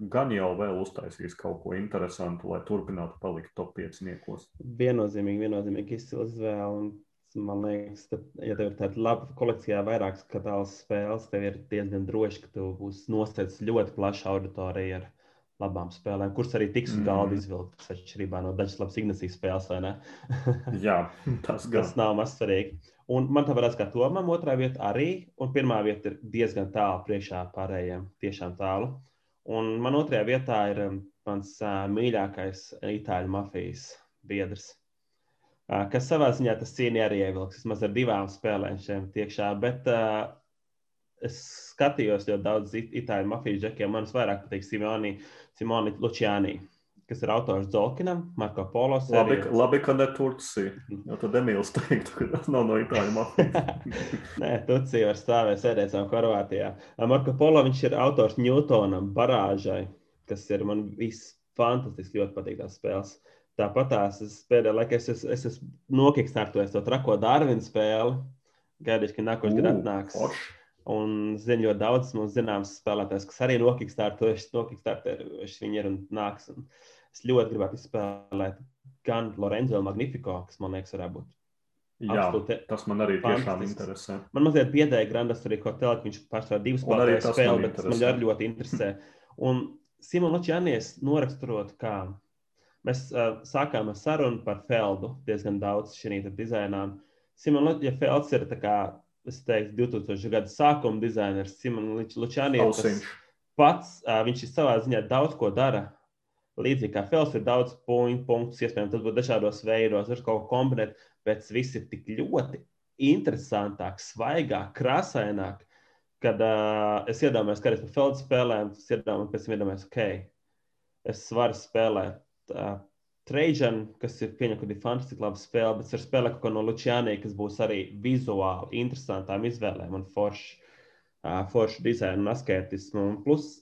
gan jau vēl uztaisīs kaut ko interesantu, lai turpinātu palikt top 5 niekos. Viennozīmīgi, viennozīmīgi izcils izvēle. Man liekas, ka, ja tev ir tāda laba kolekcijā, vairākas katālas spēles, tev ir diezgan droši, ka tu būsi nostājis ļoti plašu auditoriju ar labām spēlēm, kuras arī tiks uz galda mm. izvilktas atšķirībā no dažas labas Ignācijas spēles? <laughs> <laughs> Jā, tas, tas nav maz svarīgi. Un man tā varētu kā tomam, otrā vieta arī, un pirmā vieta ir diezgan tālu priekšā pārējiem, tiešām tālu. Un man otrajā vietā ir um, mans uh, mīļākais itāļu mafijas biedrs, uh, kas savā ziņā tas cīnīja arī ievilks. Vismaz ar divām spēlēm šiem tiekšā. Bet uh, es skatījos ļoti daudz itāļu mafijas džekiem. Man vairāk patīk Simoni, Simoni Luciani kas ir autors Zolkinam, Marko Polo. Labi, labi, ka ne Turcija. Jo tad Emīls <laughs> teiktu, ka tas nav no Itāļu mafijas. <laughs> Nē, Turcija var stāvēt, sēdēt savā Horvātijā. Marko Polo viņš ir autors Newtonam, barāžai, kas ir man viss fantastiski ļoti patīk tās spēles. Tāpat tās es pēdējā laikā es, es, es esmu nokikstārtojis to trako Darvinu spēli. Gaidīšu, ka nākošais uh, atnāks. Forš. Un zinu, ļoti daudz mums zināms spēlētājs, kas arī nokļūst, viņi ir un nāks. Un es ļoti gribētu izspēlēt gan Lorenzo Magnifico, kas man liekas, varētu būt. Jā, Absolute, tas man arī tiešām interesē. Man mazliet biedēja Grandas arī Hotel, ka viņš pārstāv divas spēlētājas spēli, bet tas man ļoti, ļoti interesē. Un Simon Lučānies noraksturot, kā mēs uh, sākām ar sarunu par Feldu diezgan daudz šī dizainā. Simon, ja Felds ir kā teiktu, 2000. gada sākuma dizainers Simons Lučānijas. Pats uh, viņš ir savā ziņā daudz ko dara. Līdzīgi kā Fels ir daudz puņu, punktus, iespējams, tas būtu dažādos veidos, var kaut ko kombinēt, bet viss ir tik ļoti interesantāk, svaigāk, krāsaināk, kad uh, es iedomājos, ka arī par Feldu spēlēm, es iedomājos, pēc tam iedomājos, ok, es varu spēlēt uh, Trajan, kas ir pieņemta, ka ir fantastiski laba spēle, bet ar spēli kaut ko no Lučānī, kas būs arī vizuāli interesantām izvēlēm un foršu, uh, foršu dizainu un asketismu. Un plus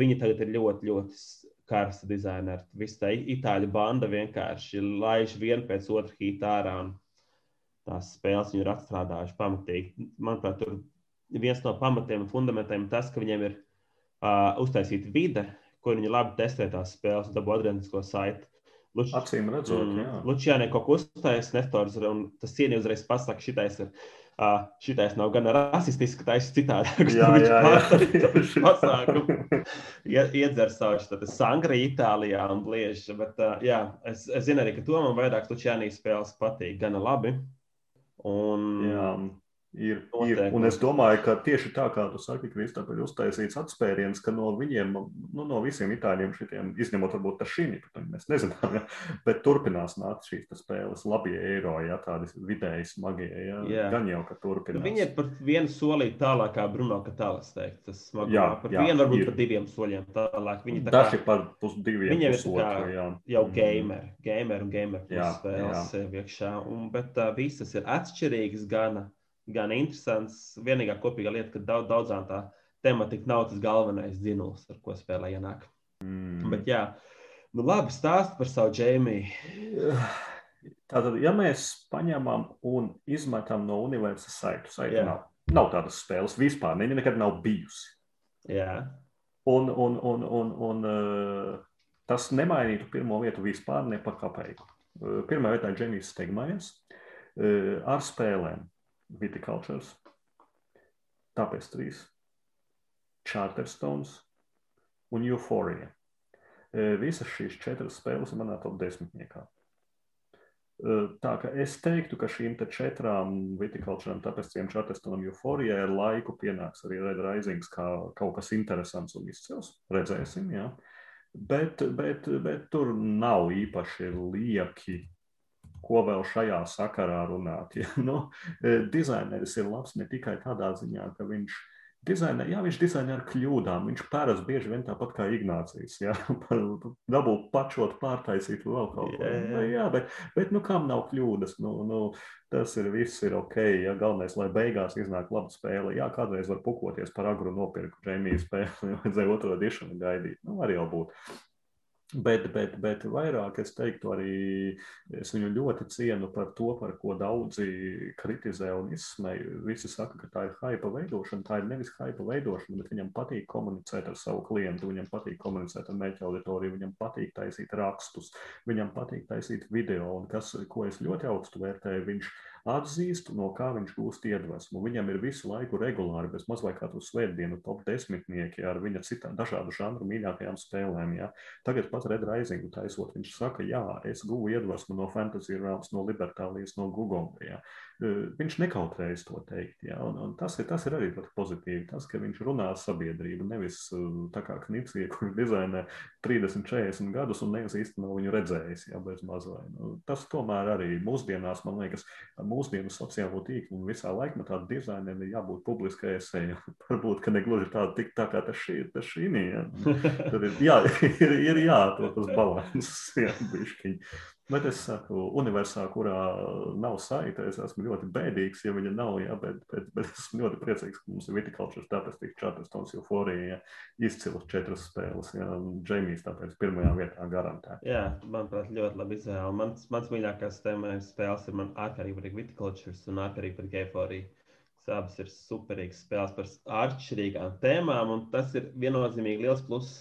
viņi tagad ir ļoti, ļoti karsta dizaineri. Visa tā itāļu banda vienkārši laiž vienu pēc otru hītā ārā. Tās spēles viņi ir atstrādājuši pamatīgi. Manuprāt, tur viens no pamatiem un fundamentiem ir tas, ka viņiem ir uh, uztaisīta vide, kur viņi labi testē tās spēles un dabū adrenalisko saiti. Luč... Acīm redzot, mm, jā. Lučijānai kaut ko uzstājas, Nestors, un tas cienījums uzreiz pasaka, šitais ir. Uh, šitais nav gan rasistisks, tā ir citādi. Jā, jā, jā. <laughs> pasākumu. Iedzer savu sangri Itālijā un blieži. Bet, uh, jā, es, es zinu arī, ka to man vairāk Lučijānī spēles patīk gana labi. Un, jā. Ir, ir. Un es domāju, ka tieši tā kā tu saki, Kristap, ir uztaisīts atspēriens, ka no viņiem, nu, no visiem itāļiem, šitiem, izņemot varbūt tā šī, mēs nezinām, ja, bet turpinās nākt šīs spēles labie eiro, ja tādi vidēji smagie, ja, jā. gan jau, ka turpinās. Nu, viņi ir par vienu solīti tālāk, kā Bruno Katālas teikt, tas smagi, jā, par jā, vienu, varbūt ir. par diviem soļiem tālāk. Viņi tā kā, Daži par pus diviem Viņiem ir tā kā jā. jau mhm. gamer, gamer un gamer plus spēles iekšā, un, bet uh, visas ir atšķirīgas gana gan interesants. Vienīgā kopīgā lieta, ka daudz, daudzām tā tematika nav tas galvenais dzinums, ar ko spēlē ienāk. Mm. Bet, jā, nu labi, stāst par savu džēmiju. Tātad, ja mēs paņemam un izmetam no universālas saitu, saitu nav, nav tādas spēles vispār, viņa nekad nav bijusi. Jā. Un, un, un, un, un uh, tas nemainītu pirmo vietu vispār ne pa kapeiku. Uh, pirmā vietā ir Džemijs Stegmājs uh, ar spēlēm. Viticultures, Tapestries, Charterstones un Euphoria. E, visas šīs četras spēles ir manā top desmitniekā. E, tā kā es teiktu, ka šīm četrām vitikultūrām, Tapestriem, Charterstonam, Euphoria ar laiku pienāks arī Red Rising kā kaut kas interesants un izcils. Redzēsim, jā. Bet, bet, bet tur nav īpaši lieki ko vēl šajā sakarā runāt. Ja? <laughs> Nu, e, dizaineris ir labs ne tikai tādā ziņā, ka viņš dizainē, jā, viņš dizainē ar kļūdām. Viņš pēras bieži vien tāpat kā Ignācijas. Jā, <laughs> dabūt pačot, pārtaisīt vēl kaut ko. Jā, jā. jā bet, bet nu, kam nav kļūdas? Nu, nu, tas ir viss ir ok. Ja galvenais, lai beigās iznāk laba spēle. Jā, kādreiz var pukoties par agru nopirku Džemijas spēli, <laughs> vajadzēja otro dišanu gaidīt. Nu, arī jau būtu. Bet, bet, bet vairāk es teiktu, arī es viņu ļoti cienu par to, par ko daudzi kritizē un izsmēja. Visi saka, ka tā ir hypa veidošana. Tā ir nevis hypa veidošana, bet viņam patīk komunicēt ar savu klientu, viņam patīk komunicēt ar mērķa auditoriju, viņam patīk taisīt rakstus, viņam patīk taisīt video. Un kas, ko es ļoti augstu vērtēju, viņš atzīst, no kā viņš gūst iedvesmu. Viņam ir visu laiku regulāri, bez maz vai katru svētdienu, top desmitnieki ar viņa citām dažādu žanru mīļākajām spēlēm. Ja. Tagad pat Red Rising taisot, viņš saka, jā, es guvu iedvesmu no Fantasy Realms, no Libertālijas, no Google. Ja. Viņš nekautrējas to teikt. Ja. Un, un tas, ir, tas ir arī ļoti pozitīvi. Tas, ka viņš runā ar sabiedrību, nevis tā kā knipsie, <laughs> kurš dizainē 30, 40 gadus un nevis īsti nav viņu redzējis, ja bez mazliet. Nu, tas tomēr arī mūsdienās, man liekas, mūsdienu sociālo tīklu un visā laikmetā dizainerim ir jābūt publiskai esēja. <laughs> Varbūt, ka ne gluži tāda tik tā kā tas šī, tas šī ja. <laughs> Tad ir, jā, ir, ir jāatrod tas balans, jā, bišķiņ. Bet es saku, universā, kurā nav saita, es esmu ļoti bēdīgs, ja viņa nav, jā, bet, bet, bet esmu ļoti priecīgs, ka mums ir vitikultūras, tāpēc tik Charterstones euforija, izcilas četras spēles, jā, Džeimijs tāpēc pirmajā vietā garantē. Jā, manuprāt, ļoti labi izvēle. Mans, mans mīļākās tēmēs spēles ir man ārkārtīgi patīk vitikultūras un ārkārtīgi patīk euforija. Abas ir superīgas spēles par atšķirīgām tēmām, un tas ir viennozīmīgi liels pluss.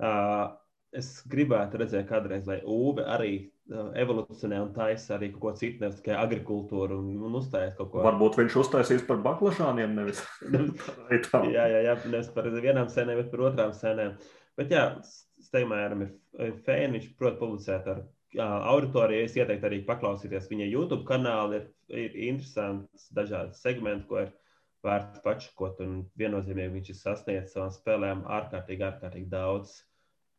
Uh, es gribētu redzēt, kādreiz, lai Uve arī uh, evolūcionē un taisa arī kaut ko citu, nevis tikai agrikultūru un, un uzstājas kaut ko. Varbūt viņš uztaisīs par baklažāniem, nevis <laughs> par jā, jā, jā, nevis par vienām sēnēm, bet par otrām sēnēm. Bet jā, Steigmēram ir fēni, viņš prot publicēt ar auditoriju. Es ieteiktu arī paklausīties viņa YouTube kanālu. Ir, ir interesants dažādi segmenti, ko ir vērts pačakot, un viennozīmīgi viņš ir sasniedzis savām spēlēm ārkārtīgi, ārkārtīgi daudz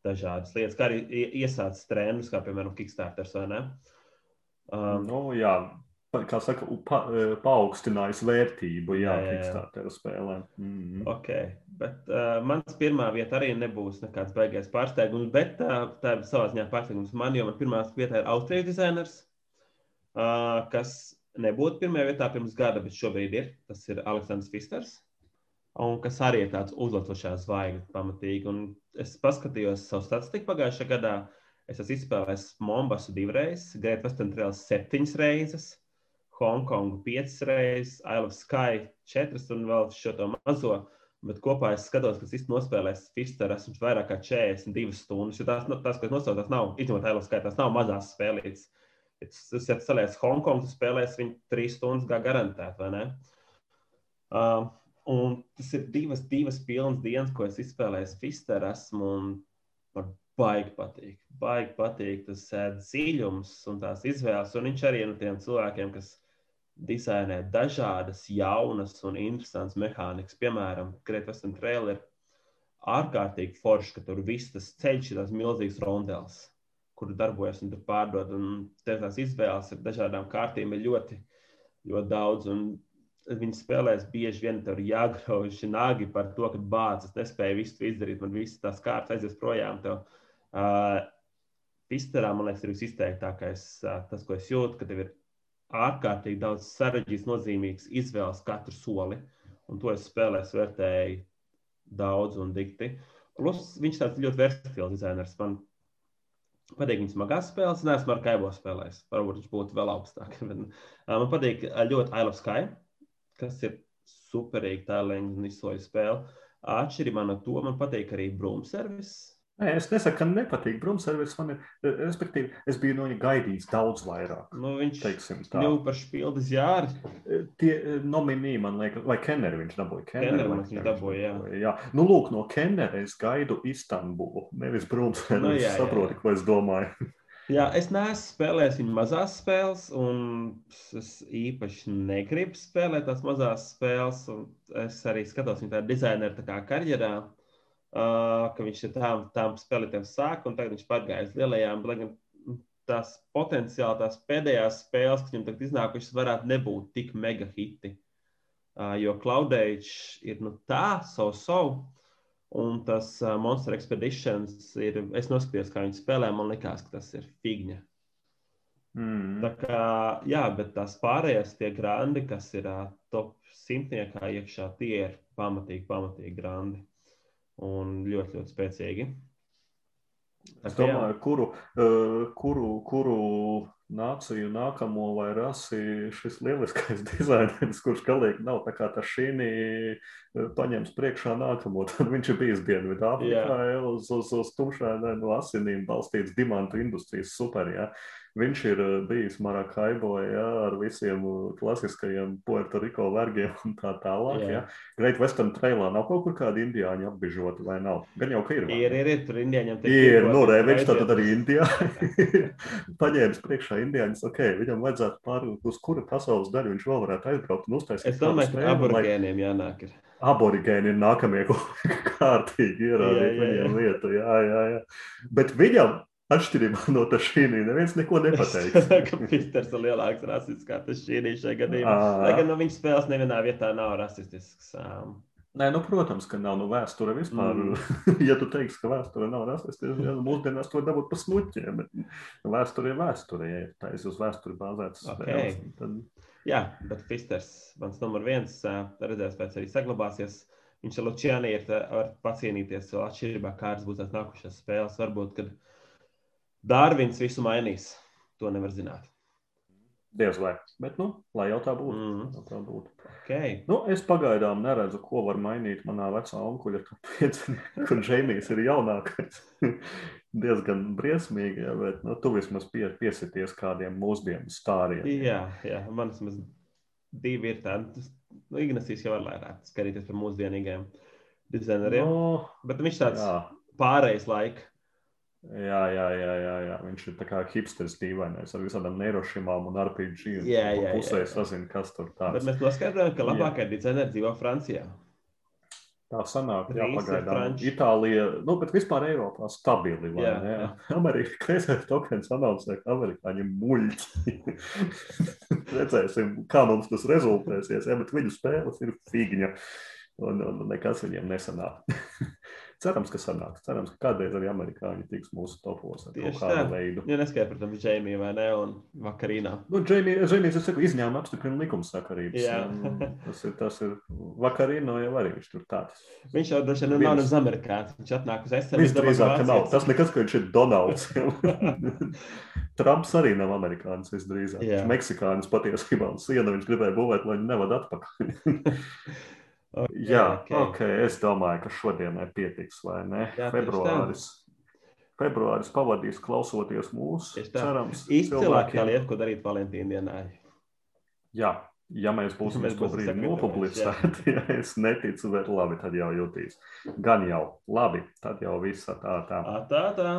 dažādas lietas, kā arī iesācis trendus, kā piemēram Kickstarter. Um, nu, jā, kā saka, pa, e, paaugstinājis vērtību, jā, jā. Kickstarter spēlēm. Mm -hmm. Ok, bet uh, mans pirmā vieta arī nebūs nekāds baigais pārsteigums, bet uh, tā ir savā ziņā pārsteigums man, jo man pirmā vietā ir Austrijas dizainers, uh, kas nebūtu pirmajā vietā pirms gada, bet šobrīd ir. Tas ir Aleksandrs Fisters un kas arī ir tāds uzlacošās zvaigznes pamatīgi. Un es paskatījos savu statistiku pagājušajā gadā. Es esmu izspēlējis Mombasu divreiz, Great Western Trail septiņas reizes, Hongkongu piecas reizes, Isle of Sky četras un vēl šo to mazo. Bet kopā es skatos, kas īstenībā nospēlēs Fisteru. Esmu vairāk kā 42 stundas. Tās, tās kas nosaucās, nav, izņemot Isle of Sky, tās nav mazās spēlītas. Es ja salieku Hongkongu, spēlēs viņu trīs stundas kā garantēt, vai ne? Uh, Un tas ir divas, divas pilnas dienas, ko es izspēlēju Fister. Esmu un man baigi patīk. Baigi patīk tas dziļums un tās izvēles. Un viņš arī ir no tiem cilvēkiem, kas dizainē dažādas, jaunas un interesantas mehānikas. Piemēram, Great Western Trail ir ārkārtīgi forši, ka tur viss tas ceļš ir tās milzīgas rondeles, kur darbojas un tur pārdod. Un tās izvēles ar dažādām kārtīm ir ļoti, ļoti daudz. Un Viņi spēlēs bieži vien tur jāgrauž nāgi par to, ka bācis nespēja visu izdarīt. Man viss tās kārtas aizies projām. Tev. Uh, Pisterā, man liekas, ir visizteiktākais uh, tas, ko es jūtu, ka tev ir ārkārtīgi daudz sarežģīts, nozīmīgs izvēles katru soli. Un to es spēlēju, vērtēju daudz un dikti. Plus, viņš tāds ļoti versatils dizainers. Man patīk viņa smagās spēles. Es neesmu ar Kaibo spēlējis. Varbūt viņš būtu vēl augstāk. <laughs> Man patīk ļoti I Love Sky kas ir superīgi tēlīga un izsoļu spēle. Atšķirībā no to man patīk arī brūmu servis. Nē, es nesaku, ka nepatīk brūmservis. Man ir, respektīvi, es biju no viņa gaidījis daudz vairāk. Nu, viņš jau par spildes jāri. Tie nominī, man liekas, vai Kenneri viņš dabūja. Kenneri viņš dabūja, jā. dabūja, jā. Nu, lūk, no Kennera es gaidu Istanbulu, nevis brūmservis. Nu, jā, saproti, jā. ko es domāju. Jā, es neesmu spēlējis viņa mazās spēles, un es īpaši negribu spēlēt tās mazās spēles. Es arī skatos viņa tā karjerā, uh, ka viņš ir tām, tām spēlēm sāk, un tagad viņš pārgājis lielajām. Lai gan tās potenciāli tās pēdējās spēles, kas viņam tagad iznākušas, varētu nebūt tik mega hiti. Uh, jo Cloudage ir nu, tā, savu so, savu. So, Un tas uh, Monster Expeditions ir. Es noskatījos, kā viņi spēlē. Man liekas, ka tas ir figņa. Mm. Tā kā, jā, bet tās pārējās, tie grandi, kas ir uh, top simtniekā iekšā, tie ir pamatīgi, pamatīgi grandi un ļoti, ļoti spēcīgi. Es domāju, kuru, uh, kuru, kuru nāciju nākamo vai rasi šis lieliskais <laughs> dizainers, kurš galīgi nav tā kā tas šīnī paņems priekšā nākamo. <laughs> Tad viņš ir bijis Dienvidāfrikā uz, uz, uz tumšām no asinīm balstīts dimantu industrijas super. Jā. Viņš ir eh, bijis Marakaibo jā, ar visiem eh, klasiskajiem Puerto Rico vergiem <laughs> un tā tālāk. Jā. Jā. Great Western Trailā nav kaut kur kādi indiāņi apbežoti vai nav? Gan jau, ka ir. Ir, ir, ir tur indiāņiem. Ir, nu, re, viņš tad arī Indijā <laughs> paņēmis priekšā indiāņus. Ok, viņam vajadzētu pārūt, uz kura pasaules daļu viņš vēl varētu aizbraukt un uztaisīt. Es domāju, ka aborigēniem lai... jānāk. Ir aborigēni ir nākamie <laughs> kārtīgi ierādīt viņiem lietu. Jā, jā, jā. Bet viņam Atšķirībā no tā šī neviens neko nepateiks. ka Pisters ir lielāks rasists kā tas šī šajā gadījumā. Lai gan no viņa spēles nevienā vietā nav rasistisks. Um, Nē, nu, protams, ka nav nu, vēsture vispār. Mm. <laughs> ja tu teiksi, ka vēsture nav rasistiska, tad mūsdienās to dabūt pa smuķiem. Bet vēsture ir vēsture. Ja tā ir uz vēsturi bāzētas okay. spēles, tad. Jā, bet Fisters, mans numur viens, redzēs, pēc arī saglabāsies. Viņš ar Lučiāni ir var pacienīties vēl atšķirībā, kādas būs tās nākušās spēles. Varbūt, kad Dārvins visu mainīs. To nevar zināt. Diez vai. Bet, nu, lai jau tā būtu. Mm. Jau tā būtu. Okay. Nu, es pagaidām neredzu, ko var mainīt manā vecā onkuļa <laughs> kur Džeimijs ir jaunākais. <laughs> Diezgan briesmīgi, ja, bet nu, tu vismaz pie, piesities kādiem mūsdienu stāriem. Jā, jā, man vismaz divi ir tādi. Nu, Ignācijs jau var vairāk skatīties par mūsdienīgiem dizaineriem. Nu, Bet viņš tāds jā. pārējais laiks. Jā, jā, jā, jā, jā. Viņš ir tā kā hipsters dīvainais ar visādām neirošīmām un RPG. un Jā, jā, Pusē jā, jā. sazina, kas tur Bet tāds. mēs noskaidrojām, ka Jā. labākie dizaineri dzīvo Francijā. Tā sanāk, jā, pagaidām. Itālija, nu, bet vispār Eiropā stabili, vai Jā, ne? jā. Amerika, <laughs> kreisais tokens anoncē, ka amerikāņi muļķi. <laughs> Redzēsim, kā mums tas rezultēsies, ja, bet viņu spēles ir figņa. Un, un nekas viņiem nesanāk. <laughs> Cerams, ka sanāks. Cerams, ka kādreiz arī amerikāņi tiks mūsu topos ar Tieši kādu tā. veidu. Ja neskaidrs, protams, Džeimija vai ne, un vakarīnā. Nu, Džeimijs, es saku, izņēma apstiprina likumsakarības. Jā. Tas ir, tas ir vakarīno jau arī viņš tur tāds. Viņš jau droši vien nav Viens. nemaz amerikānis. Viņš atnāk uz SM. Viņš drīzāk ka nav. Tas nekas, ka viņš ir Donalds. <laughs> Trumps arī nav amerikānis visdrīzāk. Jā. Viņš meksikānis patiesībā. Un sienu viņš gribēja būvēt, lai viņu nevad atpakaļ. <laughs> Okay, Jā, okay. ok. Es domāju, ka šodienai pietiks, vai ne? Jā, Februāris. Februāris pavadīs klausoties mūsu. Cerams, Izcilākā lieta, ko darīt Valentīna dienā. Jā, ja mēs būsim Mēs to brīdi nopublicēti, <laughs> ja es neticu, bet labi, tad jau jutīs. Gan jau, labi, tad jau viss tā tā. Tā, tā.